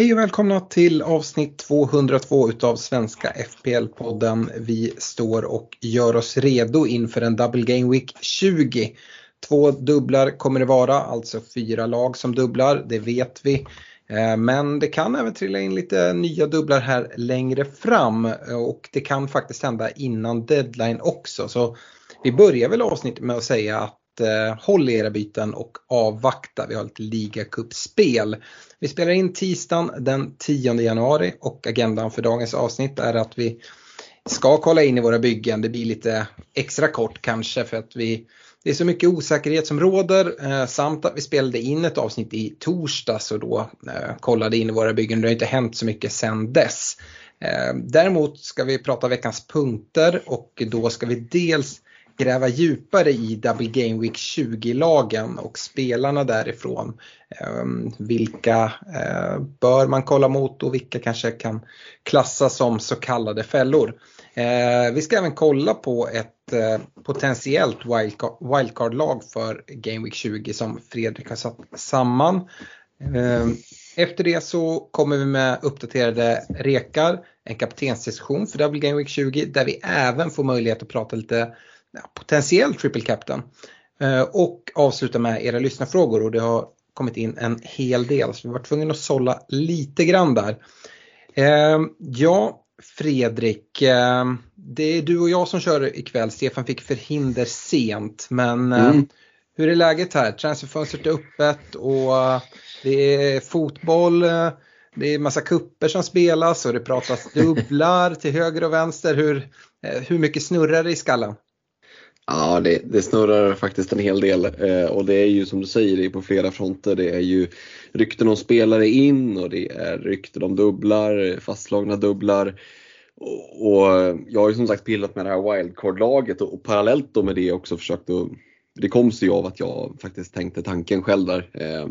Hej och välkomna till avsnitt 202 utav Svenska FPL-podden. Vi står och gör oss redo inför en Double Game Week 20. Två dubblar kommer det vara, alltså fyra lag som dubblar, det vet vi. Eh, men det kan även trilla in lite nya dubblar här längre fram eh, och det kan faktiskt hända innan deadline också. Så vi börjar väl avsnittet med att säga att eh, håll i era byten och avvakta. Vi har ett ligacupspel. Vi spelar in tisdagen den 10 januari och agendan för dagens avsnitt är att vi ska kolla in i våra byggen. Det blir lite extra kort kanske för att vi det är så mycket osäkerhet som råder eh, samt att vi spelade in ett avsnitt i torsdags och då eh, kollade in i våra byggen. Det har inte hänt så mycket sedan dess. Eh, däremot ska vi prata veckans punkter och då ska vi dels gräva djupare i Double Game Week 20-lagen och spelarna därifrån. Ehm, vilka eh, bör man kolla mot och vilka kanske kan klassas som så kallade fällor. Eh, vi ska även kolla på ett eh, potentiellt wildcard lag för Game Week 20 som Fredrik har satt samman. Ehm, efter det så kommer vi med uppdaterade rekar, en kaptensdiskussion för Double Game Week 20 där vi även får möjlighet att prata lite ja, potentiell triple captain. Eh, och avsluta med era lyssnarfrågor och det har kommit in en hel del så vi var tvungna att sålla lite grann där. Eh, ja, Fredrik, eh, det är du och jag som kör ikväll. Stefan fick förhinder sent men Mm. hur är läget här? Transferfönstret är öppet och det är fotboll, det är massa kupper som spelas och det pratas dubblar till höger och vänster. Hur, hur mycket snurrar det i skallen? Ja, det, det snurrar faktiskt en hel del eh, och det är ju som du säger, det är på flera fronter. Det är ju rykten om spelare in och det är rykten om dubblar, fastslagna dubblar. Och, och jag har ju som sagt pillat med det här wildcard-laget och, och parallellt då med det också försökt att det kom sig av att jag faktiskt tänkte tanken själv där eh,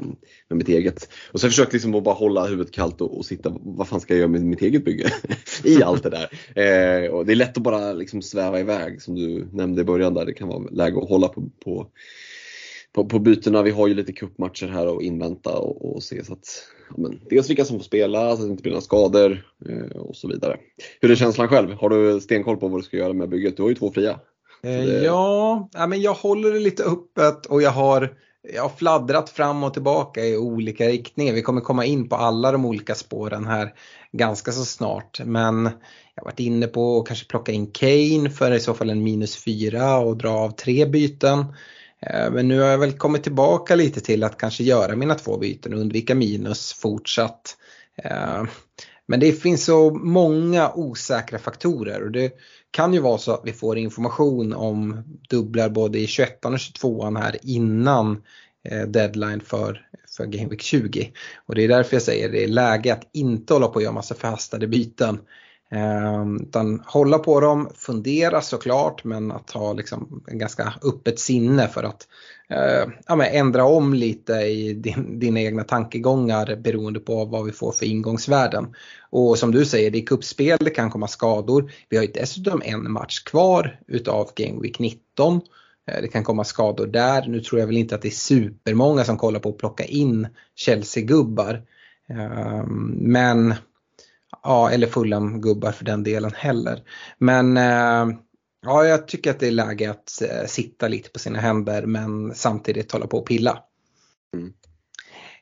med mitt eget. Och så försökte jag liksom att bara hålla huvudet kallt och, och sitta, vad fan ska jag göra med mitt eget bygge? I allt det där. Eh, och det är lätt att bara liksom sväva iväg som du nämnde i början där. Det kan vara läge att hålla på, på, på, på bytena. Vi har ju lite cupmatcher här att invänta och, och se så att ja, men, dels vilka som får spela, så att det inte blir några skador eh, och så vidare. Hur är känslan själv? Har du stenkoll på vad du ska göra med bygget? Du har ju två fria. Eh, det- Ja, ja, men jag håller det lite öppet och jag har, jag har fladdrat fram och tillbaka i olika riktningar. Vi kommer komma in på alla de olika spåren här ganska så snart. Men jag har varit inne på att kanske plocka in Kane för i så fall en minus fyra och dra av tre byten. Eh, Men nu har jag väl kommit tillbaka lite till att kanske göra mina två byten och undvika minus fortsatt. Eh, Men det finns så många osäkra faktorer och det kan ju vara så att vi får information om dubblar både i 21 och 22 här innan eh, deadline för, för Game Week 20. Och det är därför jag säger det är läge att inte hålla på och göra massa förhastade byten. Eh, utan hålla på dem, fundera såklart men att ha liksom en ganska öppet sinne för att eh, ja, men ändra om lite i din, dina egna tankegångar beroende på vad vi får för ingångsvärden. Och som du säger, det är kuppspel, det kan komma skador. Vi har ju dessutom en match kvar utav Game Week 19. Eh, det kan komma skador där. Nu tror jag väl inte att det är supermånga som kollar på att plocka in Chelsea-gubbar. Ehm, men, ja, eller Fulham-gubbar för den delen heller. Men eh, ja, jag tycker att det är läge att eh, sitta lite på sina händer men samtidigt hålla på och pilla. Mm.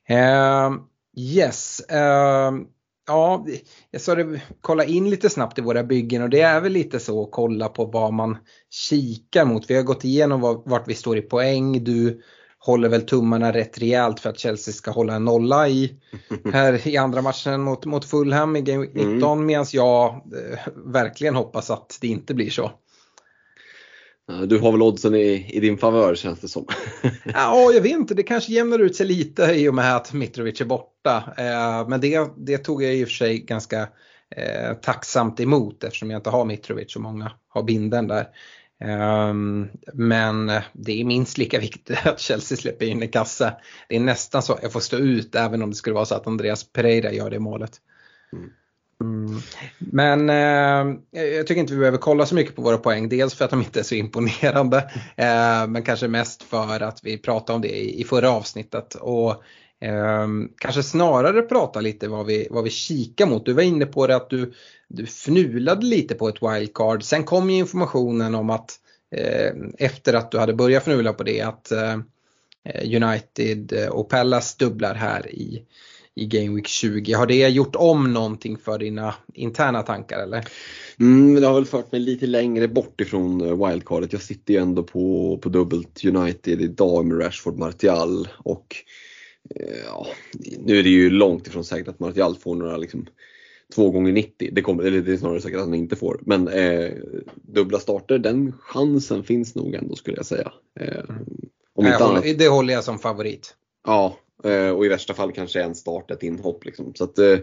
Ehm, yes. ehm, Ja, jag sa det, kolla in lite snabbt i våra byggen och det är väl lite så att kolla på vad man kikar mot. Vi har gått igenom vart vi står i poäng. Du håller väl tummarna rätt rejält för att Chelsea ska hålla en nolla i, här i andra matchen mot, mot Fulham i Game Week 19 medan jag eh, verkligen hoppas att det inte blir så. Du har väl oddsen i, i din favör känns det som. Ja, jag vet inte, det kanske jämnar ut sig lite i och med att Mitrovic är borta. Eh, men det, det tog jag i och för sig ganska eh, tacksamt emot eftersom jag inte har Mitrovic och många har binden där. Um, men det är minst lika viktigt att Chelsea släpper in en kasse. Det är nästan så att jag får stå ut även om det skulle vara så att Andreas Pereira gör det målet. Mm. Mm. Men eh, jag tycker inte vi behöver kolla så mycket på våra poäng. Dels för att de inte är så imponerande. Eh, men kanske mest för att vi pratade om det i, i förra avsnittet. Och Ehm, kanske snarare prata lite vad vi, vad vi kikar mot. Du var inne på det att du, du fnulade lite på ett wildcard. Sen kom ju informationen om att eh, efter att du hade börjat fnula på det att eh, United och Pallas dubblar här i i Game Week 20. Har det gjort om någonting för dina interna tankar eller? Mm, det har väl fört mig lite längre bort ifrån eh, wildcardet. Jag sitter ju ändå på, på dubbelt United idag med Rashford Martial och ja, nu är det ju långt ifrån säkert att Martial får några liksom, två gånger 90. Det, kommer, eller det är snarare säkert att han inte får. Men eh, dubbla starter, den chansen finns nog ändå skulle jag säga. Eh, om inte håller, annat... Det håller jag som favorit. Ja, Eh, och i värsta fall kanske en start, ett inhopp. Liksom. Så att, eh,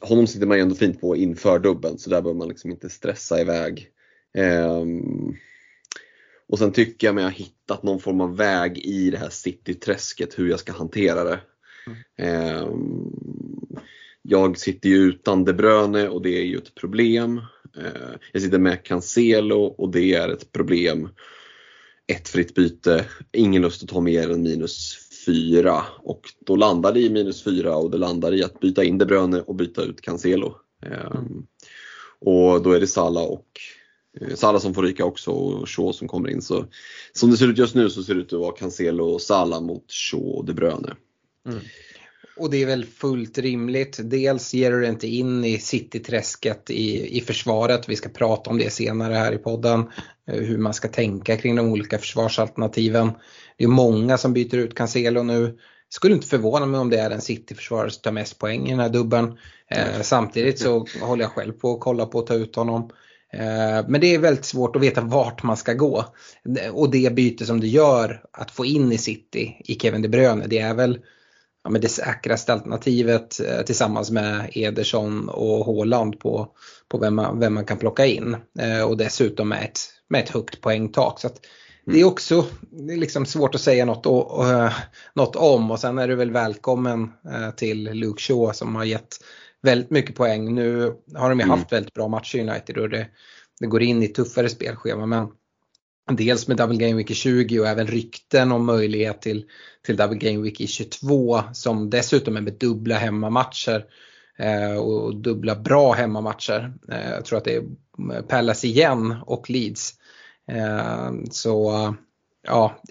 honom sitter man ju ändå fint på inför dubben så där behöver man liksom inte stressa iväg. Eh, och sen tycker jag mig ha hittat någon form av väg i det här city-träsket hur jag ska hantera det. Mm. Eh, jag sitter ju utan De Bruyne och det är ju ett problem. Eh, jag sitter med Cancelo och det är ett problem. Ett fritt byte, ingen lust att ta mer än minus 4 och då landar det i minus 4 och det landar i att byta in De Bruyne och byta ut Cancelo. Mm. Och då är det Salah och Salah som får ryka också och Shaw som kommer in. Så, som det ser ut just nu så ser det ut att vara Cancelo och Salah mot Shaw och De Bruyne. Mm. Och det är väl fullt rimligt. Dels ger du det inte in i cityträsket i, i försvaret. Vi ska prata om det senare här i podden. Eh, hur man ska tänka kring de olika försvarsalternativen. Det är många som byter ut Cancelo nu. Skulle inte förvåna mig om det är en City-försvarare som tar mest poäng i den här dubben. Eh, samtidigt så håller jag själv på att kolla på att ta ut honom. Eh, men det är väldigt svårt att veta vart man ska gå. Och det byte som du gör att få in i City i Kevin De Bruyne det är väl ja, men det säkraste alternativet eh, tillsammans med Ederson och Håland på, på vem, man, vem man kan plocka in. Eh, och dessutom med ett, med ett högt poängtak. Så det är också det är liksom svårt att säga något, och, och, något om och sen är du väl välkommen till Luke Shaw som har gett väldigt mycket poäng. Nu har de ju mm. haft väldigt bra matcher i United och det, det går in i tuffare spelschema men dels med Double Game Week i 20 och även rykten om möjlighet till, till Double Game Week i 22 som dessutom är med dubbla hemmamatcher eh, och dubbla bra hemmamatcher. Eh, jag tror att det är Palace igen och Leeds. Eh, så ja,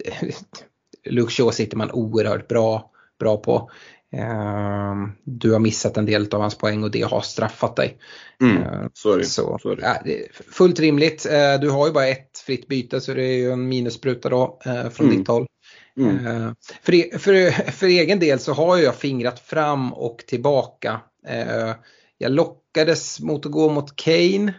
Shaw sitter man oerhört bra, bra på. Eh, du har missat en del av hans poäng och det har straffat dig. Mm, eh, så är det. Så, det. Ja, fullt rimligt. Du har ju bara ett fritt byte så det är ju en minusspruta då från mm. ditt håll. Mm. För, e-, för, för egen del så har jag fingrat fram och tillbaka. Jag lockades mot att gå mot Kane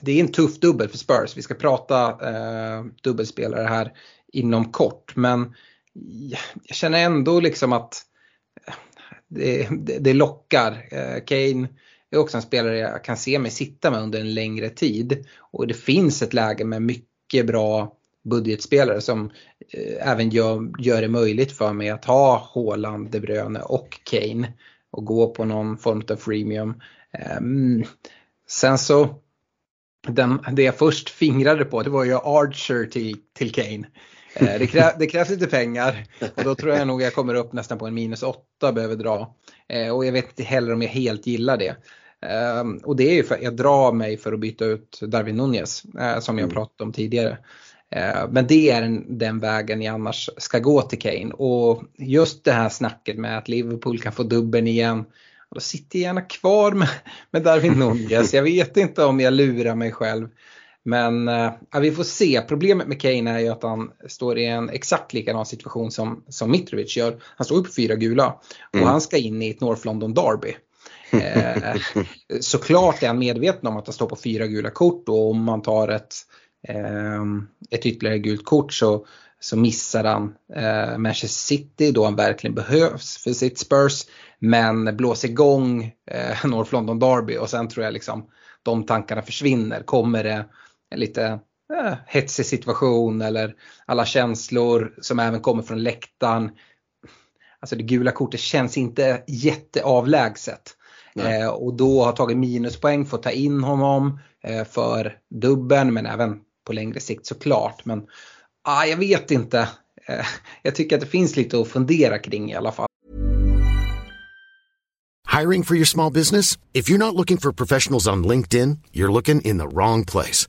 det är en tuff dubbel för Spurs. Vi ska prata eh, dubbelspelare här inom kort. Men jag känner ändå liksom att det, det, det lockar. Eh, Kane är också en spelare jag kan se mig sitta med under en längre tid. Och det finns ett läge med mycket bra budgetspelare som eh, även gör, gör det möjligt för mig att ha Haaland, De Bruyne och Kane och gå på någon form av freemium. Ehm, sen så den, det jag först fingrade på det var ju Archer till, till Kane. Eh, det, krä, det, krävs lite pengar och då tror jag nog jag kommer upp nästan på en minus 8 behöver dra. Eh, och jag vet inte heller om jag helt gillar det. Eh, och det är ju för att jag drar mig för att byta ut Darwin Nunez eh, som jag mm. pratat om tidigare. Men det är den, den vägen jag annars ska gå till Kane. Och just det här snacket med att Liverpool kan få dubben igen då sitter jag gärna kvar med, med Darwin Nunez. Jag vet inte om jag lurar mig själv. Men äh, vi får se. Problemet med Kane är ju att han står i en exakt likadan situation som, som Mitrovic gör. Han står ju på fyra gula och mm. han ska in i ett North London Derby. Eh, såklart är han medveten om att han står på fyra gula kort och om man tar ett, eh, ett ytterligare gult kort så, så missar han eh, Manchester City då han verkligen behövs för sitt Spurs. Men blås igång eh, North London Derby och sen tror jag liksom de tankarna försvinner. Kommer det lite eh, hetsig situation eller alla känslor som även kommer från läktaren. Alltså det gula kortet känns inte jätteavlägset. Eh, och då har tagit minuspoäng för att ta in honom eh, för dubben men även på längre sikt såklart. Men ah, jag vet inte. Eh, jag tycker att det finns lite att fundera kring i alla fall. Hiring for your small business? If you're not looking for professionals on LinkedIn, you're looking in the wrong place.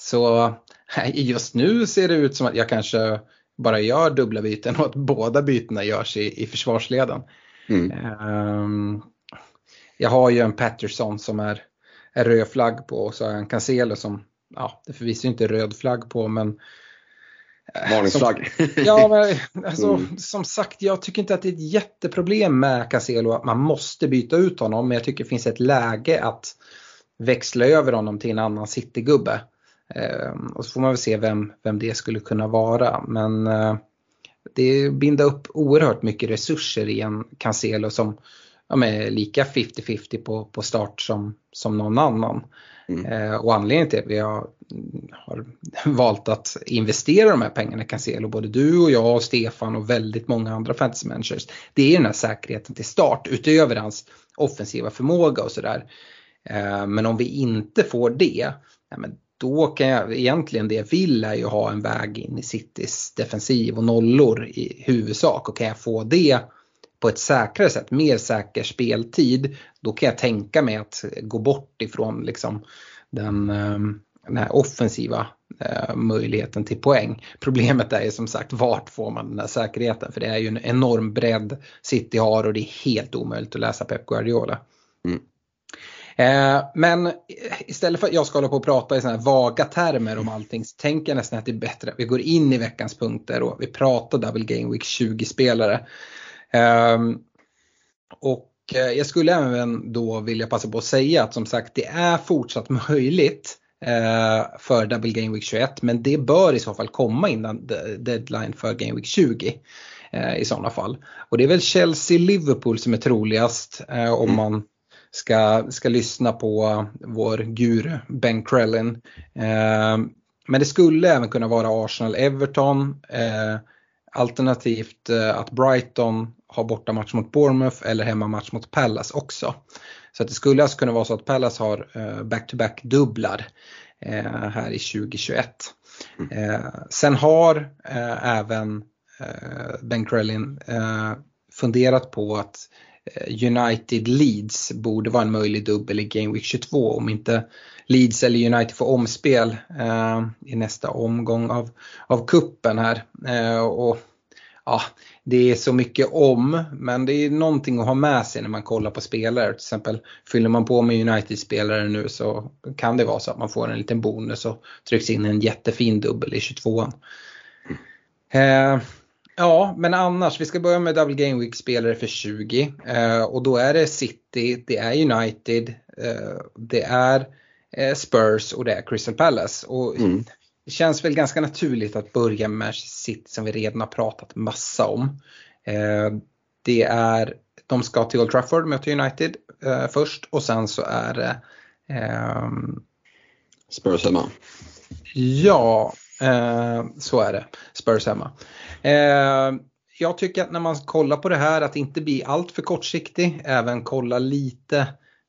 så just nu ser det ut som att jag kanske bara gör dubbla byten och att båda bytena görs i, i försvarsleden. Mm. Um, jag har ju en Patterson som är, är röd flagg på och så har jag en Cancelo som, ja det förvisso inte röd flagg på men eh, Varningsflagg. ja, men alltså, mm. som sagt, jag tycker inte att det är ett jätteproblem med Cancelo att man måste byta ut honom. Men jag tycker det finns ett läge att växla över honom till en annan Citygubbe. Ehm, och så får man väl se vem, vem det skulle kunna vara. Men eh, det binder upp oerhört mycket resurser i en Cancelo som ja, är lika 50-50 på, på start som, som någon annan. Mm. Eh, och anledningen till att vi har, har, valt att investera de här pengarna i Cancelo, både du och jag och Stefan och väldigt många andra fantasy managers, det är den här säkerheten till start utöver hans offensiva förmåga och sådär. Eh, men om vi inte får det, ja, men då kan jag egentligen det jag vill är ju ha en väg in i Citys defensiv och nollor i huvudsak och kan jag få det på ett säkrare sätt, mer säker speltid, då kan jag tänka mig att gå bort ifrån liksom den, ehm, den här offensiva eh, möjligheten till poäng. Problemet är ju som sagt vart får man den här säkerheten för det är ju en enorm bredd City har och det är helt omöjligt att läsa Pep Guardiola. Eh, men istället för att jag ska hålla på och prata i sådana här vaga termer om allting så tänker jag nästan att det är bättre att vi går in i veckans punkter och vi pratar Double Game Week 20-spelare. Ehm, och eh, jag skulle även då vilja passa på att säga att som sagt det är fortsatt möjligt eh, för Double Game Week 21 men det bör i så fall komma innan deadline för Game Week 20 i sådana fall. Och det är väl Chelsea-Liverpool som är troligast om mm. man ska, ska lyssna på vår guru Ben Krellin. Eh, men det skulle även kunna vara Arsenal-Everton. Eh, alternativt eh, att Brighton har bortamatch mot Bournemouth eller hemmamatch mot Palace också. Så att det skulle alltså kunna vara så att Palace har eh, back-to-back dubblar eh, här i 2021. Mm. Eh, sen har eh, även Ben Krellin funderat på att Eh, United Leeds borde vara en möjlig dubbel i Game Week 22 om inte Leeds eller United får omspel eh, i nästa omgång av, av kuppen här. Eh, och ja, Det är så mycket om men det är någonting att ha med sig när man kollar på spelare. Till exempel fyller man på med United-spelare nu så kan det vara så att man får en liten bonus och trycks in en jättefin dubbel i 22an. Eh, Ja, men annars, vi ska börja med Double Game Week spelare för 20 eh, och då är det City, det är United, eh, det är eh, Spurs och det är Crystal Palace. Och mm. Det känns väl ganska naturligt att börja med City som vi redan har pratat massa om. Eh, det är, de ska till Old Trafford möta United eh, först och sen så är det ehm, Spurs hemma. Ja, Eh, så är det. Spurs hemma. Eh, jag tycker att när man kollar på det här att inte bli allt för kortsiktig. Även kolla lite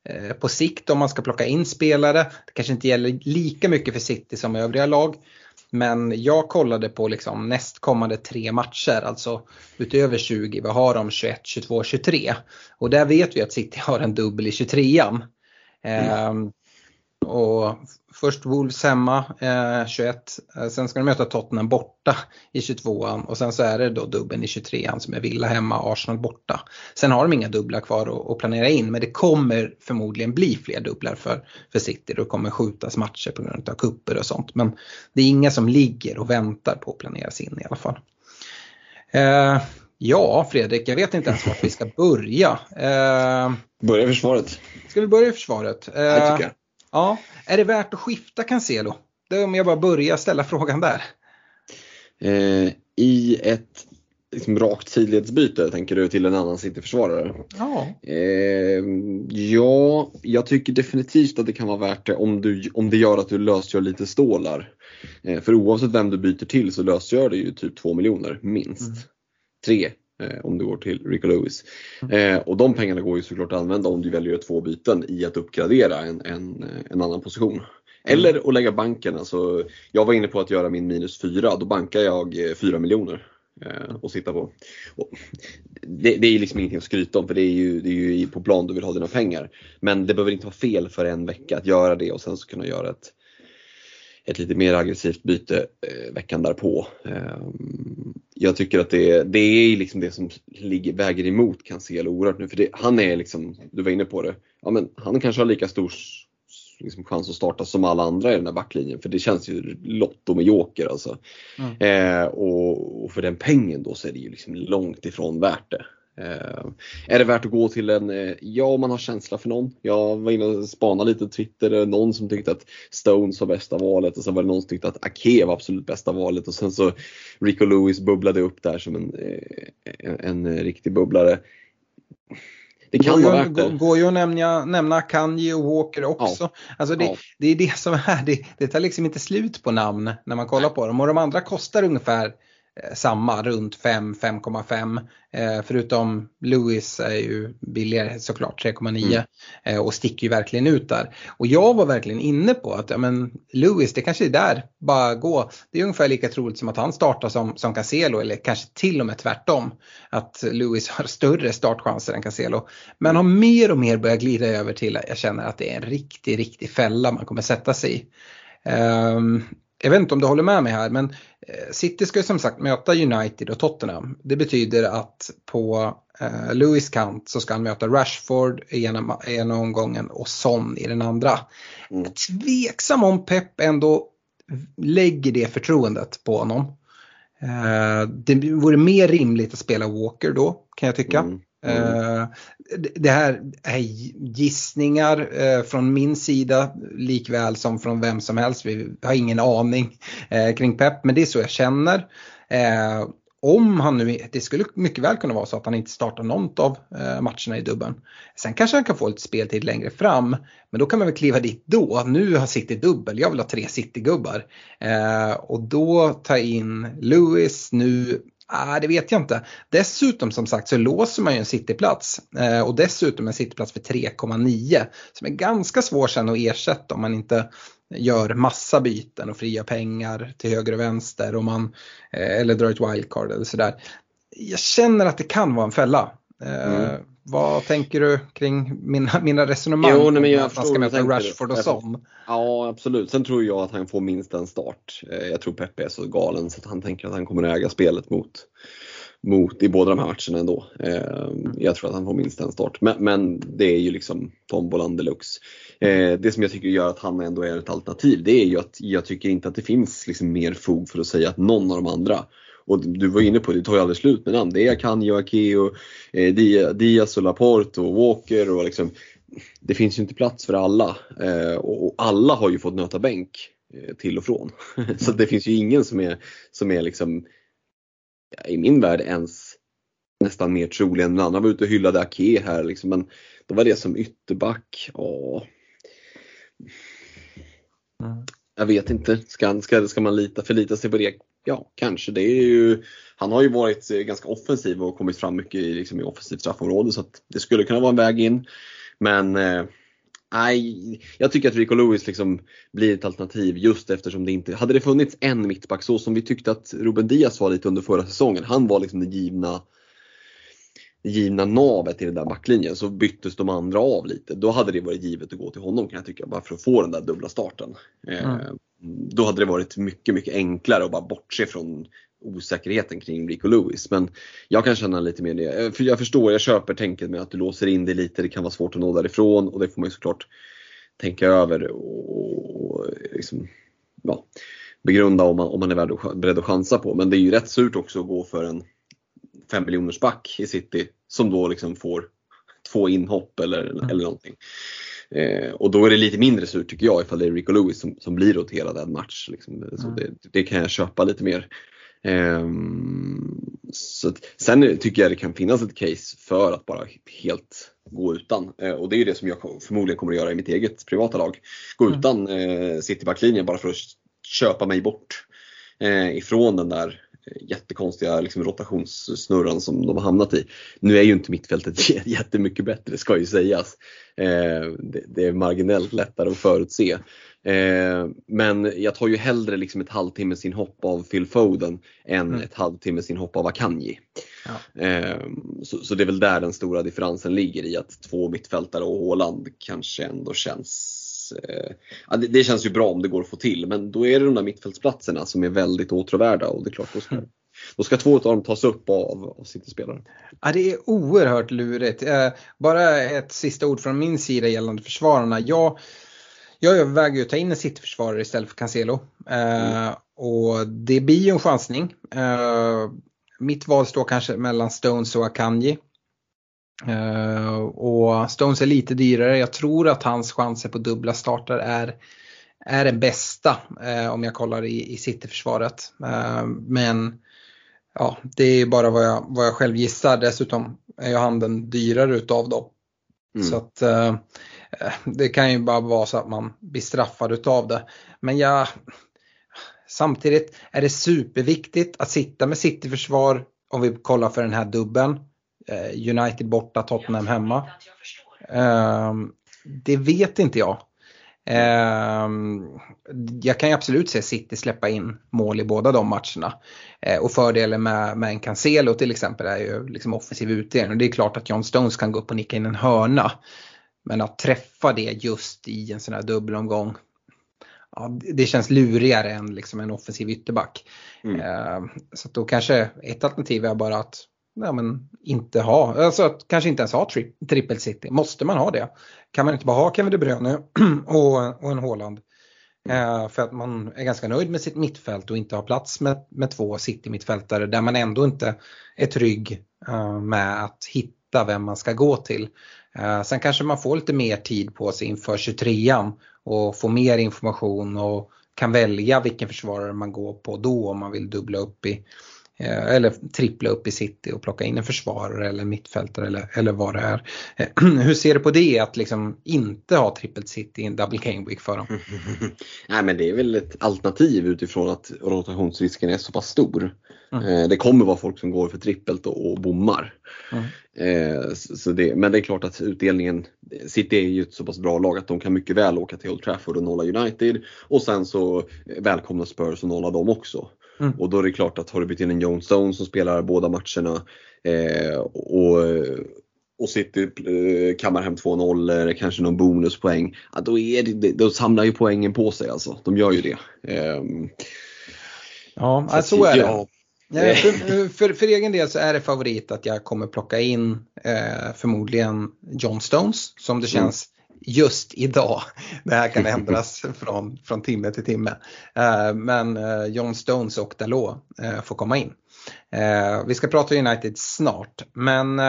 eh, på sikt om man ska plocka in spelare. Det kanske inte gäller lika mycket för City som övriga lag. Men jag kollade på liksom nästkommande tre matcher, alltså utöver 20, vad har de 21, 22, 23? Och där vet vi att City har en dubbel i 23an. Mm. Och först Wolves hemma eh, 21, eh, sen ska de möta Tottenham borta i 22an och sen så är det då dubben i 23an som är Villa hemma, Arsenal borta. Sen har de inga dubblar kvar att, planera in men det kommer förmodligen bli fler dubblar för, för City. Det kommer skjutas matcher på grund av kupper och sånt men det är inga som ligger och väntar på att planeras in i alla fall. Eh, ja Fredrik, jag vet inte ens vart vi ska börja. Eh, Börja försvaret. Ska vi börja i försvaret? Eh, Det tycker jag. Ja, är det värt att skifta Cancelo? Det är om jag bara börjar ställa frågan där. Eh, I ett liksom, rakt sidledsbyte tänker du till en annan City-försvarare? Ja. Eh, ja, jag tycker definitivt att det kan vara värt det om, du, om det gör att du lösgör lite stålar. Eh, för oavsett vem du byter till så lösgör det ju typ 2 miljoner minst. Mm. Tre om du går till Rico Lewis. Eh, och de pengarna går ju såklart att använda om du väljer två byten i att uppgradera en, en, en annan position. Eller att lägga banken. Alltså, jag var inne på att göra min minus 4, då bankar jag eh, 4 miljoner eh, och sitta på. Det, det är liksom ingenting att skryta om för det är, ju, det är ju på plan du vill ha dina pengar. Men det behöver inte vara fel för en vecka att göra det och sen så kunna göra ett, ett lite mer aggressivt byte eh, veckan därpå. Eh, jag tycker att det, det är liksom det som ligger, väger emot Cancelo oerhört nu. För det, han är liksom, du var inne på det, ja, men han kanske har lika stor liksom, chans att starta som alla andra i den här backlinjen. För det känns ju lotto med joker alltså. Eh, och, och för den pengen då så är det ju liksom långt ifrån värt det. Eh, är det värt att gå till en, eh, ja om man har känsla för någon. Jag var inne och spanade lite på Twitter, var någon som tyckte att Stones var bästa valet och sen var det någon som tyckte att Ake var absolut bästa valet och sen så Rico Lewis bubblade upp där som en, eh, en, en riktig bubblare. Det kan går, vara värt det. går, ju att nämna, nämna Kanji och Walker också. Alltså det, Ja. det är det som är, det, det tar liksom inte slut på namn när man kollar på dem. Och de andra kostar ungefär eh, samma, runt 5, 5,5. Eh, förutom Lewis är ju billigare såklart, 3,9 Mm. eh, och sticker ju verkligen ut där. Och jag var verkligen inne på att ja, men Lewis, det kanske är där, bara gå. Det är ungefär lika troligt som att han startar som, som Cancelo eller kanske till och med tvärtom. Att Lewis har större startchanser än Cancelo. Men har mer och mer börjat glida över till att jag känner att det är en riktig, riktig fälla man kommer sätta sig i. Ehm, jag vet inte om du håller med mig här men eh, City ska ju som sagt möta United och Tottenham. Det betyder att på eh, Lewis kant så ska han möta Rashford i ena, ena omgången och Son i den andra. Mm. Tveksam om Pep ändå lägger det förtroendet på honom. Eh, det vore mer rimligt att spela Walker då kan jag tycka. Mm. Mm. Eh, det- här är gissningar eh, från min sida likväl som från vem som helst. Vi har ingen aning eh, kring Pep men det är så jag känner. Om han nu, det skulle mycket väl kunna vara så att han inte startar något av matcherna i dubben. Sen kanske han kan få lite speltid längre fram. Men då kan man väl kliva dit då. Nu har City dubbel, jag vill ha tre City-gubbar. Eh, och då ta in Lewis nu, Ah, det vet jag inte. Dessutom som sagt så låser man ju en Cityplats eh, och dessutom en Cityplats för 3,9 som är ganska svår sen att ersätta om man inte gör massa byten och fria pengar till höger och vänster och man, eh, eller drar ett wildcard eller sådär. Jag känner att det kan vara en fälla. Eh, Mm. Vad tänker du kring mina, mina resonemang? Jo, nej, men jag att man ska möta. Rashford och Son. Ja absolut, sen tror jag att han får minst en start. Eh, Jag tror Peppe är så galen så att han tänker att han kommer att äga spelet mot, mot i båda de här matcherna ändå. Eh, Jag tror att han får minst en start. Men, men det är ju liksom tombolan deluxe. Eh, Det som jag tycker gör att han ändå är ett alternativ det är ju att jag tycker inte att det finns liksom mer fog för att säga att någon av de andra och du var inne på det, det tar ju aldrig slut med namn. Det är Akanji och Ake och eh, Dia- Diaz och Laporte och Walker och liksom det finns ju inte plats för alla eh, och, och alla har ju fått nöta bänk eh, till och från. Så det finns ju ingen som är, som är liksom ja, i min värld ens nästan mer trolig än den andra. var ute och hyllade Ake här liksom, men då var det som ytterback. Åh. Mm. Jag vet inte, ska, ska, ska man lita, förlita sig på det? Ja, kanske. Det är ju, han har ju varit eh, ganska offensiv och kommit fram mycket i, liksom, i offensivt straffområde så att det skulle kunna vara en väg in. Men eh, nej, jag tycker att Rico Lewis liksom blir ett alternativ just eftersom det inte, hade det funnits en mittback så som vi tyckte att Ruben Diaz var lite under förra säsongen, han var liksom det givna givna navet i den där backlinjen så byttes de andra av lite. Då hade det varit givet att gå till honom kan jag tycka, bara för att få den där dubbla starten. Eh, Mm. Då hade det varit mycket, mycket enklare att bara bortse från osäkerheten kring Rico Lewis. Men jag kan känna lite mer det. Eh, För jag förstår, jag köper tänket med att du låser in dig lite, det kan vara svårt att nå därifrån och det får man ju såklart tänka över och, liksom, ja, begrunda om man, om man är beredd att chansa på. Men det är ju rätt surt också att gå för en 5 miljoners back i City som då liksom får två inhopp eller, eller någonting. Eh, och då är det lite mindre surt tycker jag ifall det är Rico Lewis som, som blir roterad en match. Liksom. Så Mm. det, det kan jag köpa lite mer. Ehm, så att, sen tycker jag det kan finnas ett case för att bara helt gå utan. Eh, och det är ju det som jag förmodligen kommer att göra i mitt eget privata lag. Gå Mm. utan eh, City-backlinjen bara för att köpa mig bort eh, ifrån den där jättekonstiga liksom, rotationssnurran som de har hamnat i. Nu är ju inte mittfältet jättemycket bättre ska ju sägas. Eh, det, det är marginellt lättare att förutse. Eh, men jag tar ju hellre liksom ett halvtimmes inhopp av Phil Foden än Mm. ett halvtimmes inhopp av Akanji. Ja. Eh, så, så det är väl där den stora differensen ligger i att två mittfältare och Haaland kanske ändå känns eh, ja, det, det känns ju bra om det går att få till men då är det de där mittfältsplatserna som är väldigt åtråvärda och det är klart då ska, då ska två av dem tas upp av, av City-spelare. Ja, det är oerhört lurigt. Eh, bara ett sista ord från min sida gällande försvararna. Jag, jag överväger ju att ta in en City-försvarare istället för Cancelo. Eh, Och det blir ju en chansning. Eh, mitt val står kanske mellan Stones och Akanji. Eh, och Stones är lite dyrare. Jag tror att hans chanser på dubbla starter är, är den bästa eh, om jag kollar i, i City-försvaret. Eh, men ja, det är bara vad jag, vad jag själv gissar. Dessutom är ju han den dyrare utav dem. Mm. Så att det kan ju bara vara så att man blir straffad utav det. Men jag, samtidigt är det superviktigt att sitta med City-försvar om vi kollar för den här dubben. Eh, United borta, Tottenham hemma. Ehm, det vet inte jag. Ehm, jag kan ju absolut se City släppa in mål i båda de matcherna. Eh, och fördelen med, med en Cancelo till exempel är ju liksom offensiv utdelning. Och det är klart att John Stones kan gå upp och nicka in en hörna. Men att träffa det just i en sån här dubbelomgång. Ja, det- känns lurigare än liksom en offensiv ytterback. Mm. Eh, så att då kanske ett alternativ är bara att nej, men inte ha, alltså att kanske inte ens ha tri- triple city. Måste man ha det? Kan man inte bara ha Kevin De Bruyne och, och en Haaland? Eh, för att man är ganska nöjd med sitt mittfält och inte har plats med, med två city-mittfältare där man ändå inte är trygg eh, med att hitta vem man ska gå till. Eh, sen kanske man får lite mer tid på sig inför 23an och får mer information och kan välja vilken försvarare man går på då om man vill dubbla upp i eller trippla upp i city och plocka in en försvarare eller mittfältare eller, eller vad det är. Eh, Hur ser du på det att liksom inte ha trippelt city i en double game week för dem? Nej men det är väl ett alternativ utifrån att rotationsrisken är så pass stor. Mm. Eh, Det kommer vara folk som går för trippelt och, och bommar. Mm. Eh, så det, men det är klart att utdelningen, City är ju ett så pass bra lag att de kan mycket väl åka till Old Trafford och nolla United och sen så välkomna Spurs och nolla dem också. Mm. Och då är det klart att har du bytt in en John Stone som spelar båda matcherna eh, och, och City eh, kammar hem 2-0 eller kanske någon bonuspoäng, ja, då, är det, då samlar ju poängen på sig alltså. De gör ju det. Ehm, Ja, att, så är det. ja, Nej, för, för, för egen del så är det favorit att jag kommer plocka in eh, förmodligen John Stones som det Mm. Just idag. Det här kan ändras från, från timme till timme. Eh, men eh, John Stones och Dalot eh, får komma in. Vi ska prata United snart men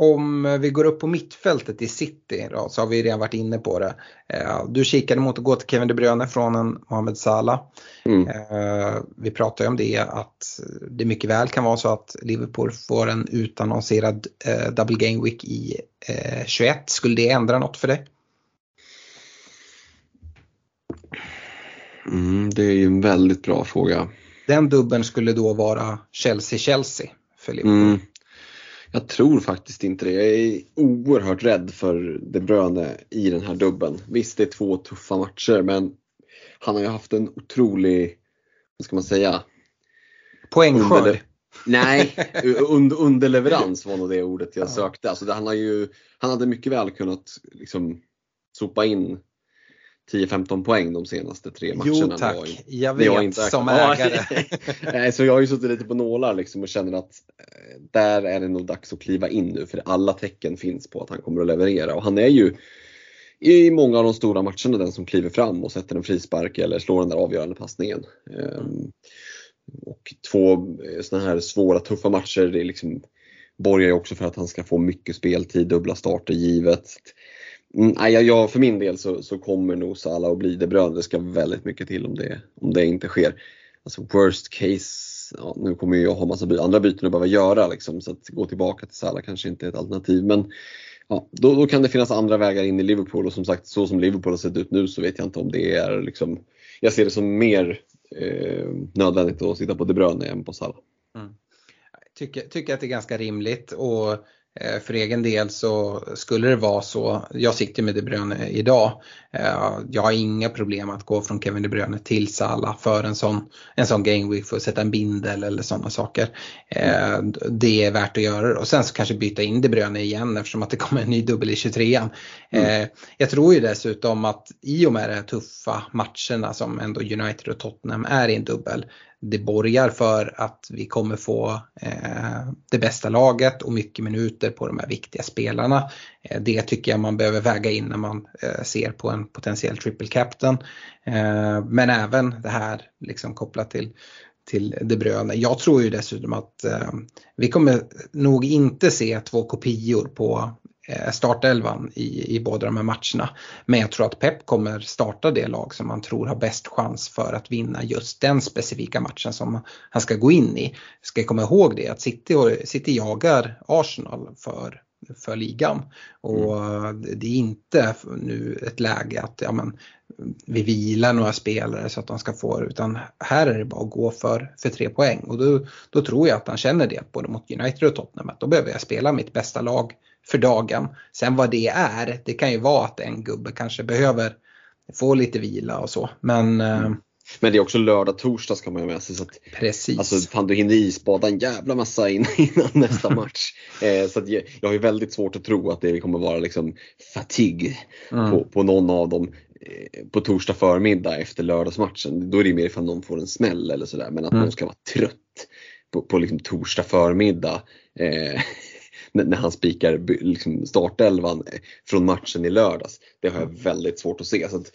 om vi går upp på mittfältet i City då, så har vi redan varit inne på det. Eh, du kikade mot att gå till Kevin De Bruyne från en Mohamed Salah. Mm. Eh, vi pratar ju om det att det mycket väl kan vara så att Liverpool får en utannonserad eh, double game week i eh, 21. Skulle det ändra något för dig? Mm, det är ju en väldigt bra fråga. Den dubben skulle då vara Chelsea-Chelsea för Liverpool. Mm. Jag tror faktiskt inte det. Jag är oerhört rädd för De Bruyne i den här dubben. Visst, det är två tuffa matcher men han har ju haft en otrolig, vad ska man säga, Poängskörd. Underle- Nej, und, underleverans var nog det ordet jag sökte. Alltså det, han, har ju, han hade mycket väl kunnat liksom, sopa in 10-15 poäng de senaste tre matcherna. Jo tack, jag vet jag inte som ägare. Nej, så jag har ju suttit lite på nålar liksom och känner att eh, där är det nog dags att kliva in nu för alla tecken finns på att han kommer att leverera och han är ju i många av de stora matcherna den som kliver fram och sätter en frispark eller slår den där avgörande passningen. Mm. Och två eh, sådana här svåra, tuffa matcher, det liksom borgar ju också för att han ska få mycket speltid, dubbla starter givet. Mm, nej, jag, för min del så, så kommer nog Salah att bli det bröd. Det ska väldigt mycket till om det, om det inte sker. Alltså worst case, ja, nu kommer jag ha massa andra byten att behöva göra liksom, så att gå tillbaka till Salah kanske inte är ett alternativ. Men ja, då, då, kan det finnas andra vägar in i Liverpool och som sagt så som Liverpool har sett ut nu så vet jag inte om det är liksom, jag ser det som mer eh, nödvändigt att sitta på De Bruyne än på Salah. Mm. Tycker, tycker att det är ganska rimligt och för egen del så skulle det vara så, jag sitter med De Bruyne idag, eh, jag har inga problem att gå från Kevin De Bruyne till Salah för en sån, en sån game week för att sätta en bindel eller sådana saker. Eh, det är värt att göra och sen så kanske byta in De Bruyne igen eftersom att det kommer en ny dubbel i 23an. Mm. Jag tror ju dessutom att i och med de här tuffa matcherna som ändå United och Tottenham är i en dubbel det borgar för att vi kommer få eh, det bästa laget och mycket minuter på de här viktiga spelarna. Eh, det tycker jag man behöver väga in när man eh, ser på en potentiell triple captain. Eh, men även det här liksom kopplat till till De Bruyne. Jag tror ju dessutom att eh, vi kommer nog inte se två kopior på Eh, startelvan i, i båda de här matcherna. Men jag tror att Pep kommer starta det lag som man tror har bäst chans för att vinna just den specifika matchen som han ska gå in i. Ska komma ihåg det att City, City jagar Arsenal för för ligan. Och mm. det är inte nu ett läge att ja, men, vi vilar några spelare så att de ska få det utan här är det bara att gå för, för tre poäng och då, då tror jag att han känner det både mot United och Tottenham att då behöver jag spela mitt bästa lag för dagen. Sen vad det är, det kan ju vara att en gubbe kanske behöver få lite vila och så. Men, eh, mm. Men det är också lördag, torsdag ska man ha med sig. Så att, Precis. Alltså, fan, du hinner isbada en jävla massa innan, nästa match. Eh, så jag, jag har ju väldigt svårt att tro att det kommer vara liksom fatig mm. på, på någon av dem eh, på torsdag förmiddag efter lördagsmatchen. Då är det mer ifall någon får en smäll eller sådär. Men att mm. någon ska vara trött på, på liksom torsdag förmiddag. Eh, när han spikar liksom startelvan från matchen i lördags. Det har jag väldigt svårt att se. Så att,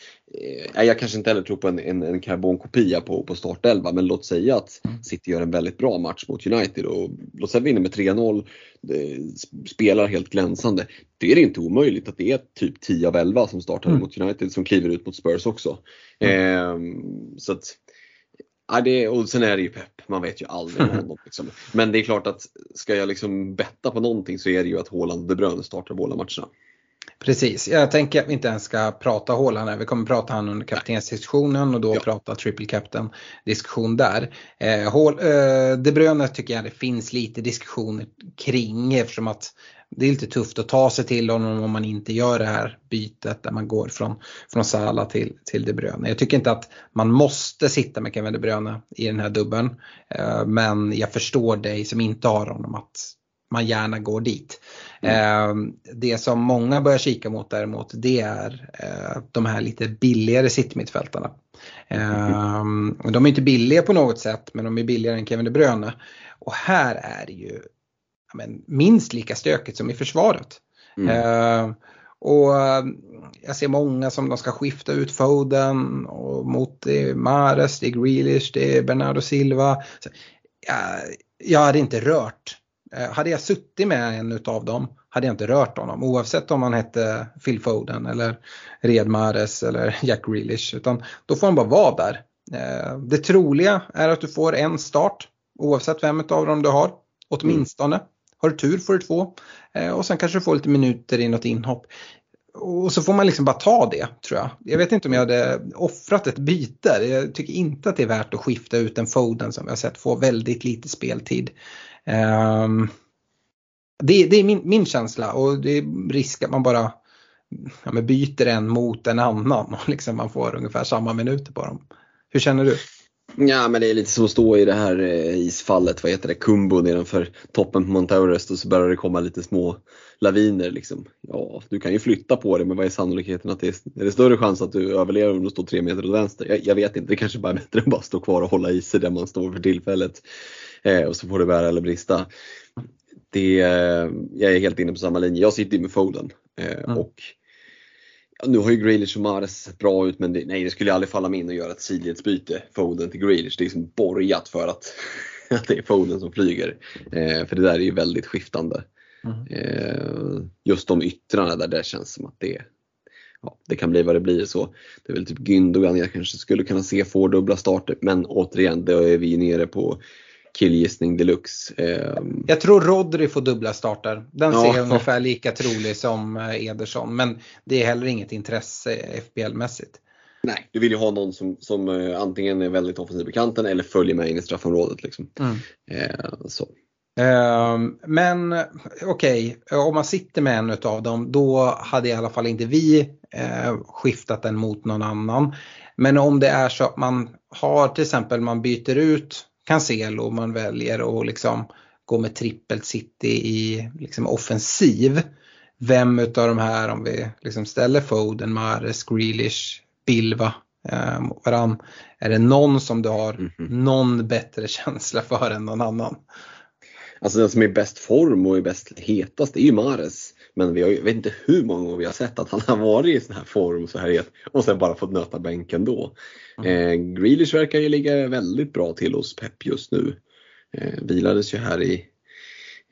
eh, jag kanske inte heller tror på en, en, en karbonkopia på, på startelva men låt säga att mm. City gör en väldigt bra match mot United och låt säga vinner med 3-0, spelar helt glänsande. Det är inte omöjligt att det är typ 10 av 11 som startar mm. mot United som kliver ut mot Spurs också. Mm. Eh, så att, Ja, det, och sen är det ju pepp, man vet ju aldrig med honom. Liksom. Men det är klart att ska jag liksom betta på någonting så är det ju att Haaland och De Bruyne startar båda matcherna. Precis, jag tänker att vi inte ens ska prata Haaland här. Vi kommer prata han under kaptensdiskussionen och då ja. prata triple captain diskussion där. Eh, Hall, eh, De Bruyne tycker jag det finns lite diskussioner kring eftersom att det är lite tufft att ta sig till honom om man inte gör det här bytet där man går från, från Sala till, till De Bruyne. Jag tycker inte att man måste sitta med Kevin De Bruyne i den här dubben. Eh, men jag förstår dig som inte har honom att man gärna går dit. Mm. Det som många börjar kika mot däremot det är eh, de här lite billigare sittmittfältarna. Mm. De är inte billiga på något sätt men de är billigare än Kevin De Bruyne. Och här är det ju men, minst lika stökigt som i försvaret. Mm. Eh, och eh, jag ser många som de ska skifta ut Foden och mot det är Mares, det är Grealish, det är Bernardo Silva. Så, jag, jag hade inte rört. Eh, hade jag suttit med en av dem hade jag inte rört honom oavsett om han hette Phil Foden eller Red Mares eller Jack Grealish. Utan då får han bara vara där. Eh, det troliga är att du får en start oavsett vem av dem du har. Åtminstone. Mm. Har du tur får du två. Eh, och sen kanske du får lite minuter i något inhopp. Och så får man liksom bara ta det tror jag. Jag vet inte om jag hade offrat ett byte. Jag tycker inte att det är värt att skifta ut en Foden som jag sett få väldigt lite speltid. Um, det, det, är min, min, känsla och det är risk att man bara ja, men byter en mot en annan och liksom man får ungefär samma minuter på dem. Hur känner du? Ja men det är lite som att stå i det här eh, isfallet, vad heter det, Kumbo nedanför toppen på Mount Everest och så börjar det komma lite små laviner. Liksom. Ja, du kan ju flytta på det men vad är sannolikheten att det är, är det större chans att du överlever om du står tre meter åt vänster? Jag, jag vet inte, det kanske bara är bättre att bara stå kvar och hålla i sig där man står för tillfället. Eh, och så får det bära eller brista. Det, eh, jag är helt inne på samma linje, jag sitter ju med Foden. Eh, Mm. och Ja, nu har ju Grealish och Mahrez sett bra ut men det, nej, det skulle aldrig falla mig in att göra ett sidledsbyte Foden till Grealish. Det är liksom borgat för att, att det är Foden som flyger. Eh, för det där är ju väldigt skiftande. Mm. Eh, just de yttrarna där det känns som att det, ja, det kan bli vad det blir. så. Det är väl typ Gündogan jag kanske skulle kunna se få dubbla starter men återigen, då är vi nere på killgissning deluxe. Eh, Jag tror Rodri får dubbla starter. Den Ja. ser jag ungefär lika trolig som eh, Ederson. Men det är heller inget intresse FBL-mässigt. nej, du vill ju ha någon som, som eh, antingen är väldigt offensiv på kanten eller följer med in i straffområdet. Liksom. Mm. Eh, så. Ehm, Men okej, om man sitter med en av dem då hade i alla fall inte vi eh, skiftat den mot någon annan. Men om det är så att man har till exempel man byter ut Cancelo man väljer att liksom gå med trippelt city i liksom offensiv. Vem utav de här om vi liksom ställer Foden, Mahrez, Grealish, Bilva eh, varann. Är det någon som du har Mhm. någon bättre känsla för än någon annan? Alltså den som är i bäst form och är bäst hetast är ju Mares. Men vi har, jag vet inte hur många gånger vi har sett att han har varit i sån här form så här het och sen bara fått nöta bänken då. Eh, Grealish verkar ju ligga väldigt bra till hos Pep just nu. Eh, vilades ju här i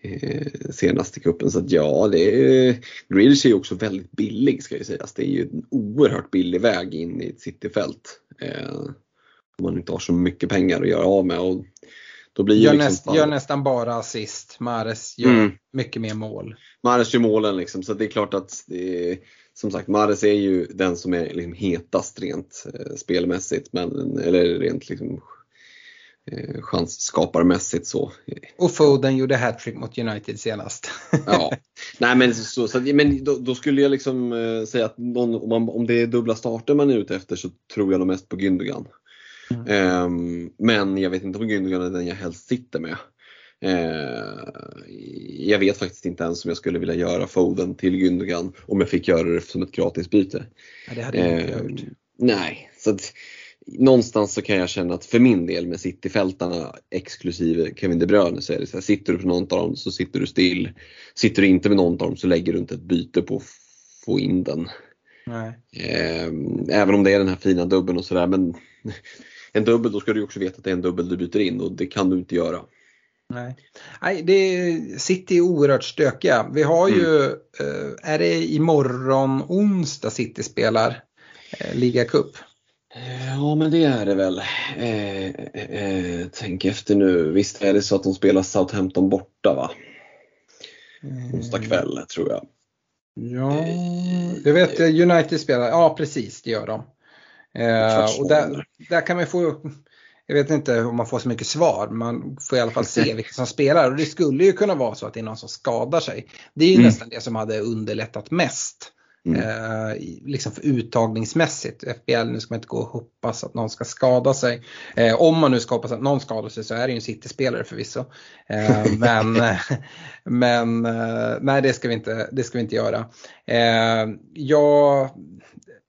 eh, senaste kuppen så att ja, det är, Grealish är ju också väldigt billig ska ju sägas. Det är ju en oerhört billig väg in i ett cityfält. Eh, om man inte har så mycket pengar att göra av med. Och då blir Gör, liksom näst, gör nästan bara assist. Mares gör Mm. mycket mer mål. Mares gör målen liksom, så det är klart att är, som sagt Mares är ju den som är liksom hetast rent eh, spelmässigt, men, eller rent liksom, eh, chansskaparmässigt så. Och Foden gjorde hattrick mot United senast. Ja. Nej men, så, så, men då, då skulle jag liksom eh, säga att någon, om, man, om det är dubbla starter man är ute efter så tror jag nog mest på Gündogan. Mm. Ehm, men jag vet inte om Gündogan är den jag helst sitter med. Eh, jag vet faktiskt inte ens om jag skulle vilja göra Foden till Gündogan om jag fick göra det som ett gratisbyte. Ja, det hade inte jag Eh, gjort. nej, så att, någonstans så kan jag känna att för min del med Cityfältarna exklusive Kevin De Bruyne så är det så här, sitter du på någon av dem så sitter du still. Sitter du inte med någon av dem så lägger du inte ett byte på att få in den. Nej. Även om det är den här fina dubbeln och sådär men en dubbel då ska du också veta att det är en dubbel du byter in och det kan du inte göra. Nej. Nej, det City är oerhört stökiga. Vi har ju, Mm. eh, är det imorgon onsdag City spelar eh, ligacup? Ja men det är det väl. Eh, eh, tänk efter nu. Visst är det så att de spelar Southampton borta va? Eh, Onsdag kväll tror jag. Ja, jag vet eh, United spelar, ja precis det gör de. Eh, och där, där kan man få, jag vet inte om man får så mycket svar, men man får i alla fall se vilka som spelar. Och det skulle ju kunna vara så att det är någon som skadar sig. Det är ju Mm. nästan det som hade underlättat mest. Mm. Eh, liksom för uttagningsmässigt. FBL, nu ska man inte gå och hoppas att någon ska skada sig. Eh, om man nu ska hoppas att någon skadar sig så är det ju en City-spelare förvisso. Eh, men men eh, nej, det ska vi inte, det ska vi inte göra. Eh, ja,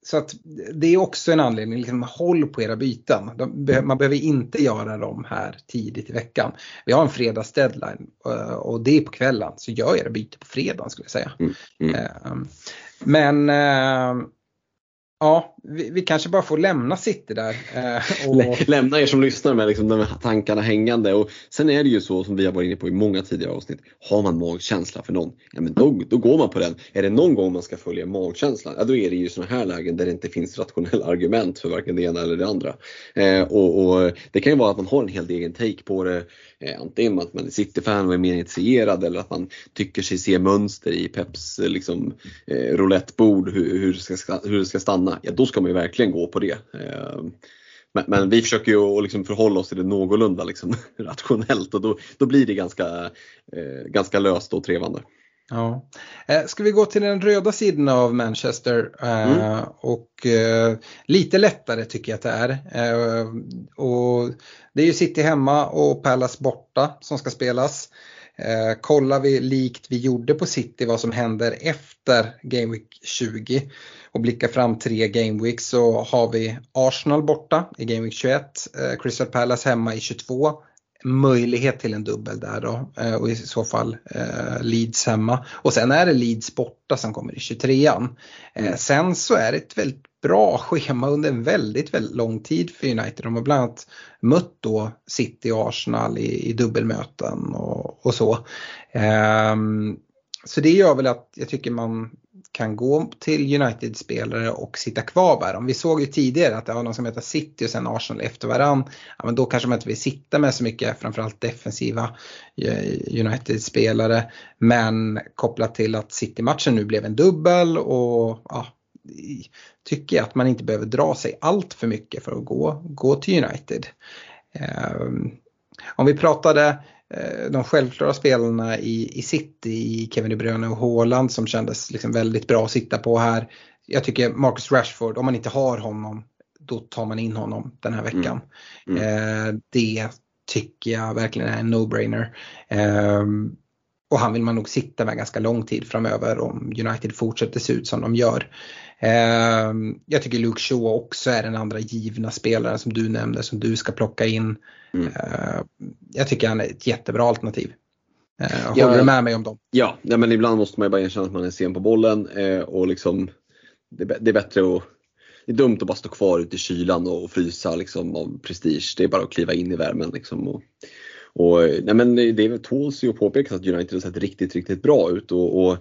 så att det är också en anledning, liksom, håll på era byten. De, be- man behöver inte göra dem här tidigt i veckan. Vi har en fredags deadline eh, och det är på kvällen, så gör era byten på fredagen skulle jag säga. mm. Eh, men eh, ja, vi, vi kanske bara får lämna City där. eh, och, Lämna er som lyssnar med liksom de här tankarna hängande. Och sen är det ju så som vi har varit inne på i många tidigare avsnitt. Har man magkänsla för någon, ja men då, då går man på den. Är det någon gång man ska följa magkänslan, ja då är det ju sådana här lägen där det inte finns rationella argument för varken det ena eller det andra. Eh, och, och Det kan ju vara att man har en helt egen take på det. Eh, antingen att man är City-fan och är mer initierad eller att man tycker sig se mönster i Peps eh, liksom, eh, roulettebord hur, hur, det ska, hur det ska stanna. Ja då ska man ju verkligen gå på det. Eh, men, men vi försöker ju att liksom förhålla oss till det någorlunda liksom, rationellt och då, då blir det ganska, eh, ganska löst och trevande. Ja. Eh, ska vi gå till den röda sidan av Manchester eh, mm. och eh, lite lättare tycker jag att det är. Och det är ju City hemma och Palace borta som ska spelas. Eh, kollar vi likt vi gjorde på City vad som händer efter Game Week 20 och blickar fram tre Game Weeks så har vi Arsenal borta i Game Week 21, eh, Crystal Palace hemma i 22, möjlighet till en dubbel där då eh, och i så fall eh, Leeds hemma. Och sen är det Leeds borta som kommer i 23an. Eh, mm. sen så är det ett väldigt bra schema under en väldigt, väldigt lång tid för United. De har bland annat mött då City och Arsenal i, i dubbelmöten och, och så. Um, så det gör väl att jag tycker man kan gå till United-spelare och sitta kvar med dem. Vi såg ju tidigare att det var någon som heter City och sen Arsenal efter varann. Ja, men då kanske man inte vill sitta med så mycket, framförallt defensiva eh, United-spelare. Men kopplat till att City-matchen nu blev en dubbel och ja, tycker jag att man inte behöver dra sig allt för mycket för att gå, gå till United. Um, om vi pratade de självklara spelarna i, i City, i Kevin De Bruyne och Haaland som kändes liksom väldigt bra att sitta på här. Jag tycker Marcus Rashford, om man inte har honom, då tar man in honom den här veckan. Mm. Mm. Eh, det tycker jag verkligen är en no-brainer. Eh, och han vill man nog sitta med ganska lång tid framöver om United fortsätter se ut som de gör. Eh, jag tycker Luke Shaw också är den andra givna spelaren som du nämnde som du ska plocka in. Mm. Eh, jag tycker han är ett jättebra alternativ. Eh, håller ja, du med mig om dem? Ja, ja, men ibland måste man ju bara erkänna att man är sen på bollen eh, och liksom det, det, är bättre att det är dumt att bara stå kvar ute i kylan och, frysa liksom, av prestige. Det är bara att kliva in i värmen. Liksom, och, och, nej men det tåls ju att påpekas att United har sett riktigt, riktigt bra ut. Och, och,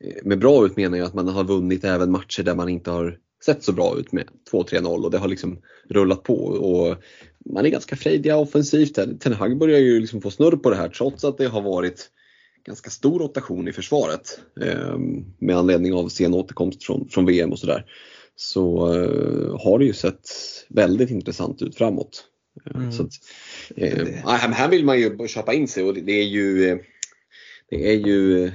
eh, med bra ut menar jag att man har vunnit även matcher där man inte har sett så bra ut med 2-3-0 och det har liksom rullat på. Och man är ganska frejdiga offensivt. Ten Hag börjar ju liksom få snurr på det här trots att det har varit ganska stor rotation i försvaret eh, med anledning av sen återkomst från, från VM och sådär. Så eh, har det ju sett väldigt intressant ut framåt. Eh, mm. Så att, eh, här vill man ju köpa in sig och det är ju, eh, det är ju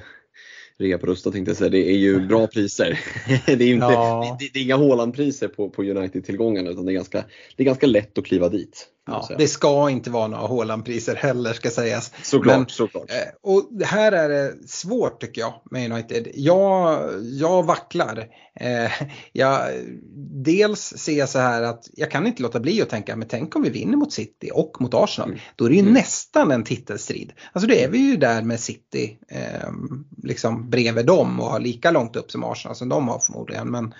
rea på Rusta tänkte jag säga, det är ju bra priser. det, är inte, ja. det, det, är inga Haaland-priser på, på United-tillgångarna utan det är, ganska, det är ganska lätt att kliva dit. Ja, det ska inte vara några Haaland-priser heller ska sägas. Såklart, Men, såklart. Eh, och här är det svårt tycker jag med United. Jag, jag vacklar. Eh, jag, dels ser jag så här att jag kan inte låta bli att tänka, men tänk om vi vinner mot City och mot Arsenal. Mm. Då är det ju mm. nästan en titelstrid. Alltså då är vi ju där med City eh, liksom bredvid dem och har lika långt upp som Arsenal som de har förmodligen. Men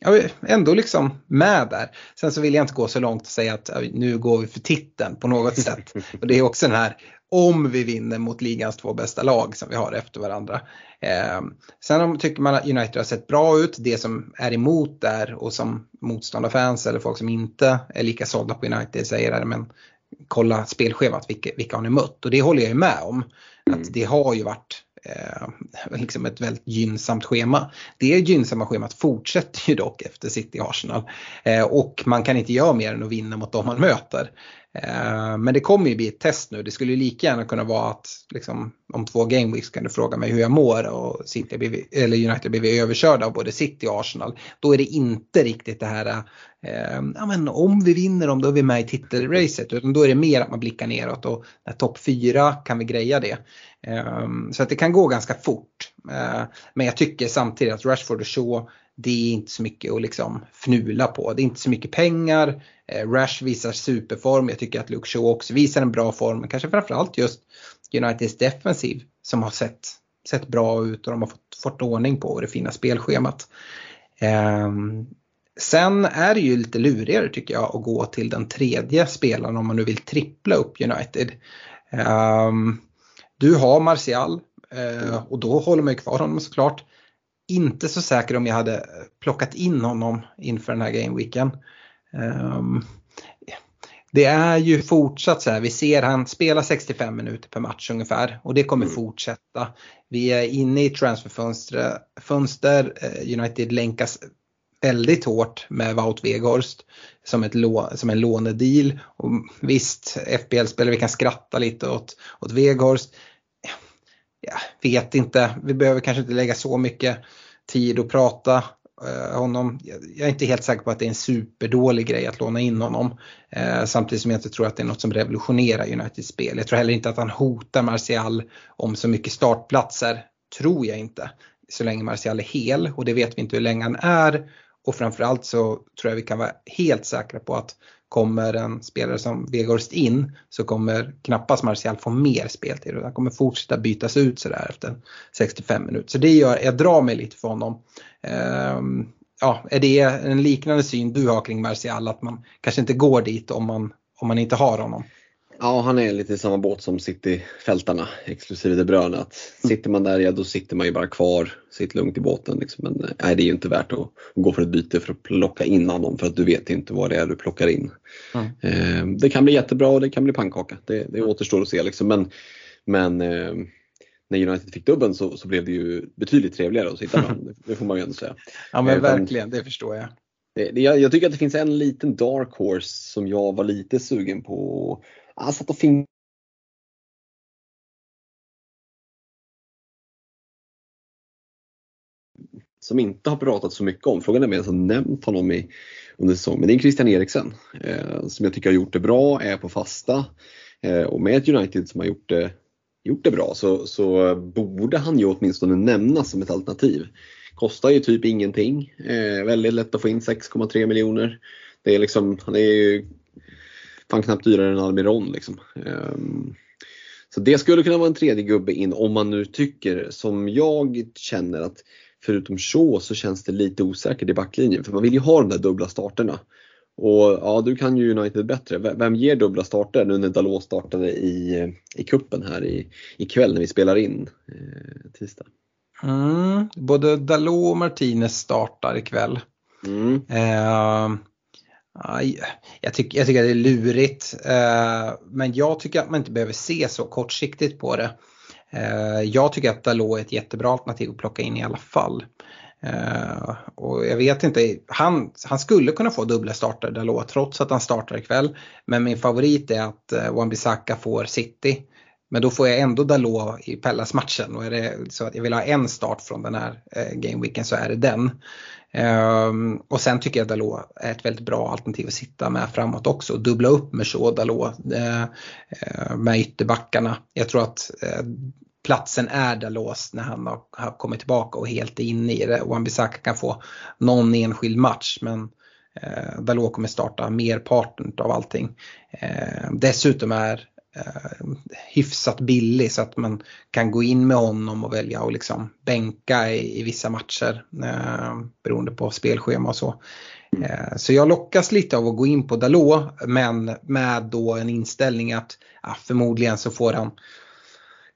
jag är ändå liksom med där. Sen så vill jag inte gå så långt och säga att nu går vi för titeln på något sätt. Och det är också den här om vi vinner mot ligans två bästa lag som vi har efter varandra. Eh, sen om, tycker man att United har sett bra ut, det som är emot där och som motståndarfans eller folk som inte är lika sålda på United säger är men kolla spelschemat, vilka, vilka har ni mött? Och det håller jag ju med om. Att mm. det har ju varit eh, liksom ett väldigt gynnsamt schema. Det gynnsamma schemat fortsätter ju dock efter City Arsenal eh, och man kan inte göra mer än att vinna mot dem man möter. Eh, men det kommer ju bli ett test nu. Det skulle ju lika gärna kunna vara att liksom, om två game weeks kan du fråga mig hur jag mår och City blivit, eller United blivit överkörda av både City och Arsenal. Då är det inte riktigt det här, eh, ja men om vi vinner dem då är vi med i titelracet. Utan då är det mer att man blickar neråt och topp 4, kan vi greja det. Ehm, så att det kan gå ganska fort. Ehm, men jag tycker samtidigt att Rashford och Shaw det är inte så mycket att liksom fnula på. Det är inte så mycket pengar. Ehm, Rash visar superform. Jag tycker att Luke Shaw också visar en bra form. Men kanske framförallt just Uniteds defensiv som har sett, sett bra ut och de har fått, fått ordning på det fina spelschemat. Sen är det ju lite lurigare tycker jag att gå till den tredje spelaren om man nu vill trippla upp United. Um, du har Martial uh, och då håller man ju kvar honom såklart inte så säker om jag hade plockat in honom inför den här gameweeken. Um, det är ju fortsatt så här, vi ser han spela 65 minuter per match ungefär och det kommer mm. fortsätta. Vi är inne i transferfönster, fönster, eh, United länkas väldigt hårt med Wout Weghorst som, ett som en lånedeal. Och visst, FBL-spelare, vi kan skratta lite åt, åt Weghorst Jag vet inte, vi behöver kanske inte lägga så mycket tid och prata eh, honom. Jag är inte helt säker på att det är en superdålig grej att låna in honom. Eh, samtidigt som jag inte tror att det är något som revolutionerar Uniteds spel. Jag tror heller inte att han hotar Martial om så mycket startplatser. Tror jag inte. Så länge Martial är hel och det vet vi inte hur länge han är. Och framförallt så tror jag vi kan vara helt säkra på att kommer en spelare som Vegorst in så kommer knappast Martial få mer speltid. Han kommer fortsätta bytas ut sådär efter 65 minuter. Så det gör, jag drar mig lite för honom. Um, ehm, ja, är det en liknande syn du har kring Martial att man kanske inte går dit om man, om man inte har honom? Ja, han är lite i samma båt som City-fältarna, exklusive De Bruyne. Att sitter man där, ja då sitter man ju bara kvar, sitter lugnt i båten. Liksom. Men nej, det är ju inte värt att gå för ett byte för att plocka in honom för att du vet inte vad det är du plockar in. Mm. Eh, det kan bli jättebra och det kan bli pannkaka, det, det återstår att se. Liksom. Men, men eh, när United fick dubben så, så, blev det ju betydligt trevligare att sitta med. Det får man ju ändå säga. Ja men eh, verkligen, det förstår jag, jag tycker att det finns en liten dark horse som jag var lite sugen på han satt och fing som inte har pratat så mycket om. Frågan är om jag har nämnt honom i, under säsongen. Men det är Christian Eriksen eh, som jag tycker har gjort det bra, är på fasta. Eh, och med ett United som har gjort det, gjort det bra så, så borde han ju åtminstone nämnas som ett alternativ. Kostar ju typ ingenting. Eh, väldigt lätt att få in 6,3 miljoner. Det är liksom, han är ju fan knappt dyrare än Almiron. Liksom. Um, så det skulle kunna vara en tredje gubbe in om man nu tycker som jag känner att förutom Shaw så känns det lite osäkert i backlinjen för man vill ju ha de där dubbla starterna. Och ja, du kan ju United bättre. Vem ger dubbla starter nu när Dalot startade i, i kuppen här i, ikväll när vi spelar in eh, tisdag? Mm, både Dalot och Martinez startar ikväll. Mm. Eh, jag, tycker, jag tycker att det är lurigt. Eh, men jag tycker att man inte behöver se så kortsiktigt på det. Eh, jag tycker att Dalot är ett jättebra alternativ att plocka in i alla fall. Eh, och jag vet inte, han, han skulle kunna få dubbla starter Dalot trots att han startar ikväll. Men min favorit är att Wan-Bissaka får City. Men då får jag ändå Dalot i Pellas-matchen och är det så att jag vill ha en start från den här gameweeken så är det den. Um, och sen tycker jag Dalot är ett väldigt bra alternativ att sitta med framåt också. Dubbla upp med Shaw Dalot uh, med ytterbackarna. Jag tror att uh, platsen är Dalos när han har, har kommit tillbaka och helt är inne i det. Wan-Bissaka kan få någon enskild match men eh, Dalot kommer starta merparten av allting. Eh, dessutom är eh, hyfsat billig så att man kan gå in med honom och välja att liksom bänka i, i vissa matcher eh, beroende på spelschema och så. Eh, så jag lockas lite av att gå in på Dalot men med då en inställning att ja, förmodligen så får han,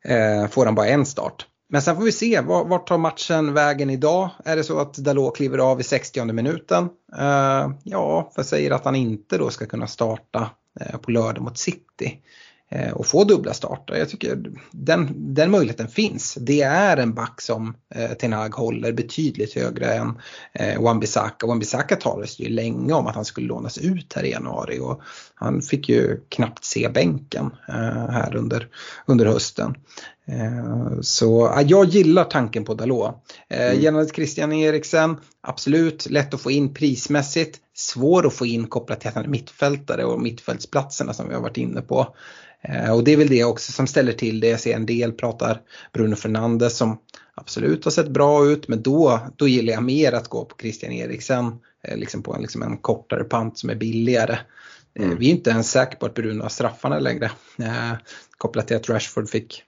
eh, får han bara en start. Men sen får vi se, vart tar matchen vägen idag? Är det så att Dalot kliver av i 60 minuten? Eh, ja, för säger att han inte då ska kunna starta eh, på lördag mot City. Eh, och få dubbla starter. Jag tycker den, den möjligheten finns. Det är en back som eh, Ten Hag håller betydligt högre än eh, Wan-Bissaka. Wan-Bissaka talades ju länge om att han skulle lånas ut här i januari och han fick ju knappt se bänken eh, här under, under hösten. Eh, så jag gillar tanken på Dalot. Eh, mm. Gällande Christian Eriksen, absolut lätt att få in prismässigt. Svår att få in kopplat till att han är mittfältare och mittfältsplatserna som vi har varit inne på. Eh, och det är väl det också som ställer till det. Jag ser en del pratar Bruno Fernandes som absolut har sett bra ut men då, då gillar jag mer att gå på Christian Eriksen eh, liksom på en, liksom en kortare pant som är billigare. Eh, mm. Vi är inte ens säkra på att Bruno har straffarna längre. Eh, kopplat till att Rashford fick,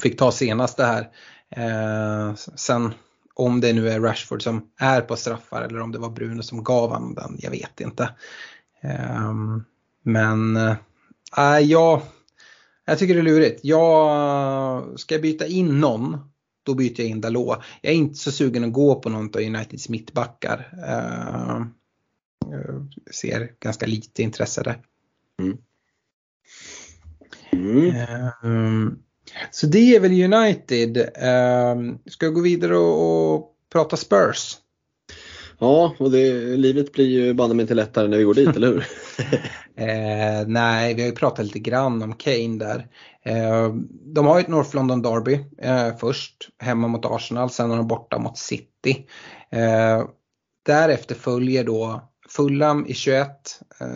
fick ta senaste här. Eh, sen om det nu är Rashford som är på straffar eller om det var Bruno som gav honom den, jag vet inte. Eh, men Äh, ja, jag tycker det är lurigt. Jag, ska jag byta in någon, då byter jag in Dalot. Jag är inte så sugen att gå på någon av Uniteds mittbackar. Uh, ser ganska lite intresse där. Mm. Mm. Uh, så det är väl United. Uh, ska jag gå vidare och, och prata Spurs? Ja, och det, livet blir ju banne mig inte lättare när vi går dit, eller hur? Eh, nej, vi har ju pratat lite grann om Kane där. Eh, de har ju ett North London Derby eh, först, hemma mot Arsenal, sen är de borta mot City. Eh, därefter följer då Fulham i 21, eh,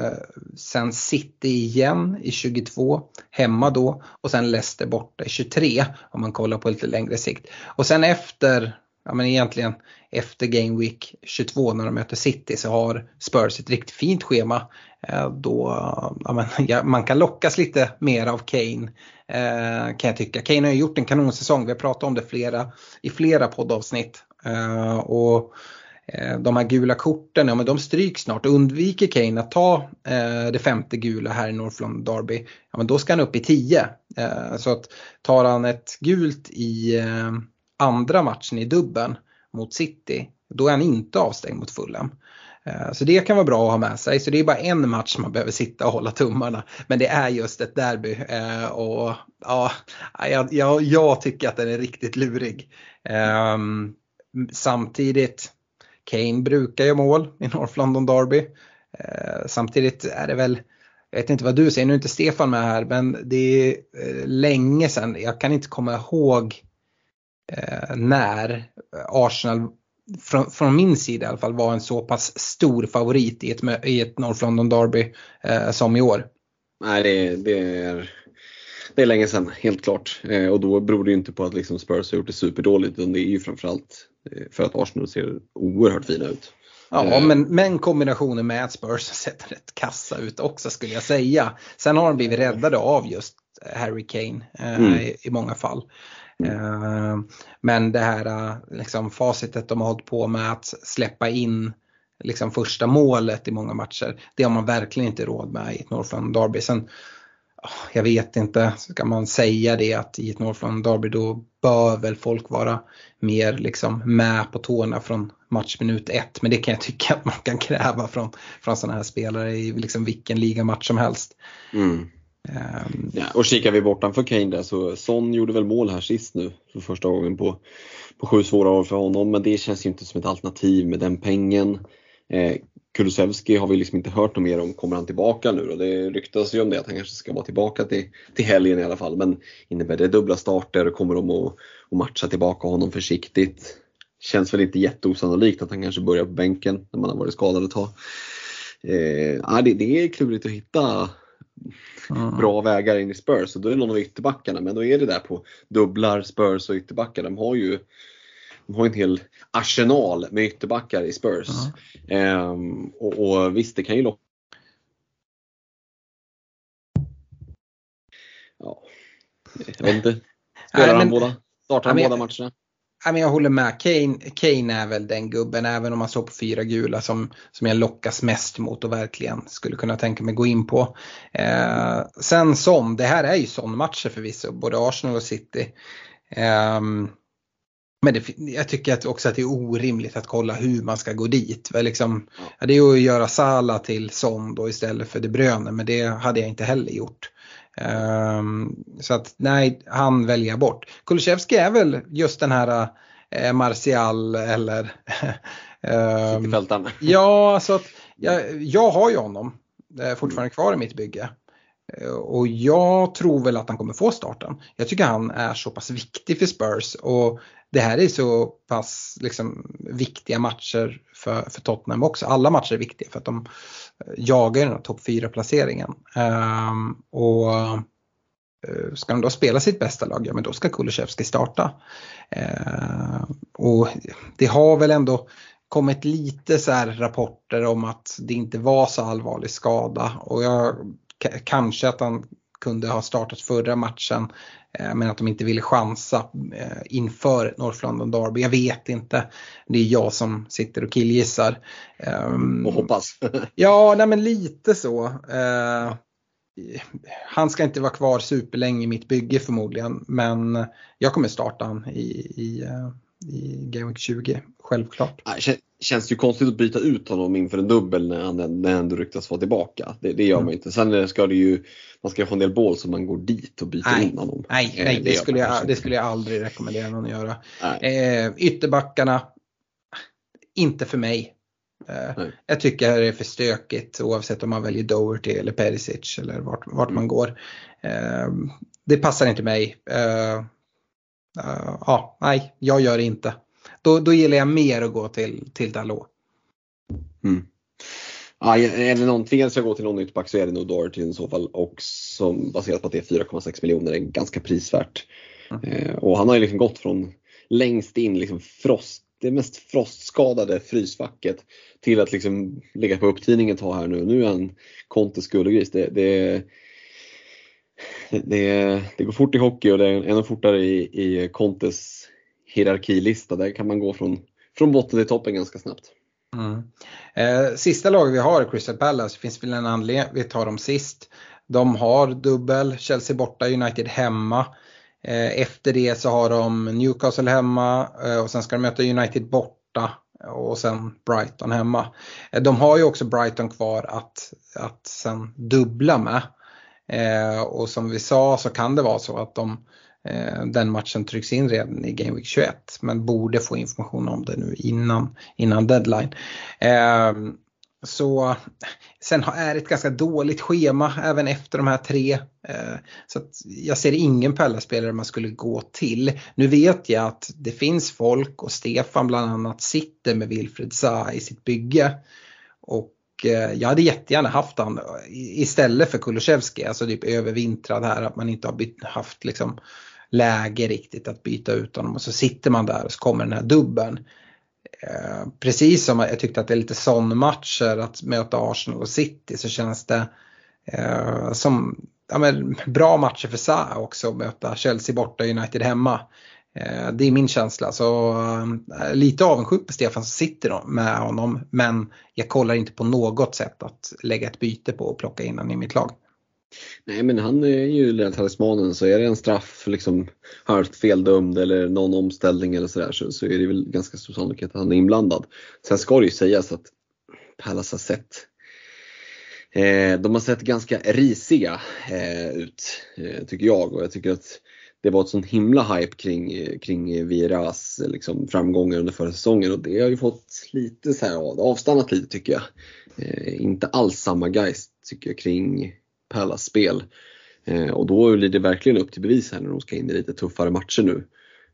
sen City igen i 22, hemma då och sen Leicester borta i 23 om man kollar på lite längre sikt. Och sen efter, ja men egentligen efter Game Week 22 när de möter City så har Spurs ett riktigt fint schema. Eh, då ja, men, ja, man kan lockas lite mer av Kane eh, kan jag tycka. Kane har ju gjort en kanonsäsong, vi har pratat om det flera, i flera poddavsnitt. Eh, och Eh, de här gula korten, ja men de stryks snart. Undviker Kane att ta eh, det femte gula här i Northland Derby, ja men då ska han upp i 10. Eh, så att tar han ett gult i eh, andra matchen i dubben mot City, då är han inte avstängd mot Fulham. Eh, så det kan vara bra att ha med sig. Så det är bara en match man behöver sitta och hålla tummarna. Men det är just ett derby. Eh, och ja, jag, jag, tycker att den är riktigt lurig. Ehm, samtidigt, Kane brukar ju mål i North London Derby. Eh, samtidigt är det väl, jag vet inte vad du säger, nu är inte Stefan med här, men det är länge sedan, jag kan inte komma ihåg när Arsenal från, från, min sida i alla fall var en så pass stor favorit i ett, i ett North London Derby eh, som i år. Nej, det, det, är, det är länge sedan, helt klart. Eh, och då beror det ju inte på att liksom Spurs har gjort det superdåligt, utan det är ju framförallt Eh, för att Arsenal ser oerhört fina ut. Ja, eh. men, men kombinationen med att Spurs ser rätt kassa ut också skulle jag säga. Sen har de blivit räddade av just Harry Kane eh, mm. i, i, många fall. Eh, men det här eh, liksom, facitet de har hållit på med att släppa in liksom, första målet i många matcher, det har man verkligen inte råd med i ett Northland Derby. Sen jag vet inte, ska man säga det att i ett Northland Derby då bör väl folk vara mer liksom med på tårna från matchminut ett. Men det kan jag tycka att man kan kräva från, från sådana här spelare i liksom vilken ligamatch som helst. Mm. Um, ja, och kikar vi bortanför Kane där så Son gjorde väl mål här sist nu för första gången på, på sju svåra år för honom. Men det känns ju inte som ett alternativ med den pengen. Eh, Kulusevski har vi liksom inte hört något mer om, kommer han tillbaka nu då? Det ryktas ju om det, att han kanske ska vara tillbaka till, till helgen i alla fall. Men innebär det dubbla starter? Kommer de att, att matcha tillbaka honom försiktigt? Känns väl inte jätteosannolikt att han kanske börjar på bänken när man har varit skadad ett tag. Eh, det, det är klurigt att hitta mm. bra vägar in i Spurs och då är det någon av ytterbackarna. Men då är det där på dubblar, Spurs och ytterbackar. De har ju de har en hel arsenal med ytterbackar i Spurs. Mm. Ehm, och, och visst, det kan ju locka Ja, jag vet inte. Spelar han båda? Startar han båda matcherna? Jag håller med. Kane, Kane är väl den gubben, även om man står på fyra gula, som, som jag lockas mest mot och verkligen skulle kunna tänka mig gå in på. Eh, sen som, det här är ju sån matcher förvisso, både Arsenal och City. Eh, men det, jag tycker att också att det är orimligt att kolla hur man ska gå dit. Liksom, det är att göra Sala till Son då istället för De Bruyne, men det hade jag inte heller gjort. Um, så att nej, han väljer jag bort. Kulusevski är väl just den här eh, Martial eller um, Ja, alltså att jag, jag har ju honom eh, fortfarande kvar i mitt bygge. Eh, och jag tror väl att han kommer få starten. Jag tycker han är så pass viktig för Spurs och det här är så pass liksom, viktiga matcher för, för Tottenham också. Alla matcher är viktiga för att de eh, jagar den här topp 4-placeringen. Um, ehm, och uh, ska de då spela sitt bästa lag, ja men då ska Kulusevski starta. Uh, och det har väl ändå kommit lite så rapporter om att det inte var så allvarlig skada och jag, kanske att han kunde ha startat förra matchen Eh, men att de inte ville chansa eh, inför North London Derby. Jag vet inte. Det är jag som sitter och killgissar. Ehm, och hoppas. ja, nej men lite så. Eh, han ska inte vara kvar superlänge i mitt bygge förmodligen. Men jag kommer starta han i, i, i Game Week 20, självklart. Känns ju konstigt att byta ut honom inför en dubbel när han, när han ryktas vara tillbaka. Det, det gör man inte. Sen ska det ju, man ska få en del bål så man går dit och byter nej, in honom. Nej, nej det, det skulle jag, det skulle jag aldrig rekommendera någon att göra. Eh, ytterbackarna, inte för mig. Eh, jag tycker det är för stökigt oavsett om man väljer Doherty eller Perisic eller vart, vart man går. Eh, det passar inte mig. Eh, ja, nej, jag gör det inte. Då, då gillar jag mer att gå till, till Dalot. Mm. Ja, är det någon tvingas jag gå till någon ytterback så är det nog Doherty i så fall och som baserat på att det är 4,6 miljoner är ganska prisvärt. Mm. Eh, och han har ju liksom gått från längst in, liksom frost, det mest frostskadade frysfacket till att liksom ligga på upptidning ett tag här nu. Nu är han Contes guldgris. Det, det, det, det, går fort i hockey och det är ännu fortare i, i Contes hierarkilista. Där kan man gå från, från botten till toppen ganska snabbt. Mm. Eh, sista laget vi har, Crystal Palace, finns väl en anledning, vi tar dem sist. De har dubbel, Chelsea borta, United hemma. Eh, efter det så har de Newcastle hemma eh, och sen ska de möta United borta och sen Brighton hemma. Eh, de har ju också Brighton kvar att, att sen dubbla med. Eh, och som vi sa så kan det vara så att de, eh, den matchen trycks in redan i Game Week 21 men borde få information om det nu innan, innan deadline. Ehm, så sen är det ett ganska dåligt schema även efter de här tre. Eh, så jag ser ingen Pella-spelare man skulle gå till. Nu vet jag att det finns folk och Stefan bland annat sitter med Wilfred Zaha i sitt bygge. Och Eh, jag hade jättegärna haft han eh, istället för Kulusevski, alltså typ övervintrad här att man inte har bytt, haft liksom läge riktigt att byta ut honom och så sitter man där och så kommer den här dubben. Eh, precis som jag tyckte att det är lite sån matcher att möta Arsenal och City så känns det eh, som ja, men, bra matcher för Sa också att möta Chelsea borta och United hemma. Eh, det är min känsla så eh, lite avundsjuk på Stefan som sitter med honom men jag kollar inte på något sätt att lägga ett byte på och plocka in honom i mitt lag. Nej men han är ju den talismanen så är det en straff liksom halvt feldömd eller någon omställning eller sådär så, så är det väl ganska stor sannolikhet att han är inblandad. Sen ska det ju sägas att Palace har sett eh, de har sett ganska risiga eh, ut eh, tycker jag och jag tycker att det var ett sån himla hype kring, kring Viras liksom, framgångar under förra säsongen och det har ju fått lite så här, avstannat lite tycker jag. Eh, inte alls samma geist tycker jag kring Pallas spel. Eh, och då blir det verkligen upp till bevis här när de ska in i lite tuffare matcher nu.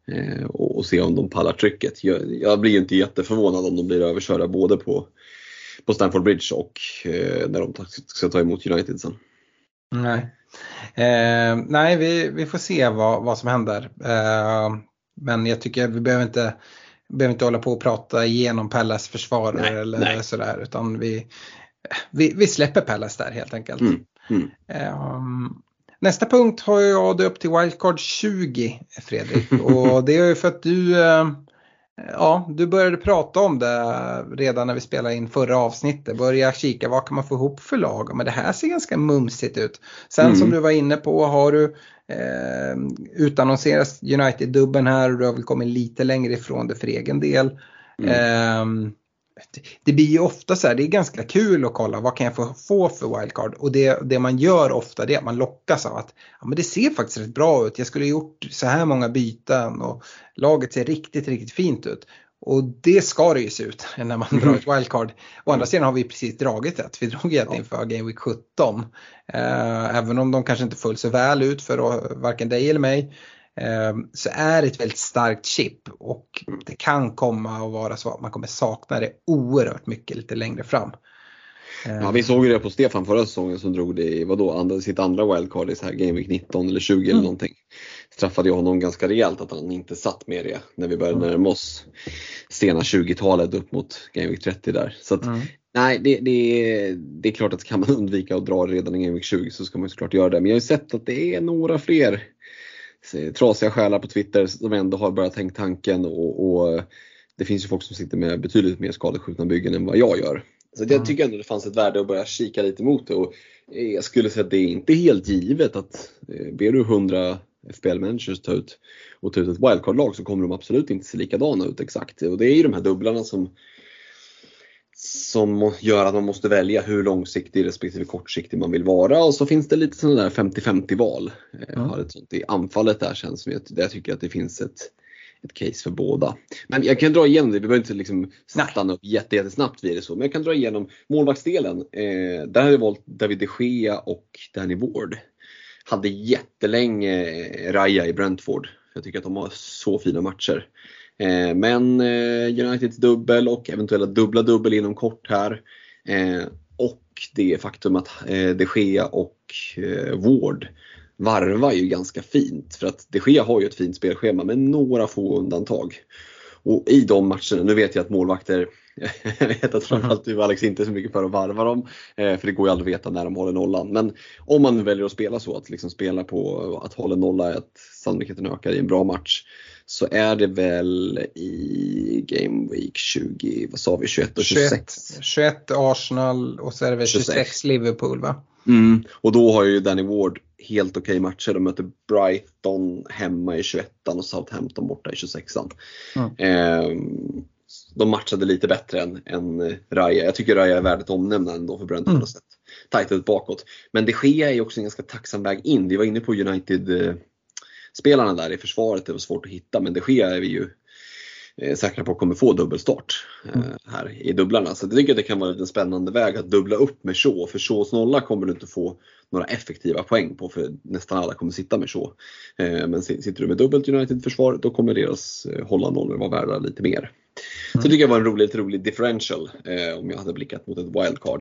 Eh, och, och, se om de pallar trycket. Jag, jag blir inte jätteförvånad om de blir överkörda både på, på Stamford Bridge och eh, när de ska ta emot United sen. Nej, eh, nej vi, vi får se vad, vad som händer. Eh, men jag tycker vi behöver inte, behöver inte hålla på och prata igenom Pallas försvarare nej, eller nej. sådär utan vi, vi, vi släpper Pallas där helt enkelt. Mm. Mm. Um, nästa punkt har jag döpt till Wildcard 20 Fredrik och det är ju för att du uh, Ja, du började prata om det redan när vi spelade in förra avsnittet. Börja kika vad kan man få ihop för lag. Men det här ser ganska mumsigt ut. Sen mm. som du var inne på har du eh, utannonserat United-dubben här och du har väl kommit lite längre ifrån det för egen del. Mm. Eh, det blir ju ofta så här, det är ganska kul att kolla vad kan jag få, få för wildcard och det, det man gör ofta det är att man lockas av att ja, men det ser faktiskt rätt bra ut, jag skulle gjort så här många byten och laget ser riktigt, riktigt fint ut. Och det ska det ju se ut när man drar ett wildcard. Å andra sidan har vi precis dragit ett. Vi drog ett inför Game Week 17. Eh, även om de kanske inte föll så väl ut för varken dig eller mig. Ehm, så är det ett väldigt starkt chip och det kan komma att vara så att man kommer sakna det oerhört mycket lite längre fram. Ja, vi såg ju det på Stefan förra säsongen som drog det i vadå, andra, sitt andra wildcard i så här Game Week 19 eller 20 mm. eller någonting. Straffade jag honom ganska rejält att han inte satt med det när vi började mm. närma oss sena 20-talet upp mot Game Week 30 där. Så att, mm. Nej, det, det, det är klart att kan man undvika att dra redan i Game Week 20 så ska man såklart göra det. Men jag har ju sett att det är några fler trasiga själar på Twitter som ändå har börjat tänka tanken och, och, det finns ju folk som sitter med betydligt mer skadeskjutna byggen än vad jag gör. Så jag tycker ändå det fanns ett värde att börja kika lite mot det och jag skulle säga att det är inte helt givet att eh, ber du 100 FPL managers ta ut och ta ut ett wildcard-lag så kommer de absolut inte se likadana ut exakt. Och det är ju de här dubblarna som som gör att man måste välja hur långsiktig respektive kortsiktig man vill vara och så finns det lite sådana där 50-50 val. Jag har ett sånt i anfallet där känns som jag, där jag tycker att det finns ett, ett case för båda. Men jag kan dra igenom det, vi behöver inte liksom stanna upp jättesnabbt vid det så. Men jag kan dra igenom målvaktsdelen. Eh, där har jag valt David de Gea och Danny Ward. Hade jättelänge eh, Raja i Brentford. Jag tycker att de har så fina matcher. Eh, men eh, Uniteds dubbel och eventuella dubbla dubbel inom kort här. Eh, och det faktum att de Gea och Ward varvar ju ganska fint. För att de Gea har ju ett fint spelschema med några få undantag. Och i de matcherna, nu vet jag att målvakter, jag vet att framförallt du Alex inte är så mycket för att varva dem, för det går ju aldrig att veta när de håller nollan. Men om man väljer att spela så, att liksom spela på att hålla nolla, att sannolikheten ökar i en bra match, så är det väl i Game Week 20, vad sa vi, 21 och 26? 21, 21 Arsenal och så är det väl 26, 26 Liverpool va? Mm. Och då har ju Danny Ward helt okej okay matcher. De möter Brighton hemma i 21 och Southampton borta i 26 mm. eh, De matchade lite bättre än, än Raja. Jag tycker Raja är värd ett omnämnande ändå för Brentford mm. sett tajt ut bakåt. Men de Gea är också en ganska tacksam väg in. Vi var inne på United eh, spelarna där i försvaret, det var svårt att hitta men de Gea är vi ju eh, säkra på kommer få dubbelstart eh, mm. här i dubblarna. Så jag tycker att det kan vara en spännande väg att dubbla upp med Shaw. För Shaws nolla kommer du inte få några effektiva poäng på för nästan alla kommer sitta med Shaw. Eh, men sitter du med dubbelt United-försvar då kommer deras hålla nollor vara värda lite mer. Mm. Så jag tycker det var en rolig, rolig differential om jag hade blickat mot ett wildcard.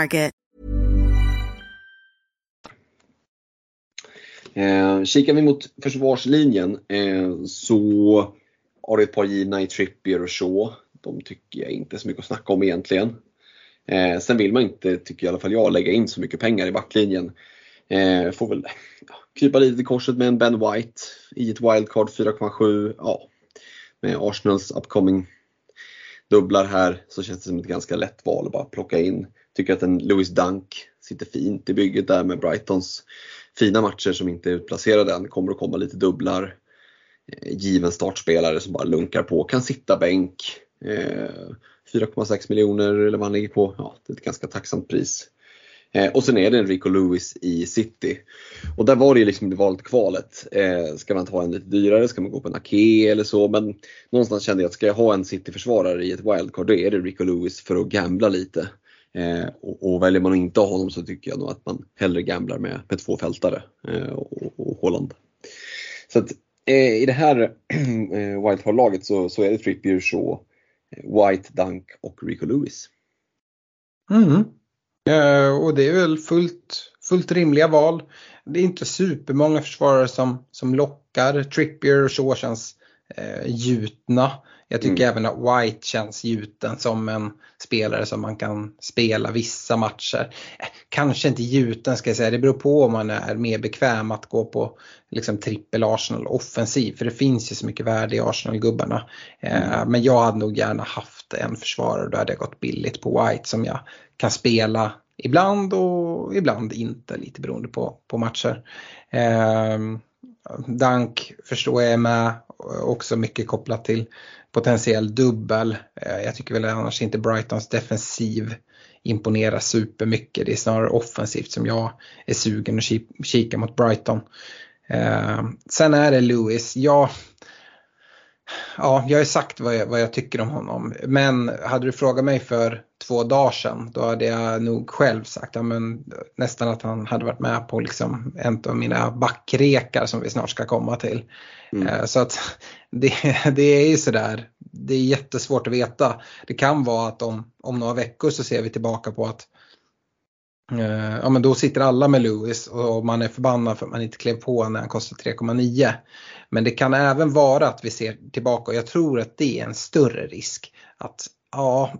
Market. Eh, kikar vi mot försvarslinjen eh, så har du ett par givna i Trippier och Shaw. De tycker jag inte är så mycket att snacka om egentligen. Eh, sen vill man inte, tycker i alla fall jag, lägga in så mycket pengar i backlinjen. Eh, får väl ja, krypa lite i korset med en Ben White i ett wildcard 4,7. Ja, med Arsenals upcoming dubblar här så känns det som ett ganska lätt val att bara plocka in. Tycker att en Louis Dunk sitter fint i bygget där med Brightons fina matcher som inte är utplacerade än. Kommer att komma lite dubblar. Eh, given startspelare som bara lunkar på, kan sitta bänk. Eh, 4,6 miljoner eller vad han ligger på. Ja, det är ett ganska tacksamt pris. Eh, och sen är det Enrico Lewis i City. Och där var det ju liksom det valet kvalet. Eh, ska man ta en lite dyrare? Ska man gå på en Ake eller så? Men någonstans kände jag att ska jag ha en City-försvarare i ett wildcard då är det Rico Lewis för att gambla lite. Eh, och, och, väljer man att inte ha honom så tycker jag nog att man hellre gamblar med, med två fältare eh, och, och Holland. Så att, eh, i det här eh, wildcard-laget så, så är det Trippier, Shaw, eh, White, Dunk och Rico Lewis. Mm. Eh, och det är väl fullt, fullt rimliga val. Det är inte supermånga försvarare som, som lockar. Trippier och Shaw känns eh, gjutna. Jag tycker mm. även att White känns gjuten som en spelare som man kan spela vissa matcher. Eh, kanske inte gjuten ska jag säga, det beror på om man är mer bekväm att gå på liksom trippel Arsenal offensiv. För det finns ju så mycket värde i Arsenal-gubbarna. Eh, mm. Men jag hade nog gärna haft en försvarare och då hade jag gått billigt på White som jag kan spela ibland och ibland inte lite beroende på, på matcher. Eh, Dank förstår jag är med också mycket kopplat till potentiell dubbel. Eh, jag tycker väl annars inte Brightons defensiv imponerar supermycket. Det är snarare offensivt som jag är sugen att kika mot Brighton. Eh, sen är det Lewis. Ja, ja, jag har sagt vad jag, vad jag tycker om honom. Men hade du frågat mig för två dagar sedan då hade jag nog själv sagt ja, men, nästan att han hade varit med på liksom, en av mina backrekar som vi snart ska komma till. Mm. Eh, så att det, det är ju sådär, det är jättesvårt att veta. Det kan vara att om, om några veckor så ser vi tillbaka på att Eh, ja, men då sitter alla med Lewis och man är förbannad för att man inte klev på när han kostar 3,9. Men det kan även vara att vi ser tillbaka och jag tror att det är en större risk. Att ja,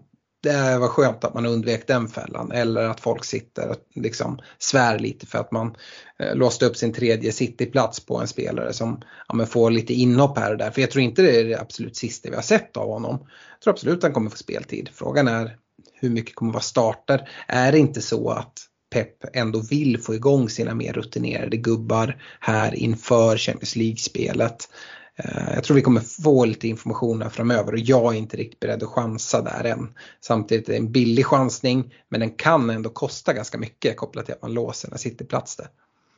det var skönt att man undvek den fällan eller att folk sitter och liksom svär lite för att man eh, låste upp sin tredje cityplats på en spelare som ja, får lite inhopp här och där. För jag tror inte det är det absolut sista vi har sett av honom. Jag tror absolut att han kommer få speltid. Frågan är hur mycket kommer vara starter. Är det inte så att Pep ändå vill få igång sina mer rutinerade gubbar här inför Champions League-spelet. Eh, jag tror vi kommer få lite information här framöver och jag är inte riktigt beredd att chansa där än. Samtidigt är det en billig chansning men den kan ändå kosta ganska mycket kopplat till att man låser en sittplats där.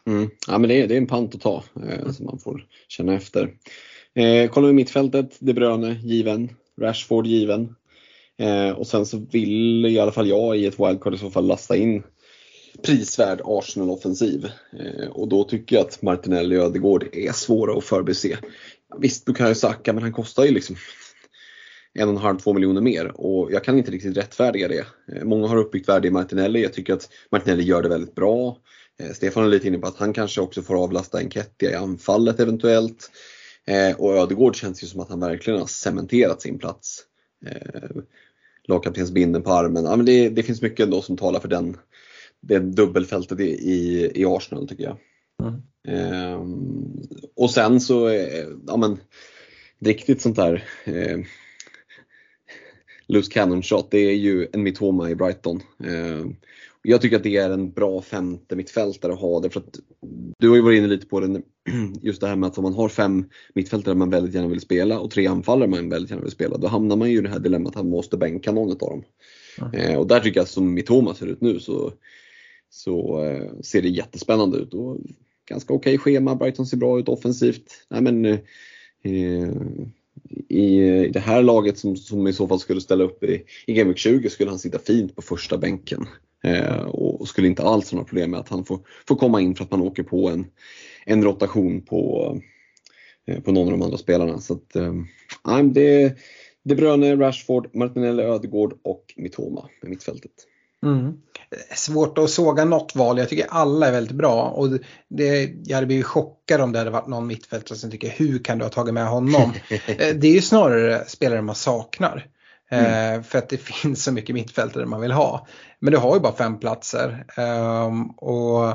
Mm. Ja men det är, det är en pant att ta eh, mm. som man får känna efter. Eh, kollar vi mittfältet, De Bruyne given, Rashford given. Eh, och sen så vill i alla fall jag i ett wildcard i så fall lasta in prisvärd Arsenal-offensiv. Eh, och då tycker jag att Martinelli och Ödegård är svåra att förbise. Visst, Bukayo Saka, men han kostar ju liksom en och en halv, två miljoner mer och jag kan inte riktigt rättfärdiga det. Eh, många har uppbyggt värde i Martinelli. Jag tycker att Martinelli gör det väldigt bra. Eh, Stefan är lite inne på att han kanske också får avlasta Enketia i anfallet eventuellt. Eh, och Ödegård känns ju som att han verkligen har cementerat sin plats. Lagkaptensbinden på armen. Ja, men det, det finns mycket ändå som talar för den, det dubbelfältet i, i, i Arsenal tycker jag. Mm. Ehm, och sen så, eh, ja men riktigt sånt där eh, loose cannon shot, det är ju en Mitoma i Brighton. Ehm, jag tycker att det är en bra femte mittfältare att ha det för att du har ju varit inne lite på det, just det här med att om man har fem mittfältare man väldigt gärna vill spela och tre anfallare man väldigt gärna vill spela, då hamnar man ju i det här dilemmat att man måste bänka någon av dem. Mm. Eh, och där tycker jag som Mitoma ser ut nu så så eh, ser det jättespännande ut. Och ganska okej okay schema, Brighton ser bra ut offensivt. Nej, men, eh, i, I det här laget som, som i så fall skulle ställa upp i, i Game Week 20 skulle han sitta fint på första bänken. Eh, och, och, skulle inte alls ha några problem med att han får, får komma in för att man åker på en, en rotation på, eh, på någon av de andra spelarna. Så att, eh, det, De Bruyne, Rashford, Martinelli, Ödegård och Mitoma i mittfältet. Mm. Svårt att såga något val. Jag tycker alla är väldigt bra. Och det, jag hade blivit chockad om det hade varit någon mittfältare som tycker hur kan du ha tagit med honom? Eh, det är ju snarare spelare man saknar. Eh, mm. För att det finns så mycket mittfältare man vill ha. Men du har ju bara fem platser. Um, och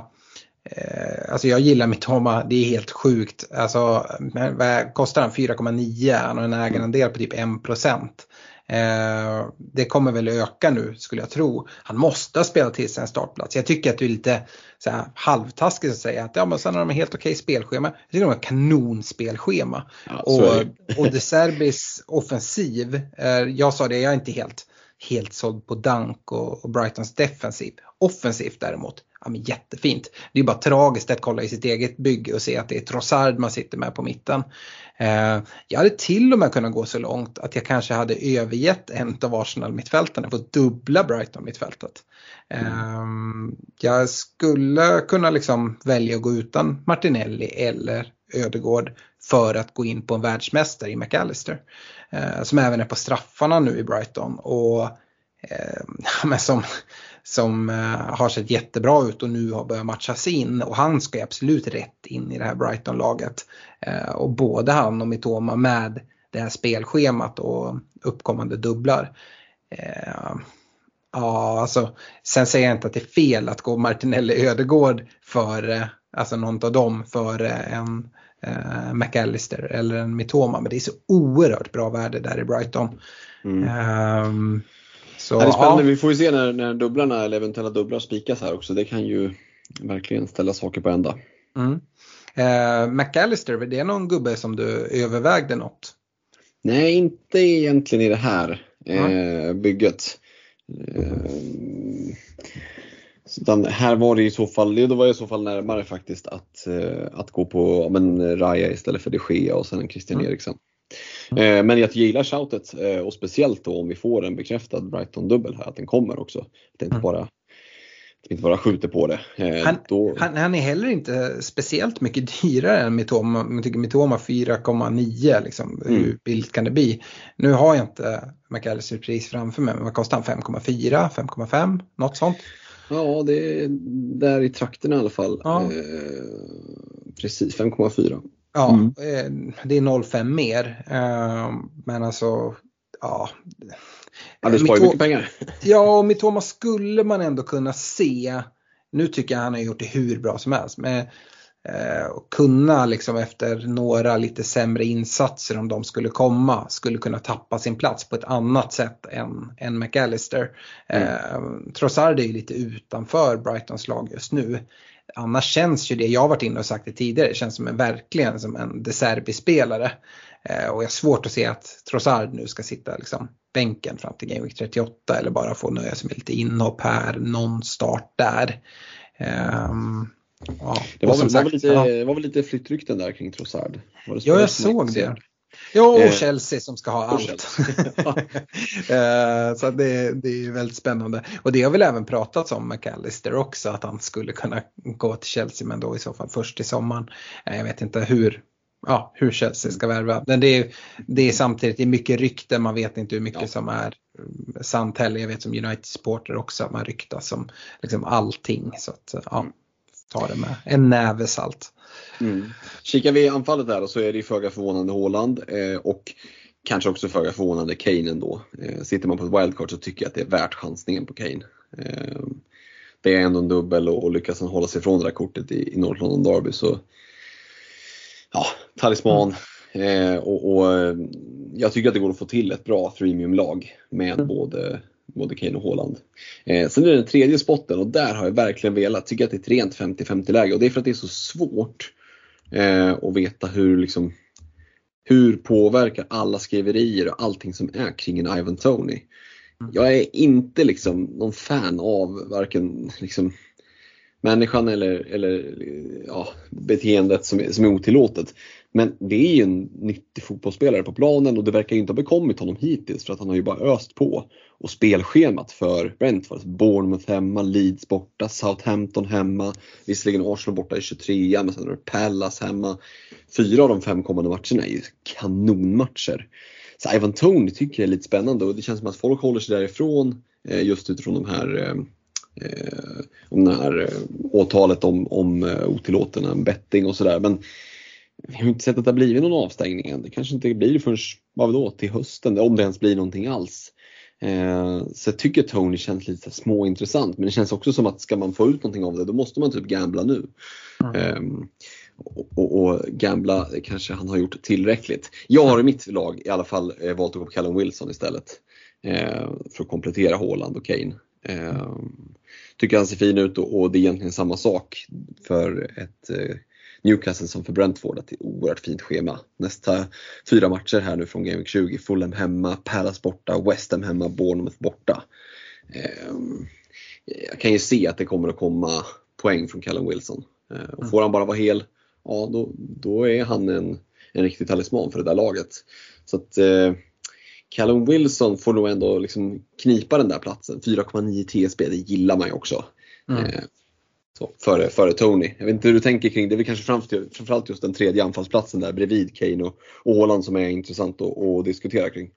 eh, Alltså jag gillar Mitoma, det är helt sjukt. Alltså, vad kostar han? 4,9? Han har en ägarandel på typ 1%. Eh, det kommer väl öka nu skulle jag tro. Han måste ha spelat till sig en startplats. Jag tycker att det är lite så här, halvtaskigt att säga att ja, men sen har de helt okej spelschema. Jag tycker de har kanonspelschema. Ja, och, och De Serbis offensiv, eh, jag sa det, jag är inte helt helt såld på Dunk och, och Brightons defensiv. Offensivt däremot, ja, men jättefint. Det är bara tragiskt att kolla i sitt eget bygge och se att det är Trossard man sitter med på mitten. Eh, jag hade till och med kunnat gå så långt att jag kanske hade övergett en av Arsenal-mittfältarna för att dubbla Brighton-mittfältet. Eh, jag skulle kunna liksom välja att gå utan Martinelli eller Ödegård för att gå in på en världsmästare i McAllister. Eh, som även är på straffarna nu i Brighton. Och eh, som, som eh, har sett jättebra ut och nu har börjat matchas in och han ska ju absolut rätt in i det här Brighton-laget. Eh, och både han och Mitoma med det här spelschemat och uppkommande dubblar. Eh, ja, alltså, sen säger jag inte att det är fel att gå Martinelli Ödegård för alltså någon av dem för en eh, McAllister eller en Mitoma. Men det är så oerhört bra värde där i Brighton. Mm. Um, så, det är spännande, vi får ju se när, när dubblarna eller eventuella dubblar spikas här också. Det kan ju verkligen ställa saker på ända. Mm. Eh, McAllister, är det någon gubbe som du övervägde något? Nej, inte egentligen i det här eh, bygget. Eh, här var det i så fall, då var jag i så fall närmare faktiskt att, eh, att gå på men, Raya istället för de Gea och sen Christian mm. Eriksen. Eh, men jag gillar shoutet eh, och speciellt då om vi får en bekräftad Brighton-dubbel här, att den kommer också. Att det inte Mm. bara, inte bara skjuter på det. Eh, Han, då, han, han är heller inte speciellt mycket dyrare än Mitoma. Man tycker Mitoma 4,9 liksom. Mm. Hur billigt kan det bli? Nu har jag inte McAllisters pris framför mig men vad kostar han? 5,4? 5,5? Något sånt? Ja, det är där i trakten i alla fall. Ja. Eh, precis, 5,4. Ja, Mm. eh, det är 0,5 mer. Eh, Men alltså, ja. Ja, det sparar ju Mitoma- mycket pengar. Ja, och Mitoma skulle man ändå kunna se. Nu tycker jag han har gjort det hur bra som helst. Men eh, och kunna liksom efter några lite sämre insatser om de skulle komma skulle kunna tappa sin plats på ett annat sätt än, än McAllister. Eh, Trossard är ju lite utanför Brightons lag just nu. Annars känns ju det, jag har varit inne och sagt det tidigare, känns som en, verkligen som en De Serbi-spelare. Eh, och jag har svårt att se att Trossard nu ska sitta liksom bänken fram till Game Week 38 eller bara få nöja sig med lite inhopp här, någon start där. Ehm, ja. Det var, väl, som var, väl sagt, lite, ja. var väl lite flyttrykten där kring Trossard? Ja, jag såg det. Ja, och Eh, Chelsea som ska ha allt. Eh, så det, det är väldigt spännande. Och det har väl även pratats om McAllister också, att han skulle kunna gå till Chelsea men då i så fall först i sommaren. Eh, Jag vet inte hur, ja, hur Chelsea ska värva. Men det är, det är samtidigt det är mycket rykten, man vet inte hur mycket Ja. som är mm, sant heller. Jag vet som United-supporter också att man ryktas om liksom allting. Så att, ja, ta det med en näve salt. Mm. Kikar vi i anfallet där så är det ju föga förvånande Haaland eh, och kanske också föga förvånande Kane ändå. Eh, sitter man på ett wildcard så tycker jag att det är värt chansningen på Kane. Eh, det är ändå en dubbel och, och lyckas han hålla sig från det där kortet i, i North London Derby så ja, talisman. Eh, och, och eh, jag tycker att det går att få till ett bra freemium-lag med både, både Kane och Haaland. Eh, sen är det den tredje spotten och där har jag verkligen velat, tycker att det är ett rent 50-50 läge och det är för att det är så svårt eh, att veta hur liksom hur påverkar alla skriverier och allting som är kring en Ivan Tony. Jag är inte liksom någon fan av varken liksom människan eller, eller ja, beteendet som är, som är otillåtet. Men det är ju en nyttig fotbollsspelare på planen och det verkar ju inte ha bekommit honom hittills för att han har ju bara öst på. Och spelschemat för Brentford, Bournemouth hemma, Leeds borta, Southampton hemma, visserligen Arsenal borta i 23 men sen har du Palace hemma. Fyra av de fem kommande matcherna är ju kanonmatcher. Så Ivan Tony tycker jag är lite spännande och det känns som att folk håller sig därifrån eh, just utifrån de här eh, eh, om det här eh, åtalet om, om eh, otillåten betting och sådär. Men vi har inte sett att det har blivit någon avstängning än. Det kanske inte blir förrän, vad då, till hösten, om det ens blir någonting alls. Eh, så jag tycker Tony känns lite småintressant men det känns också som att ska man få ut någonting av det då måste man typ gambla nu. Eh, och, och, och gambla kanske han har gjort tillräckligt. Jag har i mitt lag i alla fall eh, valt att gå på Callum Wilson istället. För att komplettera Haaland och Kane. Eh, tycker han ser fin ut och, och det är egentligen samma sak för ett eh, Newcastle som för Brentford. Att det är oerhört fint schema. Nästa fyra matcher här nu från Game Week 20. Fulham hemma, Palace borta, West Ham hemma, Bournemouth borta. Eh, jag kan ju se att det kommer att komma poäng från Callum Wilson. Eh, och får han bara vara hel, ja då, då är han en, en riktig talisman för det där laget. Så att eh, Callum Wilson får nog ändå liksom knipa den där platsen. 4,9 TSB, det gillar man ju också. Mm. Eh, så, före, före Tony. Jag vet inte hur du tänker kring det. Det är väl kanske framför- framförallt just den tredje anfallsplatsen där bredvid Kane och, och Haaland som är intressant att, att diskutera kring.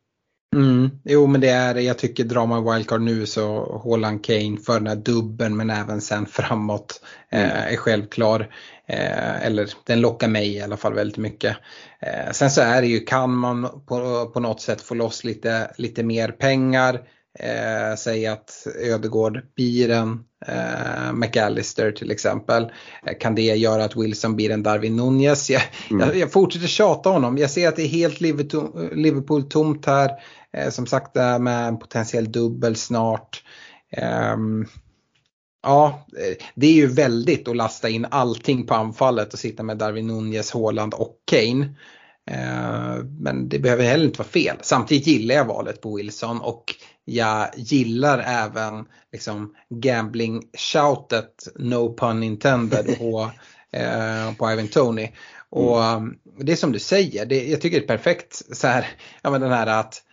Mm. Jo men det är, jag tycker drar man wildcard nu så Haaland Kane för den här dubben men även sen framåt eh, är självklar. Eh, eller den lockar mig i alla fall väldigt mycket. Eh, sen så är det ju, kan man på, på något sätt få loss lite, lite mer pengar. Eh, säg att Ödegård blir en eh, McAllister till exempel. Eh, kan det göra att Wilson blir en Darwin Nunez? Jag, jag, jag fortsätter tjata honom. Jag ser att det är helt Liverpool tomt här. Eh, som sagt det här med en potentiell dubbel snart. Ehm, ja, eh, det är ju väldigt att lasta in allting på anfallet och sitta med Darwin Nunez, Haaland och Kane. Eh, men det behöver heller inte vara fel. Samtidigt gillar jag valet på Wilson och jag gillar även liksom gambling-shoutet, no pun intended, på, eh, på Ivan Tony. Och um, det är som du säger, det, jag tycker det är perfekt så här, ja men den här att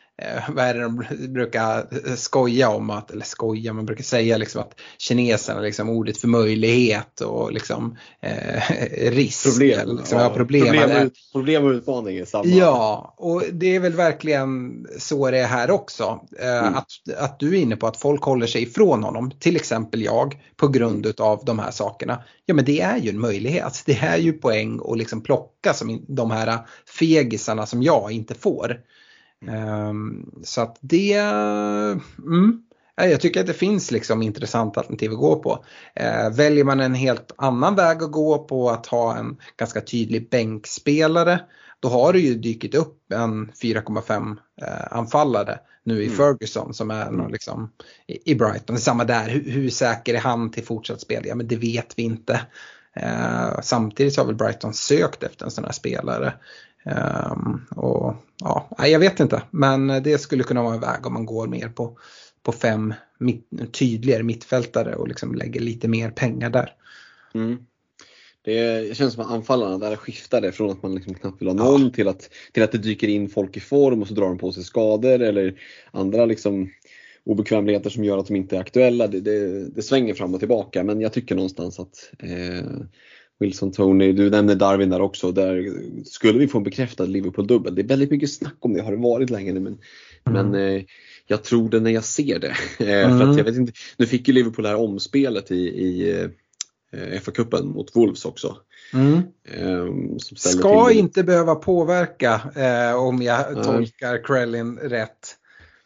vad är det de brukar skoja om, att, eller skoja, man brukar säga liksom att kineserna, liksom ordet för möjlighet och liksom eh, risk. Problem. Liksom, ja, problem. Problem, och, problem och utmaning är samma. Ja, och det är väl verkligen så det är här också. Eh, mm. att, att du är inne på att folk håller sig ifrån honom, till exempel jag, på grund av de här sakerna. Ja men det är ju en möjlighet. Det är ju poäng att liksom plocka som de här fegisarna som jag inte får. Um, så att det, mm, jag tycker att det finns liksom intressanta alternativ att gå på. Uh, väljer man en helt annan väg att gå på att ha en ganska tydlig bänkspelare då har det ju dykt upp en 4,5 uh, anfallare nu i mm. Ferguson som är någon liksom, i, i Brighton. Det samma där, hur, hur säker är han till fortsatt spel? Ja men det vet vi inte. Uh, samtidigt så har väl Brighton sökt efter en sån här spelare. Um, och, ja, jag vet inte, men det skulle kunna vara en väg om man går mer på, på fem mitt, tydligare mittfältare och liksom lägger lite mer pengar där. Mm. Det känns som att anfallarna där skiftade från att man liksom knappt vill ha någon ja. till, att, till att det dyker in folk i form och så drar de på sig skador eller andra liksom obekvämligheter som gör att de inte är aktuella. Det, det, det svänger fram och tillbaka men jag tycker någonstans att eh, Wilson, Tony, du nämner Darwin där också. Där skulle vi få en bekräftad Liverpool-dubbel. Det är väldigt mycket snack om det, har det varit länge nu. Men, mm. men eh, jag tror det när jag ser det. mm. för att jag vet inte, nu fick ju Liverpool det här omspelet i, i eh, FA-cupen mot Wolves också. Mm. Um, Ska inte behöva påverka eh, om jag mm. tolkar Krellin rätt.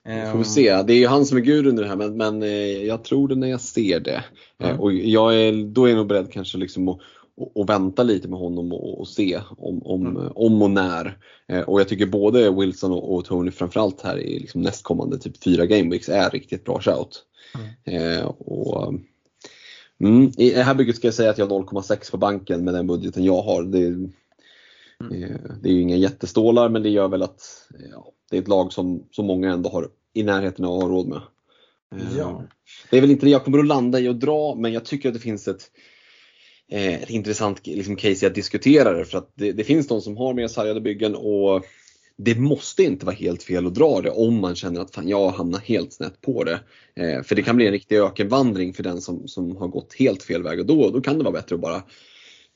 Vi får se. Det är ju han som är gurun i det här men, men eh, jag tror det när jag ser det. Mm. och jag är, då är jag nog beredd kanske liksom att och, och vänta lite med honom och, och se om, om, mm. om och när. Eh, och jag tycker både Wilson och, och Tony framförallt här i liksom nästkommande typ fyra gameweeks är riktigt bra shout. Mm. Eh, och, mm, I det här bygget ska jag säga att jag har 0,6 på banken med den budgeten jag har. Det, mm. eh, det är ju inga jättestålar men det gör väl att ja, det är ett lag som, som många ändå har i närheten av att ha råd med. Eh, ja. Det är väl inte det jag kommer att landa i och dra men jag tycker att det finns ett Eh, Eh, ett intressant liksom, case att diskutera det för att det, det finns de som har mer sargade byggen och det måste inte vara helt fel att dra det om man känner att fan, jag hamnar helt snett på det. Eh, för det kan bli en riktig ökenvandring för den som, som har gått helt fel väg och då, då kan det vara bättre att bara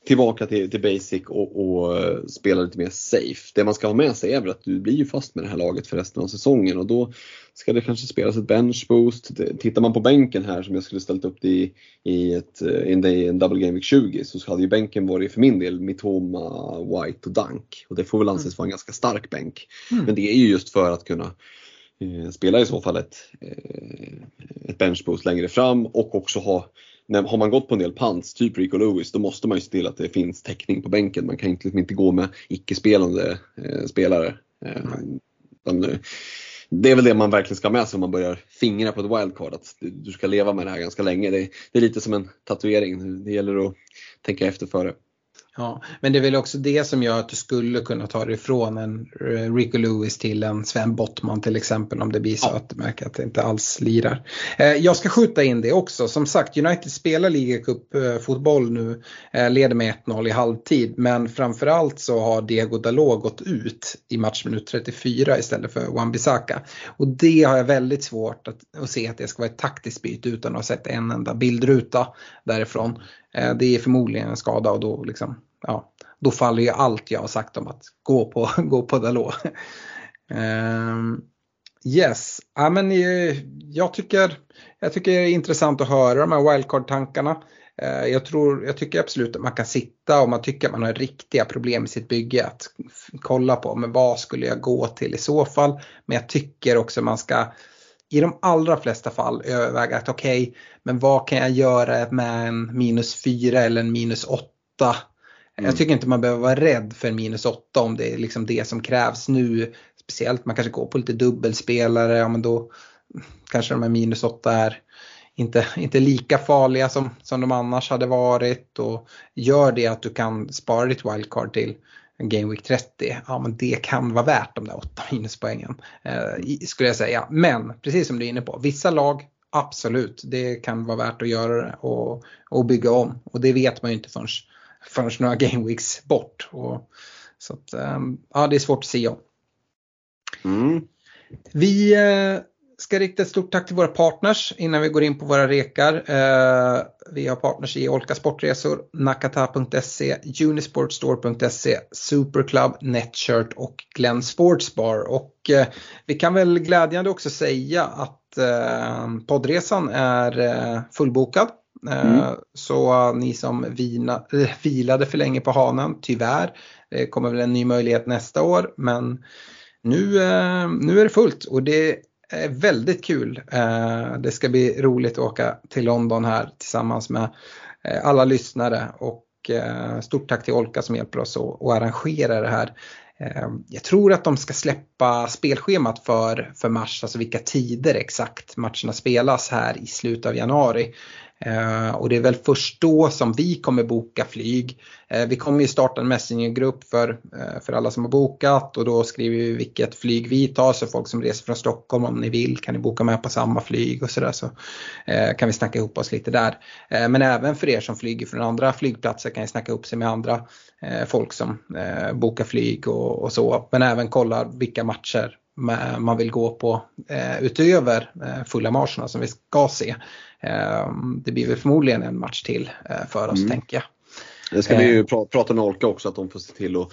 tillbaka till, till basic och, och uh, spela lite mer safe. Det man ska ha med sig är väl att du blir ju fast med det här laget för resten av säsongen och då ska det kanske spelas ett bench boost. Tittar man på bänken här som jag skulle ställt upp i, i, ett, uh, i en double game week 20 så hade ju bänken varit för min del Mitoma, White och Dunk. Och det får väl anses mm. vara en ganska stark bänk. Mm. Men det är ju just för att kunna eh, spela i så fall ett, ett bench boost längre fram och också ha när, har man gått på en del pants, typ Rico Lewis, då måste man ju se till att det finns täckning på bänken. Man kan inte, liksom inte gå med icke-spelande eh, spelare. Eh, det är väl det man verkligen ska ha med sig om man börjar fingra på ett wildcard, att du ska leva med det här ganska länge. Det, det är lite som en tatuering, det gäller att tänka efter före. Ja, men det är väl också det som gör att du skulle kunna ta dig ifrån en eh, Rico Lewis till en Sven Bottman till exempel om det blir så ja. att du märker att det inte alls lirar. Eh, jag ska skjuta in det också. Som sagt, United spelar ligacup-fotboll nu, eh, leder med 1-0 i halvtid. Men framförallt så har Diego Dalot gått ut i matchminut 34 istället för Wan-Bissaka. Och det har jag väldigt svårt att, att se att det ska vara ett taktiskt byte utan att ha sett en enda bildruta därifrån. Det är förmodligen en skada och då liksom ja, då faller ju allt jag har sagt om att gå på, gå på Dalot. um, yes, ja, men eh, jag tycker, jag tycker det är intressant att höra de här wildcard-tankarna. Uh, jag, tror, jag tycker absolut att man kan sitta om man tycker att man har riktiga problem i sitt bygge att kolla på men vad skulle jag gå till i så fall. Men jag tycker också man ska i de allra flesta fall överväga att okej, okay, men vad kan jag göra med en minus 4 eller en minus 8 Mm. Jag tycker inte man behöver vara rädd för minus 8 om det är liksom det som krävs nu. Speciellt man kanske går på lite dubbelspelare, ja men då kanske de här minus 8 är inte, inte lika farliga som, som de annars hade varit. Och gör det att du kan spara ditt wildcard till Game Week 30, ja men det kan vara värt de där 8 minuspoängen. Eh, skulle jag säga. Men precis som du är inne på, vissa lag, absolut, det kan vara värt att göra det och, och bygga om. Och det vet man ju inte förrän förrän några game weeks bort. Och, så att, ehm, ja, det är svårt att se om. Mm. Vi eh, ska rikta ett stort tack till våra partners innan vi går in på våra rekar. Eh, vi har partners i Olka Sportresor, Nakata.se, Unisportstore.se, Superclub, Netshirt och Glenn Sportsbar. Och eh, vi kan väl glädjande också säga att eh, poddresan är fullbokad. Mm. Eh, så ni som vina, eh, vilade för länge på hanen, tyvärr, det kommer väl en ny möjlighet nästa år. Men nu, nu är det fullt och det är väldigt kul. Det ska bli roligt att åka till London här tillsammans med alla lyssnare och stort tack till Olka som hjälper oss att arrangera det här. Jag tror att de ska släppa spelschemat för, för mars, alltså vilka tider exakt matcherna spelas här i slutet av januari. Eh, och det är väl först då som vi kommer boka flyg. Eh, vi kommer ju starta en messengergrupp för, eh, för alla som har bokat och då skriver vi vilket flyg vi tar så folk som reser från Stockholm om ni vill kan ni boka med på samma flyg och sådär så kan vi snacka ihop oss lite där. Men även för er som flyger från andra flygplatser kan ni snacka ihop sig med andra folk som bokar flyg och, och så. Men även kolla vilka matcher man vill gå på eh, utöver eh, fulla marscherna som vi ska se. Eh, det blir väl förmodligen en match till för oss Mm. tänker jag. Det ska vi ju pra- prata med Olka också att de får se till att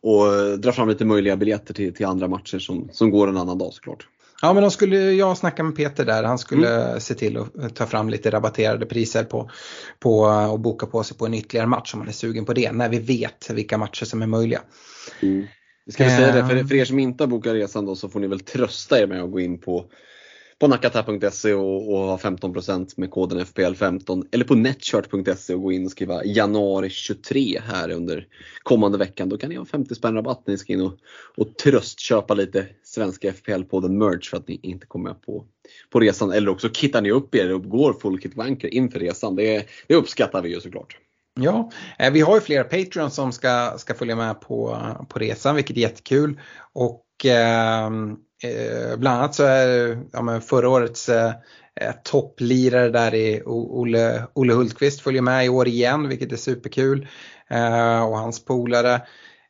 och dra fram lite möjliga biljetter till, till andra matcher som, som går en annan dag såklart. Ja men de skulle, jag snackade med Peter där, han skulle se till att ta fram lite rabatterade priser på, på och boka på sig på en ytterligare match om man är sugen på det, när vi vet vilka matcher som är möjliga. Vi ska väl säga det, för, Eh. för er som inte har bokat resan då så får ni väl trösta er med att gå in på på nakata.se och, och ha 15% med koden FPL15 eller på netchart.se och gå in och skriva januari 23 här under kommande veckan. Då kan ni ha 50 spänn rabatt när ni ska in och, och tröstköpa lite svenska FPL-podden merch för att ni inte kommer med på, på resan. Eller också kittar ni upp er och går full kit wanker inför resan. Det, det uppskattar vi ju såklart. Ja, eh, vi har ju flera Patreons som ska, ska följa med på, på resan vilket är jättekul. Och ehm, eh, bland annat så är ja, men förra årets eh, eh topplirare där i Olle, Olle Hultqvist följer med i år igen vilket är superkul. Eh, och hans polare.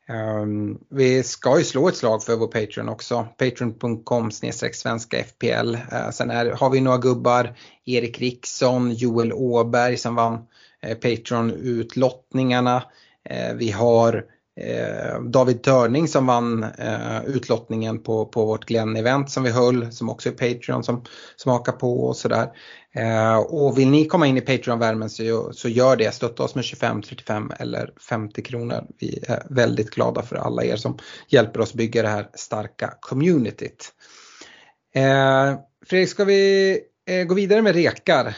Um, vi ska ju slå ett slag för vår Patreon också. Patreon.com svenska FPL. Uh, eh, sen är, har vi några gubbar. Erik Riksson, Joel Åberg som vann Eh, Patreon-utlottningarna. Eh, vi har eh, David Törning som vann utlottningen på, på vårt Glenn-event som vi höll som också är Patreon som, som hakar på och sådär. Och vill ni komma in i Patreon-värmen så, så gör det. Stötta oss med 25, 35 eller 50 kronor. Vi är väldigt glada för alla er som hjälper oss bygga det här starka communityt. Fredrik, ska vi gå vidare med rekar?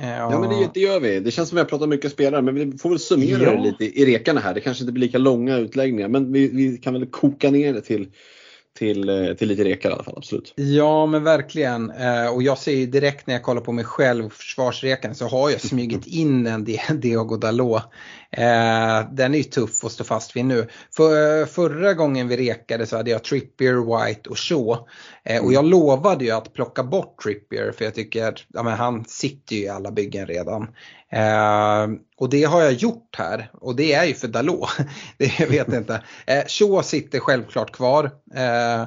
Eh, Ja men det, det gör vi. Det känns som vi har pratat mycket spelare men vi får väl summera Ja. det lite i rekarna här. Det kanske inte blir lika långa utläggningar men vi, vi kan väl koka ner det till, till, eh, till lite rekar i alla fall. Absolut. Ja men verkligen. Eh, och jag ser ju direkt när jag kollar på mig själv, försvarsrekan, så har jag smugit in en Di- Diogo Dalot. Eh, den är ju tuff att stå fast vid nu. För, förra gången vi rekade så hade jag Trippier, White och Shaw. Och jag lovade ju att plocka bort Trippier för jag tycker att ja, han sitter ju i alla byggen redan. Eh, och det har jag gjort här och det är ju för Dalot. det jag vet inte. Eh, Shaw sitter självklart kvar. Eh,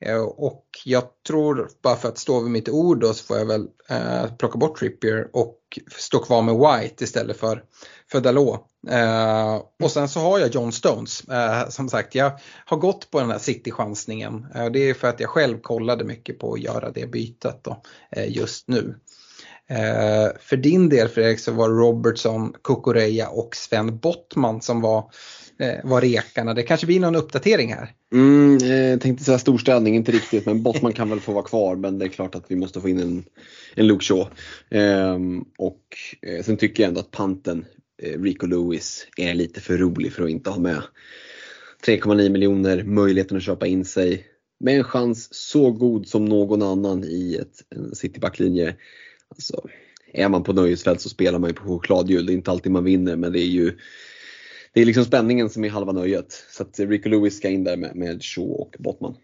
Eh, Och jag tror, bara för att stå vid mitt ord då, så får jag väl eh, plocka bort Trippier och stå kvar med White istället för, för Dalot. Eh, och sen så har jag John Stones. Eh, som sagt, jag har gått på den här City-chansningen. Eh, det är för att jag själv kollade mycket på att göra det bytet då, eh, just nu. Eh, för din del Fredrik så var det Robertson, Kukureya och Sven Bottman som var, eh, var rekarna. Det kanske blir någon uppdatering här. Mm, eh, tänkte säga storstädning, inte riktigt men Bottman kan väl få vara kvar men det är klart att vi måste få in en, en Luke Shaw. Eh, och eh, sen tycker jag ändå att panten eh, Rico Lewis är lite för rolig för att inte ha med. 3,9 miljoner, möjligheten att köpa in sig med en chans så god som någon annan i ett, en citybacklinje. Alltså, är man på nöjesfält så spelar man ju på chokladhjul. Det är inte alltid man vinner men det är ju det är liksom spänningen som är halva nöjet. Så att Rico Lewis ska in där med, med Shaw och Bottman.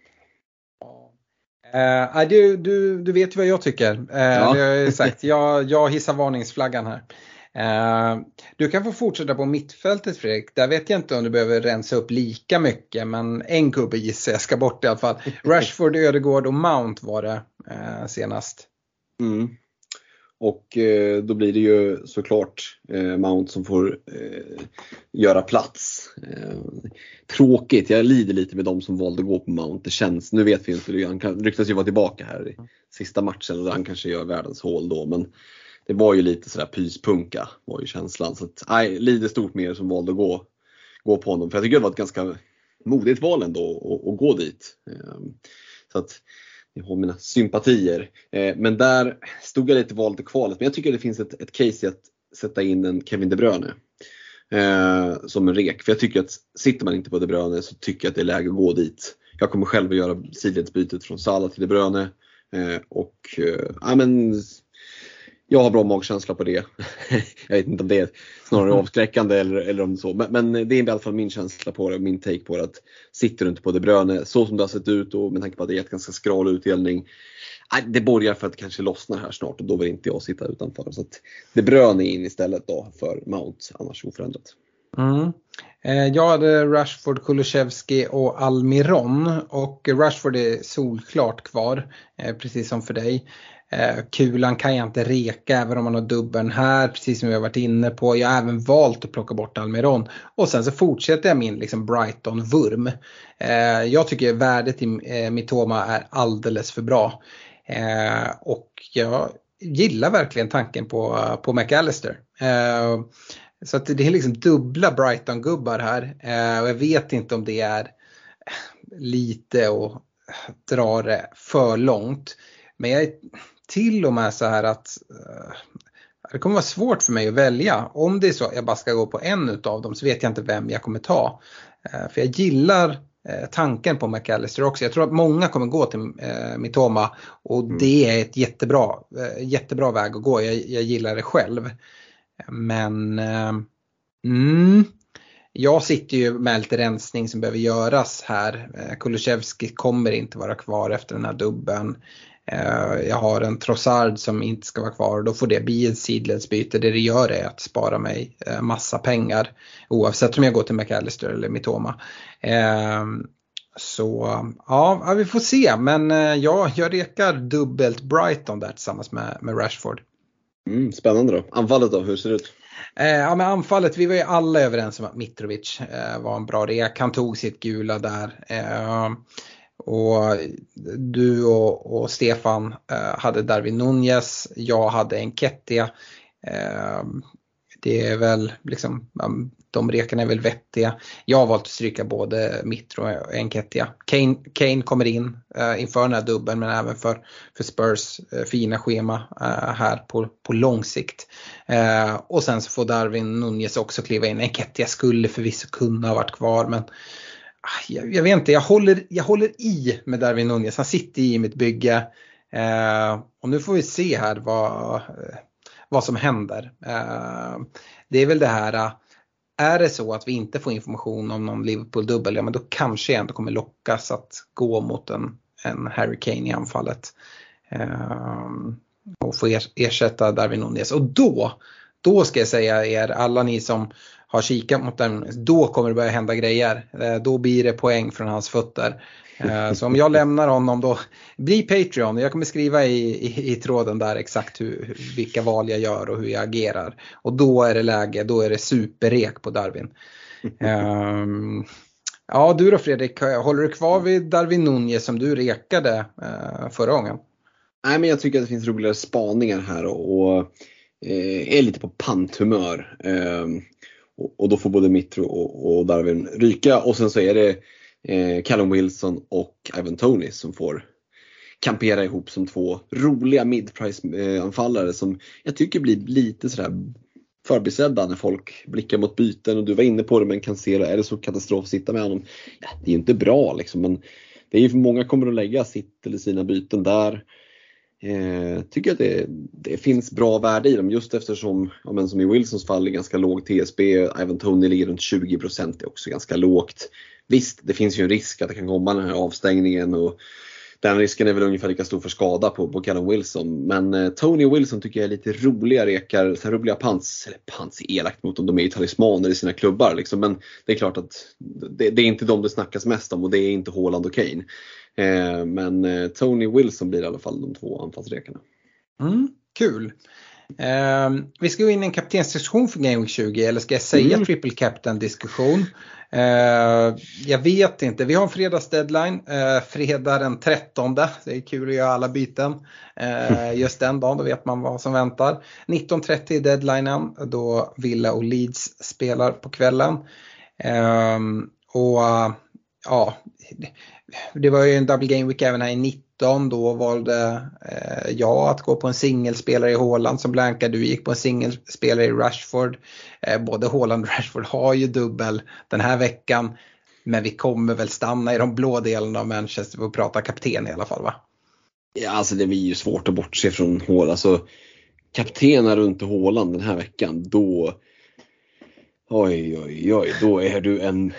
Uh, du, du, du vet ju vad jag tycker. Uh, Ja. Har jag sagt. Jag, jag hissar varningsflaggan här. Eh, du kan få fortsätta på mittfältet Fredrik. Där vet jag inte om du behöver rensa upp lika mycket men en gubbe gissar jag ska bort i alla fall. Rashford, Ödegård och Mount var det eh, senast. Mm. Och eh, då blir det ju såklart eh, Mount som får eh, göra plats. Eh, tråkigt, jag lider lite med de som valde att gå på Mount. Det känns, nu vet vi inte, han kan, ryktas ju vara tillbaka här i sista matchen och han kanske gör världens hål då. Men det var ju lite sådär pyspunka var ju känslan. Så att, nej, lider stort med er som valde att gå, gå på honom. För jag tycker det var ett ganska modigt val ändå att, gå dit. Eh, så att, jag har mina sympatier. Eh, men där stod jag lite valet och kvalet. Men jag tycker det finns ett, ett case i att sätta in en Kevin De Bruyne. Eh, som en rek. För jag tycker att sitter man inte på De Bruyne så tycker jag att det är läge att gå dit. Jag kommer själv att göra sidledsbytet från Salah till De Bruyne. Eh, och eh, ja, men, jag har bra magkänsla på det. jag vet inte om det är snarare avskräckande eller, eller om det så. Men, men, det är i alla fall min känsla på det och min take på det. Att sitter du inte på De Bruyne så som det har sett ut och med tanke på att det är ett ganska skral utdelning. Det borgar för att det kanske lossnar här snart och då vill inte jag sitta utanför. Så att De Bruyne in istället då för Mount, annars oförändrat. Mm. Jag hade Rashford, Kulusevski och Almiron och Rashford är solklart kvar, precis som för dig. Eh, kulan kan jag inte reka även om man har dubbeln här, precis som vi har varit inne på. Jag har även valt att plocka bort Almiron. Och sen så fortsätter jag min liksom Brighton-vurm. Eh, jag tycker värdet i eh, Mitoma är alldeles för bra. Och jag gillar verkligen tanken på, på McAllister. Så att det är liksom dubbla Brighton-gubbar här. Och jag vet inte om det är lite och dra det för långt. Men jag är till och med så här att det kommer vara svårt för mig att välja. Om det är så att jag bara ska gå på en utav dem så vet jag inte vem jag kommer ta. För jag gillar tanken på McAllister också. Jag tror att många kommer gå till Mitoma och mm. det är ett jättebra, jättebra väg att gå. Jag, jag gillar det själv. Men mm, jag sitter ju med lite rensning som behöver göras här. Kulusevski kommer inte vara kvar efter den här dubben. Jag har en Trossard som inte ska vara kvar då får det bli ett sidledsbyte. Det det gör är att spara mig massa pengar oavsett om jag går till McAllister eller Mitoma. Så ja, vi får se men ja, jag rekar dubbelt Brighton där tillsammans med, med Rashford. Mm, spännande då. Anfallet då, hur ser det ut? Eh, ja men anfallet, vi var ju alla överens om att Mitrovic eh, var en bra rek. Han tog sitt gula där. Eh, och du och, och Stefan eh, hade Darwin Nunez, jag hade Enketia. Eh, det är väl liksom, de rekarna är väl vettiga. Jag har valt att stryka både Mitro och Enketia. Kane, Kane kommer in uh, inför den här dubbeln men även för, för Spurs uh, fina schema uh, här på, på lång sikt. och sen så får Darwin Nunez också kliva in. Enketia skulle förvisso kunna ha varit kvar men Ah, jag, jag, vet inte, jag håller, jag håller i med Darwin Nunez. Han sitter i mitt bygge. Eh, och nu får vi se här vad eh, vad som händer. Eh, det är väl det här, är det så att vi inte får information om någon Liverpool-dubbel, ja men då kanske jag ändå kommer lockas att gå mot en, en Harry Kane i anfallet. Och få ersätta Darwin Nunez. Och då, då ska jag säga er, alla ni som har kikat mot den, då kommer det börja hända grejer. Eh, då blir det poäng från hans fötter. Eh, så om jag lämnar honom då, bli Patreon. Jag kommer skriva i, i, i tråden där exakt hur, vilka val jag gör och hur jag agerar. Och då är det läge, då är det superrek på Darwin. Um, ja du då Fredrik, håller du kvar vid Darwin Nunez som du rekade uh, förra gången? Nej men jag tycker att det finns roligare spaningar här och, och eh, är lite på panthumör. Eh, och, och, då får både Mitro och, och Darwin ryka och sen så är det eh, Callum Wilson och Ivan Tony som får kampera ihop som två roliga midprice-anfallare som jag tycker blir lite sådär förbisedda när folk blickar mot byten och du var inne på det men kan se det, är det så katastrof att sitta med honom? Ja, det är ju inte bra liksom men det är ju för många kommer att lägga sitt eller sina byten där. Eh, tycker att det, det, finns bra värde i dem just eftersom, ja, men som i Wilsons fall, är ganska låg TSB. Även Tony ligger runt 20 det är också ganska lågt. Visst, det finns ju en risk att det kan komma den här avstängningen och den risken är väl ungefär lika stor för skada på, på Callum Wilson. Men eh, Tony Wilson tycker jag är lite roliga rekar, så här roliga pants, eller pants är elakt mot dem, de är ju talismaner i sina klubbar liksom. Men det är klart att det, det är inte de det snackas mest om och det är inte Haaland och Kane. Eh, men eh, Tony Wilson blir i alla fall de två anfallsrekarna. Mm, kul. Eh, vi ska gå in i en kaptensdiskussion för Game Week 20 eller ska jag säga Mm. triple captain diskussion? Eh, jag vet inte, vi har en fredagsdeadline, eh, fredag den 13. Det är kul att göra alla byten. Eh, just den dagen, då vet man vad som väntar. 19.30 är deadlinen då Villa och Leeds spelar på kvällen. Eh, och ja, det var ju en double game week även här i 19. Då valde eh, jag att gå på en singelspelare i Håland som Blanka. Du gick på en singelspelare i Rashford. Eh, både Håland och Rashford har ju dubbel den här veckan. Men vi kommer väl stanna i de blå delarna av Manchester och prata kapten i alla fall va? Ja, alltså det blir ju svårt att bortse från Haaland. Alltså, kaptenen runt Haaland den här veckan, då Oj, oj, oj, då är du en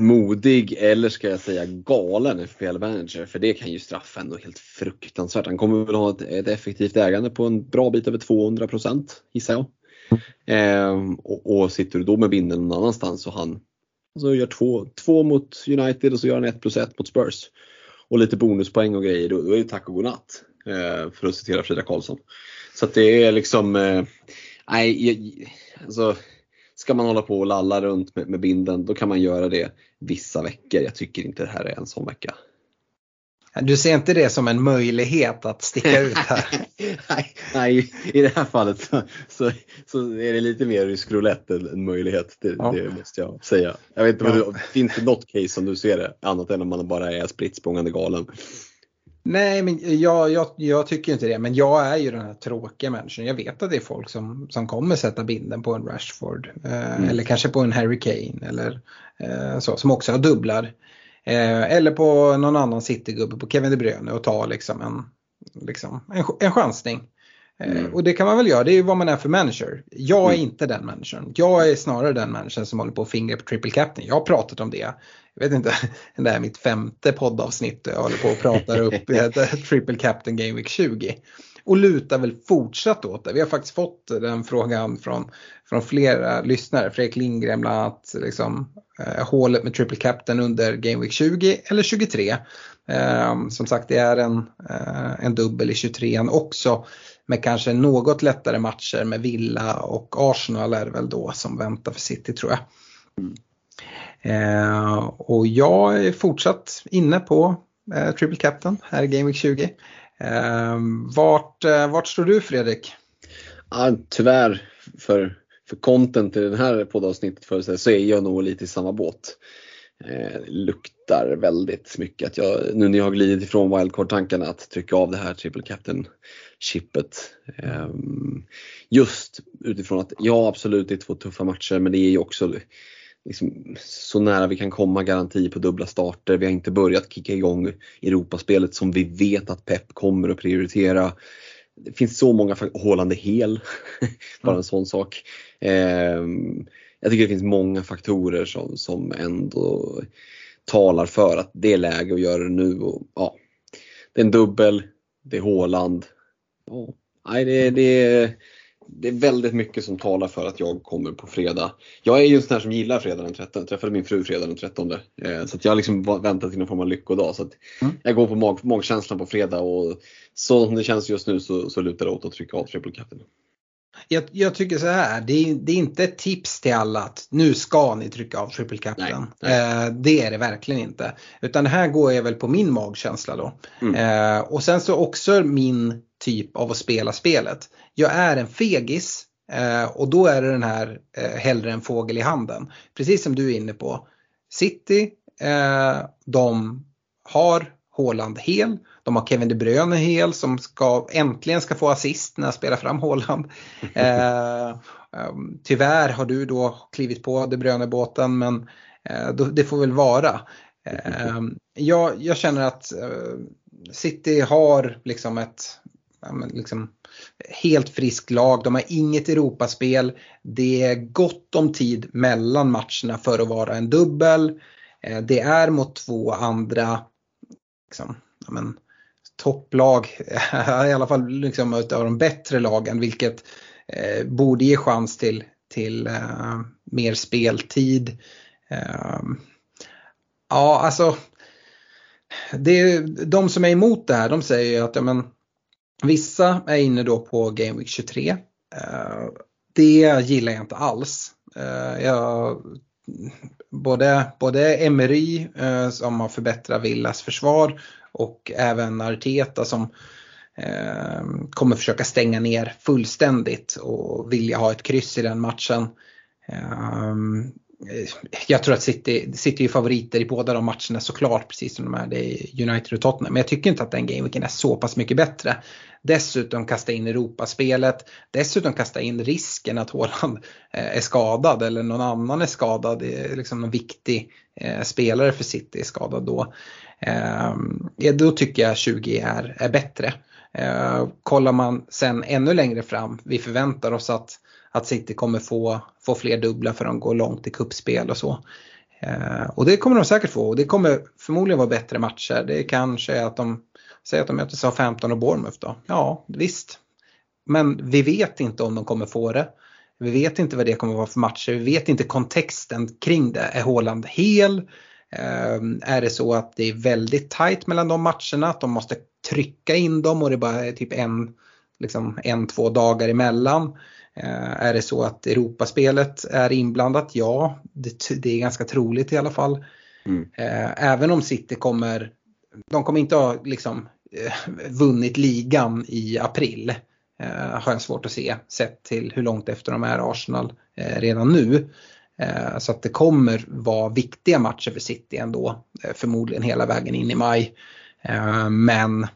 modig eller ska jag säga galen FPL-manager. För det kan ju straffa ändå helt fruktansvärt. Han kommer väl ha ett, ett effektivt ägande på en bra bit över 200 gissar jag. Ehm, och, och sitter du då med binden någon annanstans och han alltså gör två, två mot United och så gör han ett plus ett mot Spurs. Och lite bonuspoäng och grejer, då, då är det tack och godnatt. Eh, för att citera Frida Karlsson. Så att det är liksom, eh, nej, jag- alltså Ska man hålla på och lalla runt med, med binden då kan man göra det vissa veckor. Jag tycker inte det här är en sån vecka. Du ser inte det som en möjlighet att sticka ut här? nej, nej, i det här fallet så, så, så är det lite mer rysk roulette än en möjlighet. Det, Ja. det måste jag säga. Jag vet inte, vad Ja. du, finns det något case som du ser det? Annat än om man bara är spritt galen. Nej, men jag, jag, jag tycker inte det. Men jag är ju den här tråkiga människan. Jag vet att det är folk som, som kommer sätta binden på en Rashford. Eh, Eller kanske på en Harry Kane. Eller eh, så, som också har dubblar. Eh, eller på någon annan Citygubbe, på Kevin De Bruyne och ta liksom en, liksom, en, en chansning. Eh, Mm. Och det kan man väl göra, det är ju vad man är för manager. Jag är Mm. inte den människan. Jag är snarare den människan som håller på och fingrar på triple captain. Jag har pratat om det. Jag vet inte, det är mitt femte poddavsnitt jag håller på och pratar upp eh, triple captain game week 20. Och lutar väl fortsatt åt det. Vi har faktiskt fått den frågan från, från flera lyssnare. Fredrik Lindgren bland annat. Liksom, eh, hålet med triple captain under game week 20 eller 23. Eh, som sagt det är en, eh, en dubbel i 23 också. Med kanske något lättare matcher med Villa och Arsenal är det väl då som väntar för City tror jag. Eh, och jag är fortsatt inne på eh, Triple Captain här i Game Week 20. Eh, vart, eh, vart står du Fredrik? Ja, tyvärr för, för content i det här poddavsnittet för sig, så är jag nog lite i samma båt. Eh, luktar väldigt mycket att jag, nu när jag har glidit ifrån wildcard-tankarna, att trycka av det här triple captain-chippet. Eh, just utifrån att, ja absolut det är två tuffa matcher men det är ju också liksom, så nära vi kan komma garanti på dubbla starter. Vi har inte börjat kicka igång Europaspelet som vi vet att Pep kommer att prioritera. Det finns så många är hel, bara en sån sak. Ehm, jag tycker det finns många faktorer som, som ändå talar för att det är läge att göra det nu. Och, ja, det är en dubbel, det är Haaland. Ja, nej, det, det, det är väldigt mycket som talar för att jag kommer på fredag. Jag är ju en sån här som gillar fredag den 13. Jag träffade min fru fredag den 13. Eh, så att jag har liksom väntat till någon form av lyckodag. Så att Mm. Jag går på mag, magkänslan på fredag och så som det känns just nu så, så lutar det åt att trycka av triple. Jag, jag tycker så här, det är, det är inte ett tips till alla att nu ska ni trycka av Triple Captain. Eh, det är det verkligen inte. Utan det här går jag väl på min magkänsla då. Mm. Eh, och sen så också min typ av att spela spelet. Jag är en fegis eh, och då är det den här eh, hellre en fågel i handen. Precis som du är inne på. City, eh, de har Haaland hel. De har Kevin De Bruyne hel som ska, äntligen ska få assist när jag spelar fram Haaland. Eh, um, tyvärr har du då klivit på De Bruyne-båten men eh, det får väl vara. Eh, jag, jag känner att eh, City har liksom ett ja, liksom, helt friskt lag. De har inget Europaspel. Det är gott om tid mellan matcherna för att vara en dubbel. Eh, det är mot två andra liksom, ja, men, topplag, i alla fall liksom av de bättre lagen, vilket eh, borde ge chans till, till eh, mer speltid. Eh, ja, alltså det, de som är emot det här, de säger ju att ja, men, vissa är inne då på Game Week 23. Eh, det gillar jag inte alls. Eh, jag, både, både Emery eh, som har förbättrat Villas försvar och även Arteta som eh, kommer försöka stänga ner fullständigt och vilja ha ett kryss i den matchen. Eh, Eh, jag tror att City, City är favoriter i båda de matcherna såklart, precis som de är det i United och Tottenham. Men jag tycker inte att den gameweeken är så pass mycket bättre. Dessutom kasta in Europaspelet, dessutom kasta in risken att Håland eh, är skadad eller någon annan är skadad, liksom någon viktig eh, spelare för City är skadad då. Då tycker jag 20 är, är bättre. Kollar man sen ännu längre fram, vi förväntar oss att att City kommer få, få fler dubbla för de går långt i kuppspel och så. Eh, och det kommer de säkert få och det kommer förmodligen vara bättre matcher. Det kanske är att de säger att de möter SA-15 och Bournemouth då. Ja, visst. Men vi vet inte om de kommer få det. Vi vet inte vad det kommer vara för matcher. Vi vet inte kontexten kring det. Är Håland hel? Um, är det så att det är väldigt tajt mellan de matcherna? Att de måste trycka in dem och det bara är typ en, liksom en två dagar emellan? Eh, är det så att Europaspelet är inblandat? Ja, det, det är ganska troligt i alla fall. Mm. Eh, även om City kommer, de kommer inte ha liksom, eh, vunnit ligan i april. Har jag svårt att se sett till hur långt efter de är Arsenal redan nu. Så att det kommer vara viktiga matcher för City ändå. Förmodligen hela vägen in i maj. Men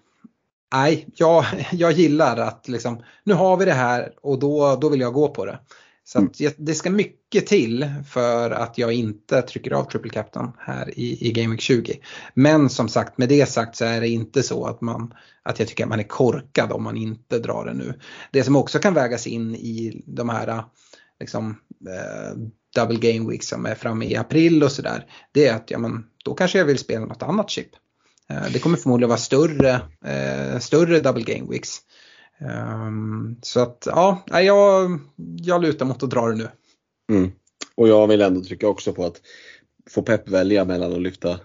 nej, jag, jag gillar att liksom, nu har vi det här och då, då vill jag gå på det. Så mm. det ska mycket till för att jag inte trycker av Triple Captain här i, i Game Week 20. Men som sagt med det sagt så är det inte så att, man, att jag tycker att man är korkad om man inte drar det nu. Det som också kan vägas in i de här liksom, eh, double game weeks som är framme i april och sådär. Det är att ja, men, då kanske jag vill spela något annat chip. Eh, det kommer förmodligen vara större, eh, större double game weeks. Um, så att ja, jag, jag lutar mot att dra det nu. Mm. Och jag vill ändå trycka också på att få Pep välja mellan att lyfta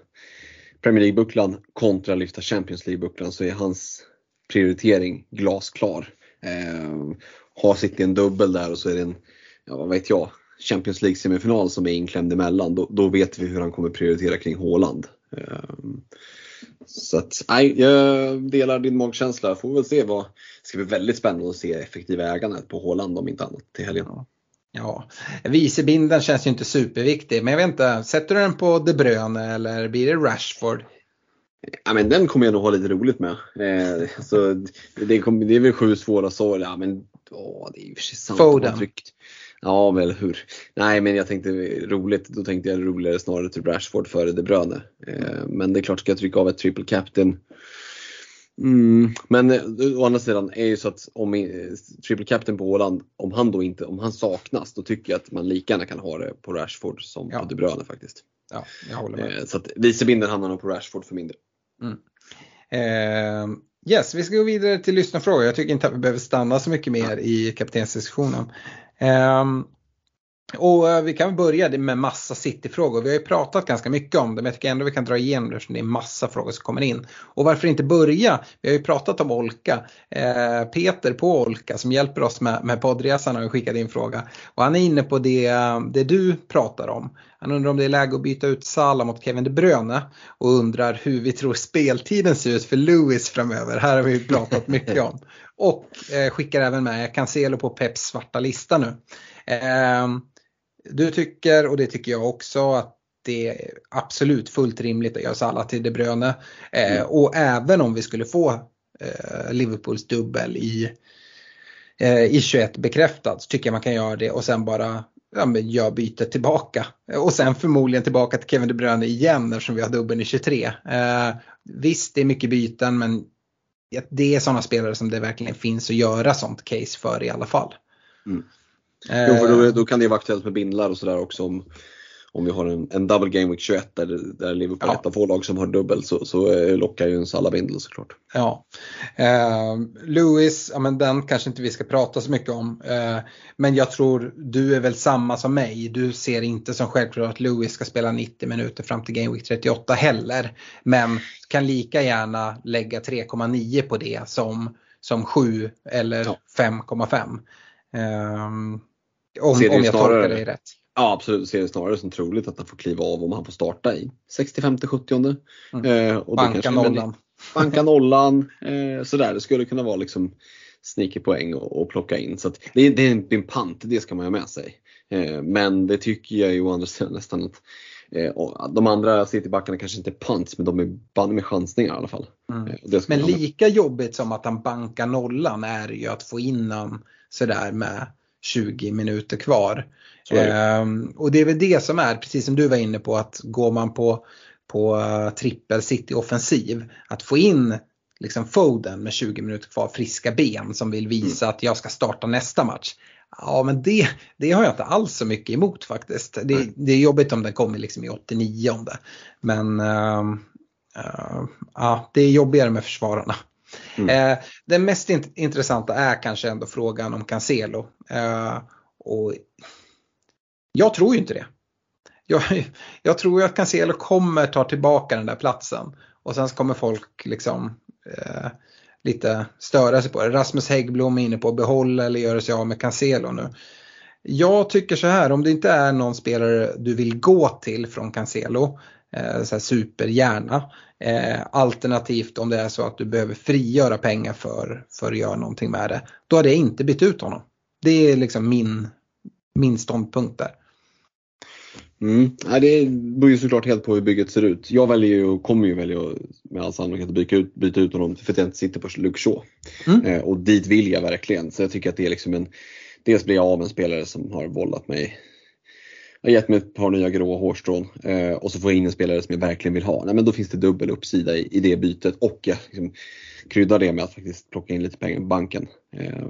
Premier League-bucklan kontra att lyfta Champions League-bucklan så är hans prioritering glasklar. Eh, har City en dubbel där och så är det en, ja vad vet jag, Champions League semifinal som är inklämd emellan. Då, då vet vi hur han kommer prioritera kring Haaland. Eh, så att, nej, jag delar din magkänsla. Får väl se vad, det ska bli väldigt spännande att se effektiva ägandet på Håland om inte annat till helgen. Ja, vicebinden känns ju inte superviktig, men jag vet inte, sätter du den på De Bruyne eller blir det Rashford? Ja, men den kommer jag nog ha lite roligt med. Eh, alltså, det, kommer, det är väl sju svåra sår, ja, men åh, det är ju för sig sant. Foden. Ja, men hur. Nej, men jag tänkte roligt, då tänkte jag roligare snarare till Rashford före De Bruyne. Eh, men det är klart, ska jag trycka av ett triple captain Mm, men eh, å andra sidan är ju så att om eh, triple captain på Åland, om han då inte, om han saknas, då tycker jag att man lika gärna kan ha det på Rashford som ja. på De Bruyne faktiskt. Ja, jag håller med. Så att vicebinden hamnar nog på Rashford för min del. Mm. Eh, yes, vi ska gå vidare till lyssnarfrågor. Jag tycker inte att vi behöver stanna så mycket mer i kaptensdiskussionen. Um, och eh, vi kan börja med massa City-frågor. Vi har ju pratat ganska mycket om det men jag tycker ändå vi kan dra igenom det eftersom det är massa frågor som kommer in. Och varför inte börja? Vi har ju pratat om Olka. Eh, Peter på Olka som hjälper oss med, med poddresan har skickat in fråga. Och han är inne på det, det du pratar om. Han undrar om det är läge att byta ut Salah mot Kevin De Bruyne och undrar hur vi tror speltiden ser ut för Lewis framöver. Här har vi pratat mycket om. Och eh, skickar även med Cancelo på Peps svarta lista nu. Eh, du tycker, och det tycker jag också, att det är absolut fullt rimligt att göra Salah till De Bruyne. Eh, mm. Och även om vi skulle få eh, Liverpools dubbel i, eh, i 21 bekräftad så tycker jag man kan göra det och sen bara ja, men gör bytet tillbaka. Och sen förmodligen tillbaka till Kevin De Bruyne igen eftersom vi har dubbeln i 23. Eh, visst, det är mycket byten men det är sådana spelare som det verkligen finns att göra sånt case för i alla fall. Mm. Jo, för då, då, kan det vara aktuellt med bindlar och sådär också om, om vi har en, en double game week 21 där, där Liverpool är Ja. ett av få lag som har dubbel så, så eh, lockar ju en Salah-bindel såklart. Ja. Eh, Lewis, ja, men den kanske inte vi ska prata så mycket om. Eh, men jag tror du är väl samma som mig. Du ser inte som självklart att Lewis ska spela 90 minuter fram till Game Week 38 heller. Men kan lika gärna lägga 3,9 på det som, som 7 eller Ja. 5,5. Eh, om, Ser om jag snarare- tolkar dig rätt. Ja absolut, ser det snarare som troligt att han får kliva av om han får starta i 65-70. Mm. Eh, och Banka nollan. banka nollan, eh, sådär. Det skulle kunna vara liksom sneaky poäng och, och plocka in. Så att det, är- det är en, det är en pant, det ska man ha med sig. Eh, men det tycker jag ju å andra sidan nästan att eh, och de andra citybackarna kanske inte är punts men de är banne med chansningar i alla fall. Mm. Eh, Men lika jobbigt som att han bankar nollan är ju att få in han sådär med 20 minuter kvar. Ehm, och det är väl det som är, precis som du var inne på, att går man på, på uh, trippel city offensiv, att få in liksom Foden med 20 minuter kvar, friska ben som vill visa Mm. att jag ska starta nästa match. Ja men det, det har jag inte alls så mycket emot faktiskt. Det, det är jobbigt om den kommer liksom i 89 om det. Men ehm, eh, ja, det är jobbigare med försvararna. Mm. Eh, den mest int- intressanta är kanske ändå frågan om Cancelo. Eh, och jag tror ju inte det. Jag, jag tror ju att Cancelo kommer ta tillbaka den där platsen. Och sen så kommer folk liksom eh, lite störa sig på det. Rasmus Häggblom är inne på att behålla eller göra sig av med Cancelo nu. Jag tycker så här, om det inte är någon spelare du vill gå till från Cancelo, så här supergärna. Eh, alternativt om det är så att du behöver frigöra pengar för, för att göra någonting med det. Då hade jag inte bytt ut honom. Det är liksom min, min ståndpunkt där. Mm. Nej, det beror ju såklart helt på hur bygget ser ut. Jag väljer ju och kommer ju välja med all sannolikhet att byta ut, byta ut honom för att jag inte sitter på Luke Shaw. Mm. Eh, och dit vill jag verkligen. Så jag tycker att det är liksom en, dels blir jag av med en spelare som har vållat mig har gett mig ett par nya gråa hårstrån eh, och så får jag in en spelare som jag verkligen vill ha. Nej, men då finns det dubbel uppsida i, i det bytet och jag liksom kryddar det med att faktiskt plocka in lite pengar på banken. Eh,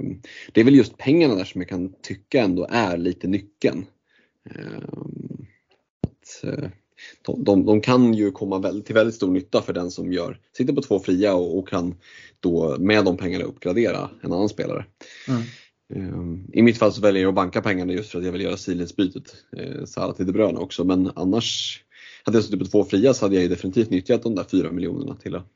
det är väl just pengarna där som jag kan tycka ändå är lite nyckeln. Eh, att, eh, de, de, de kan ju komma väl, till väldigt stor nytta för den som gör, sitter på två fria och, och kan då med de pengarna uppgradera en annan spelare. Mm. Ehm, I mitt fall så väljer jag att banka pengarna just för att jag vill göra sidledsbytet. Salah till De Bruyne också men annars hade jag suttit på två fria så hade jag ju definitivt nyttjat de där fyra miljonerna till att,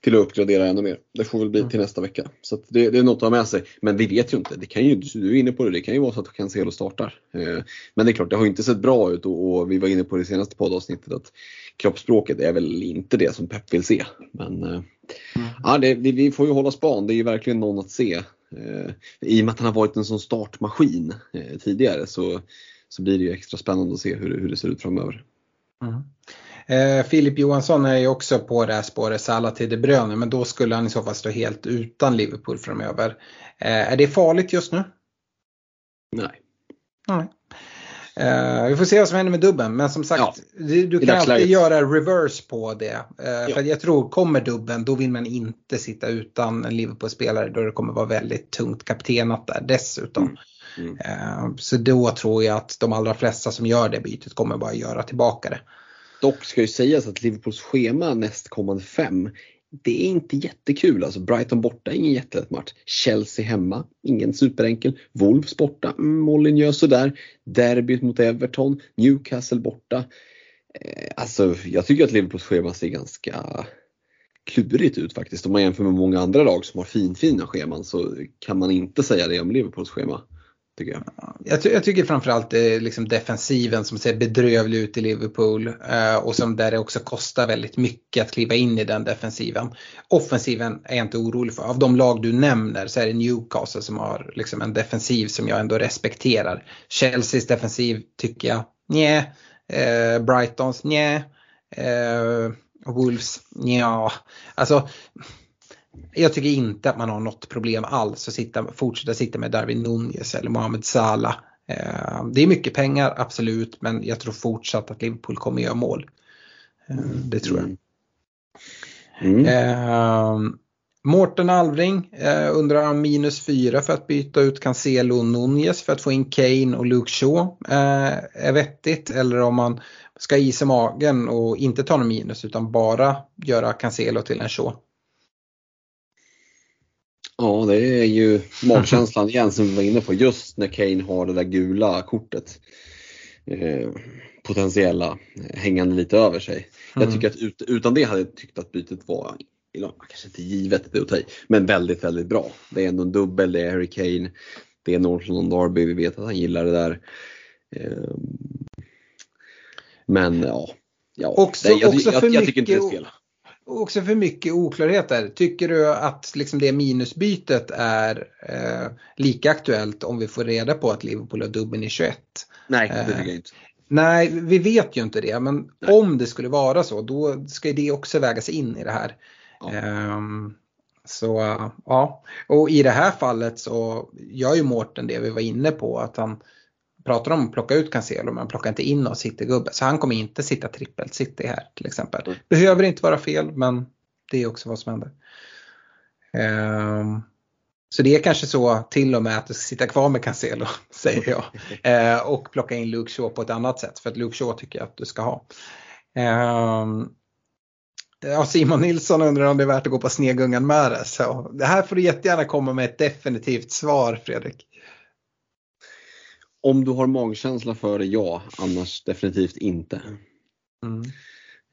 till att uppgradera ännu mer. Det får väl bli till nästa vecka. Så det, det är något att ha med sig. Men vi vet ju inte. Det kan ju, du är inne på det, det kan ju vara så att Cancelo startar. Eh, Men det är klart, det har ju inte sett bra ut och, och vi var inne på det senaste poddavsnittet att kroppsspråket är väl inte det som Pep vill se. Men eh, ja, det, det, vi får ju hålla span, det är ju verkligen någon att se. Eh, I och med att han har varit en sån startmaskin eh, tidigare så, så blir det ju extra spännande att se hur, hur det ser ut framöver. Eh, Filip Johansson är ju också på det här spåret, Salah till De Bruyne, men då skulle han i så fall stå helt utan Liverpool framöver. Eh, är det farligt just nu? Nej. Nej. Eh, vi får se vad som händer med dubben men som sagt Ja, du, du kan alltid göra reverse på det. Eh, Ja. För jag tror kommer dubben då vill man inte sitta utan en Liverpool-spelare då det kommer vara väldigt tungt kaptenat där dessutom. Mm. Eh, så då tror jag att de allra flesta som gör det bytet kommer bara göra tillbaka det. Dock ska ju sägas att Liverpools schema nästkommande fem det är inte jättekul. Alltså Brighton borta, ingen jättelätt match. Chelsea hemma, ingen superenkel. Wolves borta, mm, gör sådär. Derbyt mot Everton, Newcastle borta. Eh, alltså jag tycker att Liverpools schema ser ganska klurigt ut faktiskt. Om man jämför med många andra lag som har finfina scheman så kan man inte säga det om Liverpools schema. Tycker jag. Jag, ty- jag tycker framförallt det är liksom defensiven som ser bedrövlig ut i Liverpool eh, och som där det också kostar väldigt mycket att kliva in i den defensiven. Offensiven är jag inte orolig för. Av de lag du nämner så är det Newcastle som har liksom en defensiv som jag ändå respekterar. Chelseas defensiv tycker jag, nej. Eh, Brightons, nej. Eh, Wolves, ja. Alltså jag tycker inte att man har något problem alls att sitta, fortsätta sitta med Darwin Nunez eller Mohamed Salah. Eh, det är mycket pengar, absolut, men jag tror fortsatt att Liverpool kommer göra mål. Eh, det tror jag. Mm. Eh, Mårten Alvring eh, undrar om minus 4 för att byta ut Cancelo och Nunez för att få in Kane och Luke Shaw eh, är vettigt eller om man ska is i magen och inte ta någon minus utan bara göra Cancelo till en Shaw. Ja, det är ju magkänslan igen som vi var inne på just när Kane har det där gula kortet. Eh, potentiella hängande lite över sig. Mm. Jag tycker att ut, utan det hade jag tyckt att bytet var, kanske inte givet, det är men väldigt, väldigt bra. Det är ändå en dubbel, det är Harry Kane, det är Northland Derby, vi vet att han gillar det där. Eh, men ja, ja också, det, jag, också jag, jag, jag tycker inte det är fel också för mycket oklarheter. Tycker du att liksom det minusbytet är eh, lika aktuellt om vi får reda på att Liverpool har dubbeln i 21? Nej, det tycker jag inte. Nej, vi vet ju inte det, men Nej. om det skulle vara så då ska det också vägas in i det här. Ja. Um, så ja, och i det här fallet så gör ju Mårten det vi var inne på att han pratar om att plocka ut Cancelo men plockar inte in någon City-gubbe. Så han kommer inte sitta trippelt City här till exempel. Mm. Behöver inte vara fel men det är också vad som händer. Um, så det är kanske så till och med att du ska sitta kvar med Cancelo, säger jag. Uh, och plocka in Luke Shaw på ett annat sätt för att Luke Shaw tycker jag att du ska ha. Um, Ja, Simon Nilsson undrar om det är värt att gå på Snegungan Mares. Så det här får du jättegärna komma med ett definitivt svar Fredrik. Om du har magkänsla för det, ja. Annars definitivt inte. Mm.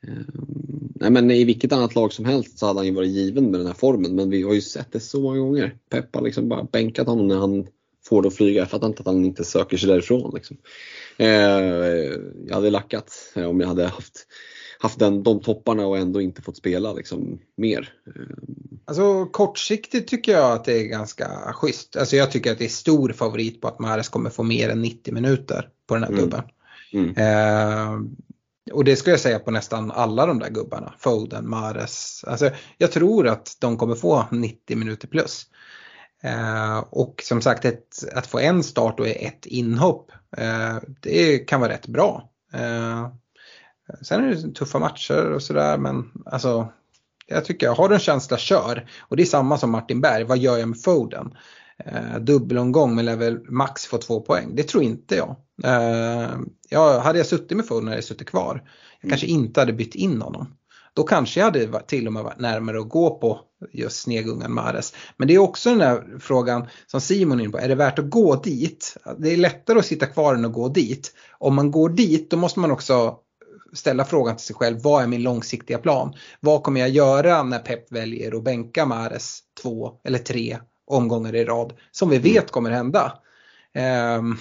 Um, nej men I vilket annat lag som helst så hade han ju varit given med den här formen. Men vi har ju sett det så många gånger. Pep har liksom bara bänkat honom när han får det att flyga. Jag fattar inte att han inte söker sig därifrån. Liksom. Uh, jag hade lackat om jag hade haft haft den, de topparna och ändå inte fått spela liksom, mer. Alltså kortsiktigt tycker jag att det är ganska schysst. Alltså jag tycker att det är stor favorit på att Mares kommer få mer än 90 minuter på den här mm. dubben. Mm. Eh, och det skulle jag säga på nästan alla de där gubbarna. Foden, Mares. Alltså jag tror att de kommer få 90 minuter plus. Eh, och som sagt ett, att få en start och ett inhopp. Eh, det kan vara rätt bra. Eh, Sen är det tuffa matcher och sådär men alltså jag tycker, har du en känsla, kör. Och det är samma som Martin Berg, vad gör jag med Foden? Eh, dubbelomgång men lär väl max få två poäng? Det tror inte jag. Eh, ja, hade jag suttit med Foden hade jag suttit kvar. Jag mm. kanske inte hade bytt in honom. Då kanske jag hade till och med varit närmare att gå på just Snegungan Mares. Men det är också den där frågan som Simon är inne på, är det värt att gå dit? Det är lättare att sitta kvar än att gå dit. Om man går dit då måste man också ställa frågan till sig själv, vad är min långsiktiga plan? Vad kommer jag göra när Pep väljer att bänka Mares två eller tre omgångar i rad? Som vi vet kommer hända. Um,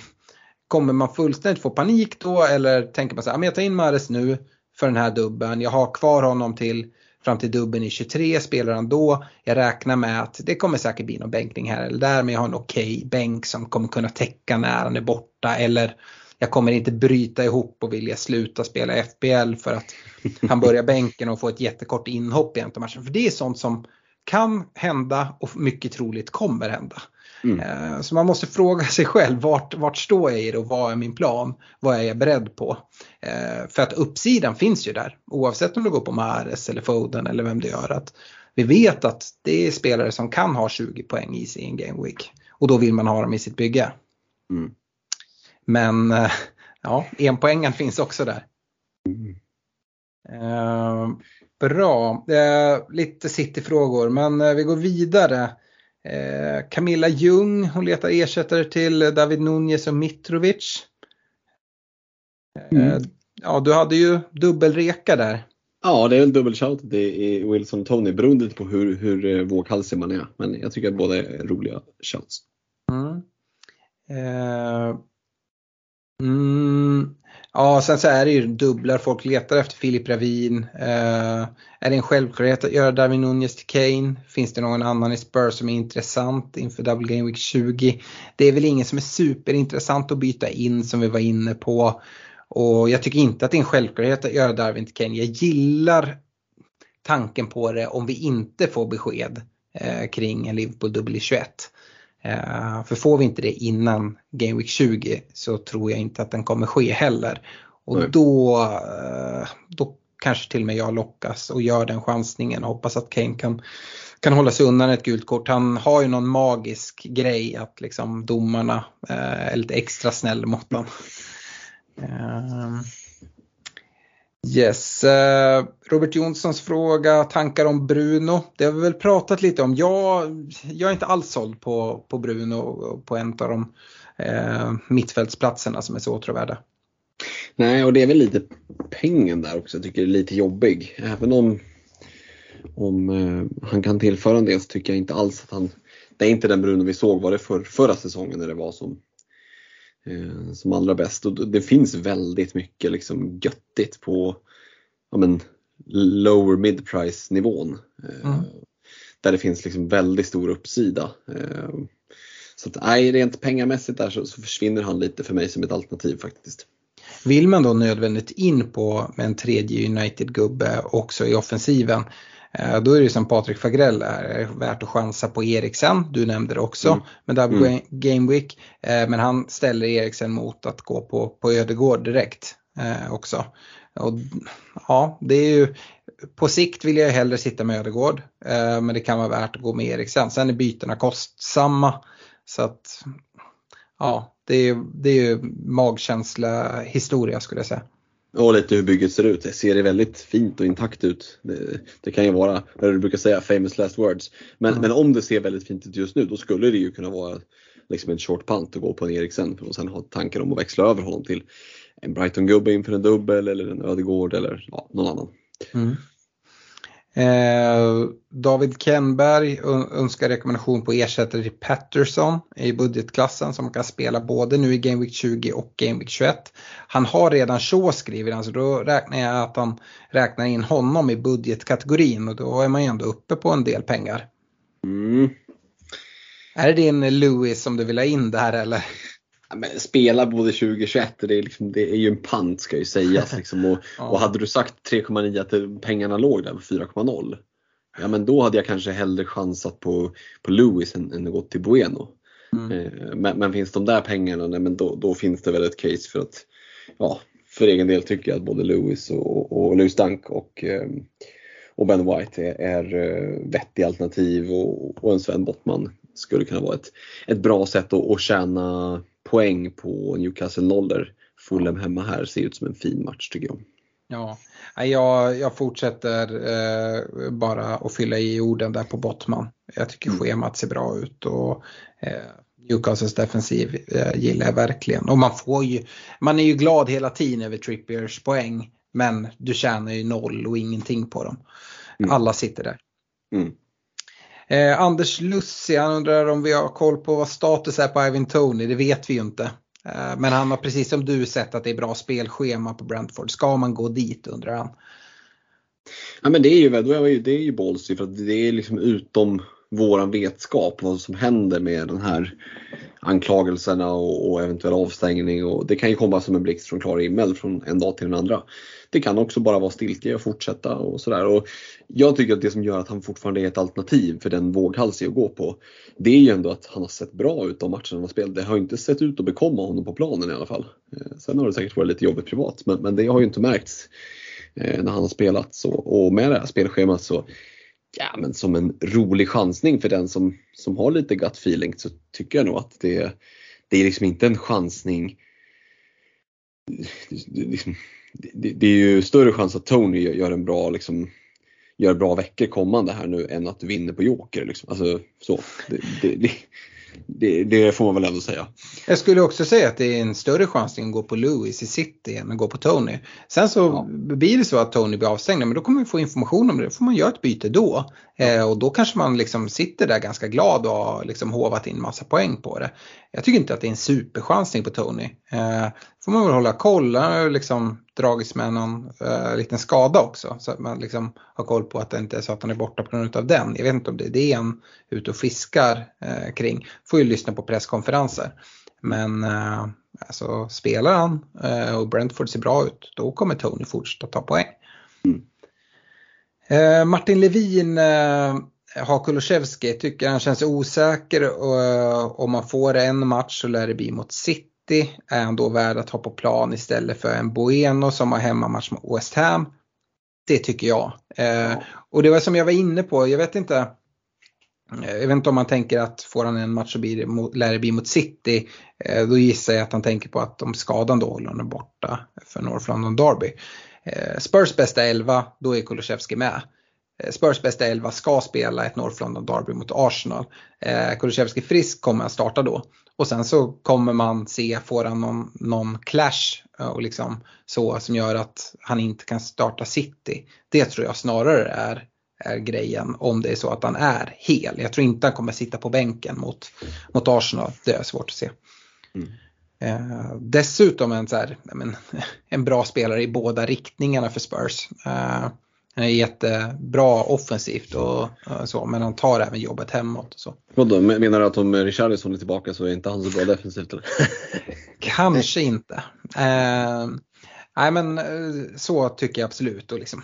kommer man fullständigt få panik då eller tänker man så här, jag tar in Mares nu för den här dubben, jag har kvar honom till fram till dubben i 23, spelar han då? Jag räknar med att det kommer säkert bli någon bänkning här eller där men jag har en okej okay bänk som kommer kunna täcka när han är borta eller jag kommer inte bryta ihop och vilja sluta spela FBL för att han börjar bänken och får ett jättekort inhopp i en matchen. För det är sånt som kan hända och mycket troligt kommer hända. Mm. Eh, så man måste fråga sig själv vart, vart står jag i det och vad är min plan? Vad är jag beredd på? Eh, för att uppsidan finns ju där oavsett om du går på Mares eller Foden eller vem det gör. Att vi vet att det är spelare som kan ha 20 poäng i sin game week och då vill man ha dem i sitt bygge. Mm. Men eh, ja, enpoängen finns också där. Mm. Eh, bra, eh, lite City-frågor men eh, vi går vidare. Eh, Camilla Ljung, hon letar ersättare till David Nunez och Mitrovic. Eh, mm. Ja, du hade ju dubbelreka där. Ja, det är en dubbelshout. Det är Wilson och Tony beroende på hur, hur våghalsig man är. Men jag tycker att båda är roliga shouts. Mm. Mm, ja, sen så är det ju dubblar. Folk letar efter Filip Ravin. Eh, är det en självklarhet att göra Darwin Nunez till Kane? Finns det någon annan i Spurs som är intressant inför Double Game Week 20? Det är väl ingen som är superintressant att byta in som vi var inne på. Och jag tycker inte att det är en självklarhet att göra Darwin till Kane. Jag gillar tanken på det om vi inte får besked eh, kring en Liverpool dubbel i 21. Eh, för får vi inte det innan Game Week 20 så tror jag inte att den kommer ske heller. Och då, eh, då kanske till och med jag lockas och gör den chansningen och hoppas att Kane kan kan hålla sig undan ett gult kort. Han har ju någon magisk grej att liksom domarna eh, är lite extra snäll mot honom. Eh, Yes. Eh, Robert Jonssons fråga, tankar om Bruno. Det har vi väl pratat lite om. Jag, jag är inte alls såld på, på Bruno på en av de eh, mittfältsplatserna som är så åtråvärda. Nej, och det är väl lite pengen där också. Jag tycker det är lite jobbig. Även om, om eh, han kan tillföra en del så tycker jag inte alls att han... Det är inte den Bruno vi såg var det för, förra säsongen när det var som, eh, som allra bäst. Och det finns väldigt mycket liksom göttigt på ja, men, lower mid price nivån. Eh, Mm. Där det finns liksom väldigt stor uppsida. Eh, så att, nej, rent pengamässigt där så, så försvinner han lite för mig som ett alternativ faktiskt. Vill man då nödvändigt in på med en tredje United-gubbe också i offensiven då är det som Patrik Fagrell är värt att chansa på Eriksen. Du nämnde det också Mm. med Double Mm. Game Week. Eh, Men han ställer Eriksen mot att gå på, på Ödegård direkt eh, också. Och, ja, det är ju, på sikt vill jag hellre sitta med Ödegård eh, men det kan vara värt att gå med Eriksen. Sen är bytena kostsamma så att ja, det är ju det är ju magkänsla historia skulle jag säga. Och lite hur bygget ser ut. Det ser väldigt fint och intakt ut. Det, det kan ju vara, vad du brukar säga, famous last words. Men, Mm. men om det ser väldigt fint ut just nu då skulle det ju kunna vara liksom en short punt och gå på en Eriksen och sen ha tankar om att växla över honom till en Brighton-gubbe inför en dubbel eller en Ödegård eller ja, någon annan. Mm. Eh, David Kenberg önskar rekommendation på ersättare till Patterson i budgetklassen som kan spela både nu i Game Week 20 och Game Week 21. Han har redan Shaw skriver han så då räknar jag att han räknar in honom i budgetkategorin och då är man ju ändå uppe på en del pengar. Mm. Är det din Lewis som du vill ha in där eller? Men spela både 2021, det är, liksom, det är ju en pant ska ju sägas. Liksom, och, Ja. och hade du sagt 3,9 att pengarna låg där på 4,0 Ja men då hade jag kanske hellre chansat på, på Lewis än, än att gå till Bueno. Mm. Eh, Men, men finns de där pengarna, nej, men då, då finns det väl ett case för att, ja, för egen del tycker jag att både Lewis och, och Lewis Dunk och, eh, och Ben White är, är eh, vettiga alternativ och, och en Sven Bottman skulle kunna vara ett, ett bra sätt att, att tjäna poäng på Newcastle nollor. Fulham hemma här ser ut som en fin match tycker jag. Ja, jag, jag fortsätter eh, bara att fylla i orden där på Bottman. Jag tycker Mm. schemat ser bra ut och eh, Newcastles defensiv eh, gillar jag verkligen. Och man får ju, man är ju glad hela tiden över Trippiers poäng. Men du tjänar ju noll och ingenting på dem. Mm. Alla sitter där. Mm. Eh, Anders Lussi, han undrar om vi har koll på vad status är på Ivan Tony. Det vet vi ju inte. Eh, men han har precis som du sett att det är bra spelschema på Brentford. Ska man gå dit undrar han. Ja men det är ju, det är ju ballsy för att det är liksom utom våran vetskap vad som händer med den här anklagelserna och, och eventuell avstängning och det kan ju komma som en blixt från klar himmel från en dag till den andra. Det kan också bara vara stiltje och fortsätta och sådär. Och jag tycker att det som gör att han fortfarande är ett alternativ för den våghalsig att gå på det är ju ändå att han har sett bra ut de matcherna han har spelat. Det har inte sett ut att bekomma honom på planen i alla fall. Eh, sen har det säkert varit lite jobbigt privat men, men det har ju inte märkts eh, när han har spelat. Så, och med det här spelschemat så, ja men som en rolig chansning för den som, som har lite gut feeling så tycker jag nog att det, det är liksom inte en chansning det, det, liksom, det, det är ju större chans att Tony gör- gör en bra liksom, gör bra veckor kommande här nu än att du vinner på Joker. Liksom. Alltså, så. Det, det, det, får man väl ändå säga. Jag skulle också säga att det är en större chans att gå på Lewis i City än att gå på Tony. Sen så Ja. blir det så att Tony blir avstängd, men då kommer vi få information om det. Då får man göra ett byte då. Eh, och då kanske man liksom sitter där ganska glad och har liksom hovat in massa poäng på det. Jag tycker inte att det är en superchansning på Tony. Eh, får man väl hålla koll. Liksom dragits med någon eh, liten skada också. Så att man liksom har koll på att det inte är så att han är borta på grund av den. Jag vet inte om det är det han är ute och fiskar eh, kring. Får ju lyssna på presskonferenser. Men eh, alltså, spelar han eh, och Brentford ser bra ut, då kommer Tony fortsätta ta poäng. Mm. Eh, Martin Levin eh, har Kulusevski, tycker han känns osäker och eh, om man får en match så lär det bli mot City. Är han då värd att ha på plan istället för en Bueno som har hemmamatch mot West Ham? Det tycker jag. Eh, och det var som jag var inne på, jag vet inte jag vet inte om man tänker att får han en match så blir det mot, lär det bli mot City. Eh, då gissar jag att han tänker på att om skadan då håller honom borta för North London Derby. Eh, Spurs bästa 11, då är Kulusevski med. Eh, Spurs bästa 11 ska spela ett North London Derby mot Arsenal. Eh, Kulusevski frisk kommer att starta då. Och sen så kommer man se, får han någon, någon clash och liksom så som gör att han inte kan starta City. Det tror jag snarare är, är grejen om det är så att han är hel. Jag tror inte han kommer sitta på bänken mot, mot Arsenal, det är svårt att se. Mm. Eh, dessutom en, så här, men, en bra spelare i båda riktningarna för Spurs. Eh, han är jättebra offensivt och, så, men han tar även jobbet hemåt. Och så. Vadå, menar du att om Richarlison är tillbaka så är inte han så bra defensivt? Eller? Kanske inte. Eh, nej men eh, så tycker jag absolut. Och liksom,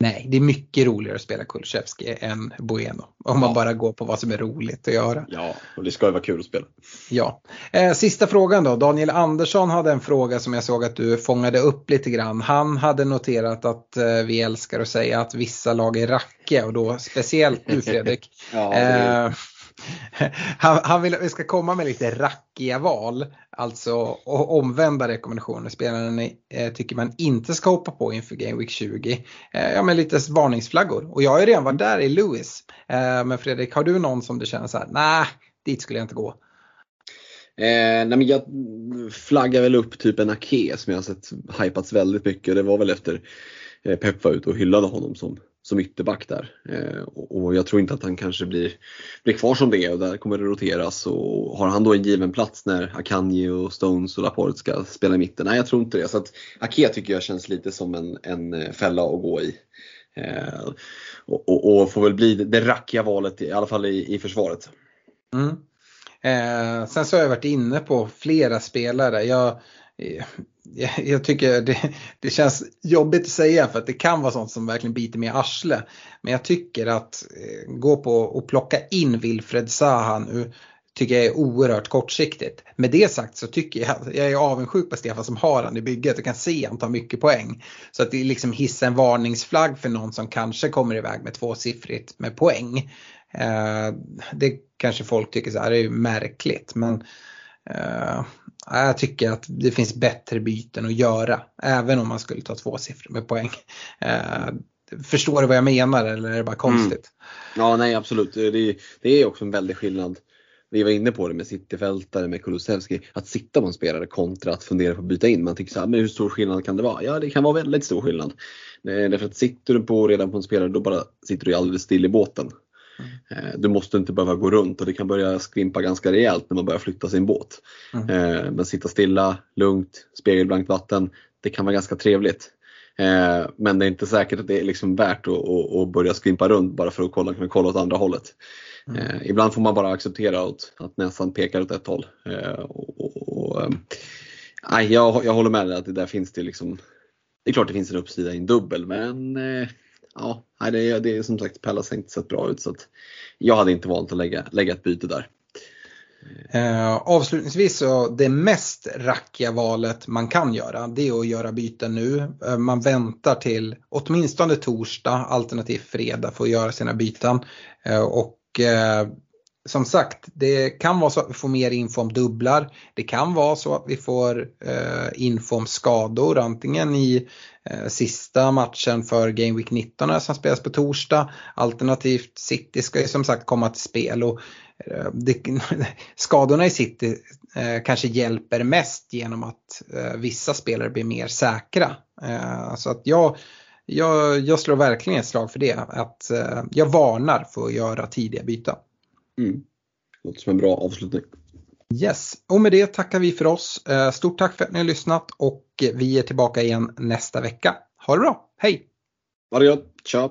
Nej, det är mycket roligare att spela Kulusevski än Bueno. Om man bara går på vad som är roligt att göra. Ja, och det ska ju vara kul att spela. Ja. Eh, sista frågan då. Daniel Andersson hade en fråga som jag såg att du fångade upp lite grann. Han hade noterat att eh, vi älskar att säga att vissa lag är rackiga och då speciellt du Fredrik. ja, är... eh, han, han vill att vi ska komma med lite rackiga val. Alltså omvända rekommendationer. Spelarna eh, tycker man inte ska hoppa på inför Game Week 20. Eh, ja men lite varningsflaggor. Och jag har ju redan varit där i Lewis. Eh, men Fredrik, har du någon som du känner så här, nej, dit skulle jag inte gå. Eh, nej men jag flaggar väl upp typ en Ake som jag har sett hypats väldigt mycket. Det var väl efter eh, Pep var ute och hyllade honom som som ytterback där. Eh, och jag tror inte att han kanske blir, blir kvar som det och där kommer det roteras. Och har han då en given plats när Akanji och Stones och Laporte ska spela i mitten? Nej, jag tror inte det. Så att Ake tycker jag känns lite som en, en eh, fälla att gå i. Eh, och, och, och, får väl bli det rackiga valet i alla fall i, i försvaret. Mm. Eh, sen så har jag varit inne på flera spelare. Jag, eh, jag tycker det, det, känns jobbigt att säga för att det kan vara sånt som verkligen biter mig i arsle. Men jag tycker att eh, gå på och plocka in Wilfred Zaha nu tycker jag är oerhört kortsiktigt. Med det sagt så tycker jag, jag är avundsjuk på Stefan som har han i bygget och kan se han tar mycket poäng. Så att det liksom hissa en varningsflagg för någon som kanske kommer iväg med tvåsiffrigt med poäng. Eh, det kanske folk tycker så här är märkligt men Uh, jag tycker att det finns bättre byten att göra, även om man skulle ta två siffror med poäng. Uh, förstår du vad jag menar eller är det bara konstigt? Mm. Ja, nej absolut. Det, det, är också en väldig skillnad. Vi var inne på det med cityfältare, med Kulusevski. Att sitta på en spelare kontra att fundera på att byta in. Man tycker så här, men hur stor skillnad kan det vara? Ja, det kan vara väldigt stor skillnad. Eh, därför att sitter du på redan på en spelare, då bara sitter du alldeles still i båten. Mm. Du måste inte behöva gå runt och det kan börja skvimpa ganska rejält när man börjar flytta sin båt. Mm. Eh, men sitta stilla, lugnt, spegelblankt vatten, det kan vara ganska trevligt. Eh, men det är inte säkert att det är liksom värt att, börja skvimpa runt bara för att kolla, kunna kolla åt andra hållet. Mm. Ibland får man bara acceptera att näsan pekar åt ett håll. Och, och, jag, jag håller med dig att det där finns det liksom det är klart det finns en uppsida i en dubbel men ja, det, är, det är som sagt Pallas har inte sett bra ut så att jag hade inte valt att lägga, lägga ett byte där. Eh, avslutningsvis så det mest rackiga valet man kan göra det är att göra byten nu. Eh, man väntar till åtminstone torsdag alternativt fredag för att göra sina byten. Eh, och eh, som sagt, det kan vara så att vi får mer info om dubblar. Det kan vara så att vi får eh, info om skador antingen i eh, sista matchen för Game Week 19 som spelas på torsdag. Alternativt City ska ju som sagt komma till spel och eh, det, skadorna i City eh, kanske hjälper mest genom att eh, vissa spelare blir mer säkra. Eh, så att jag jag, jag slår verkligen ett slag för det. Att eh, jag varnar för att göra tidiga byten. Mm. Låter som en bra avslutning. Yes, och med det tackar vi för oss. Eh, stort tack för att ni har lyssnat och vi är tillbaka igen nästa vecka. Ha det bra, hej! Ha det gott, tja!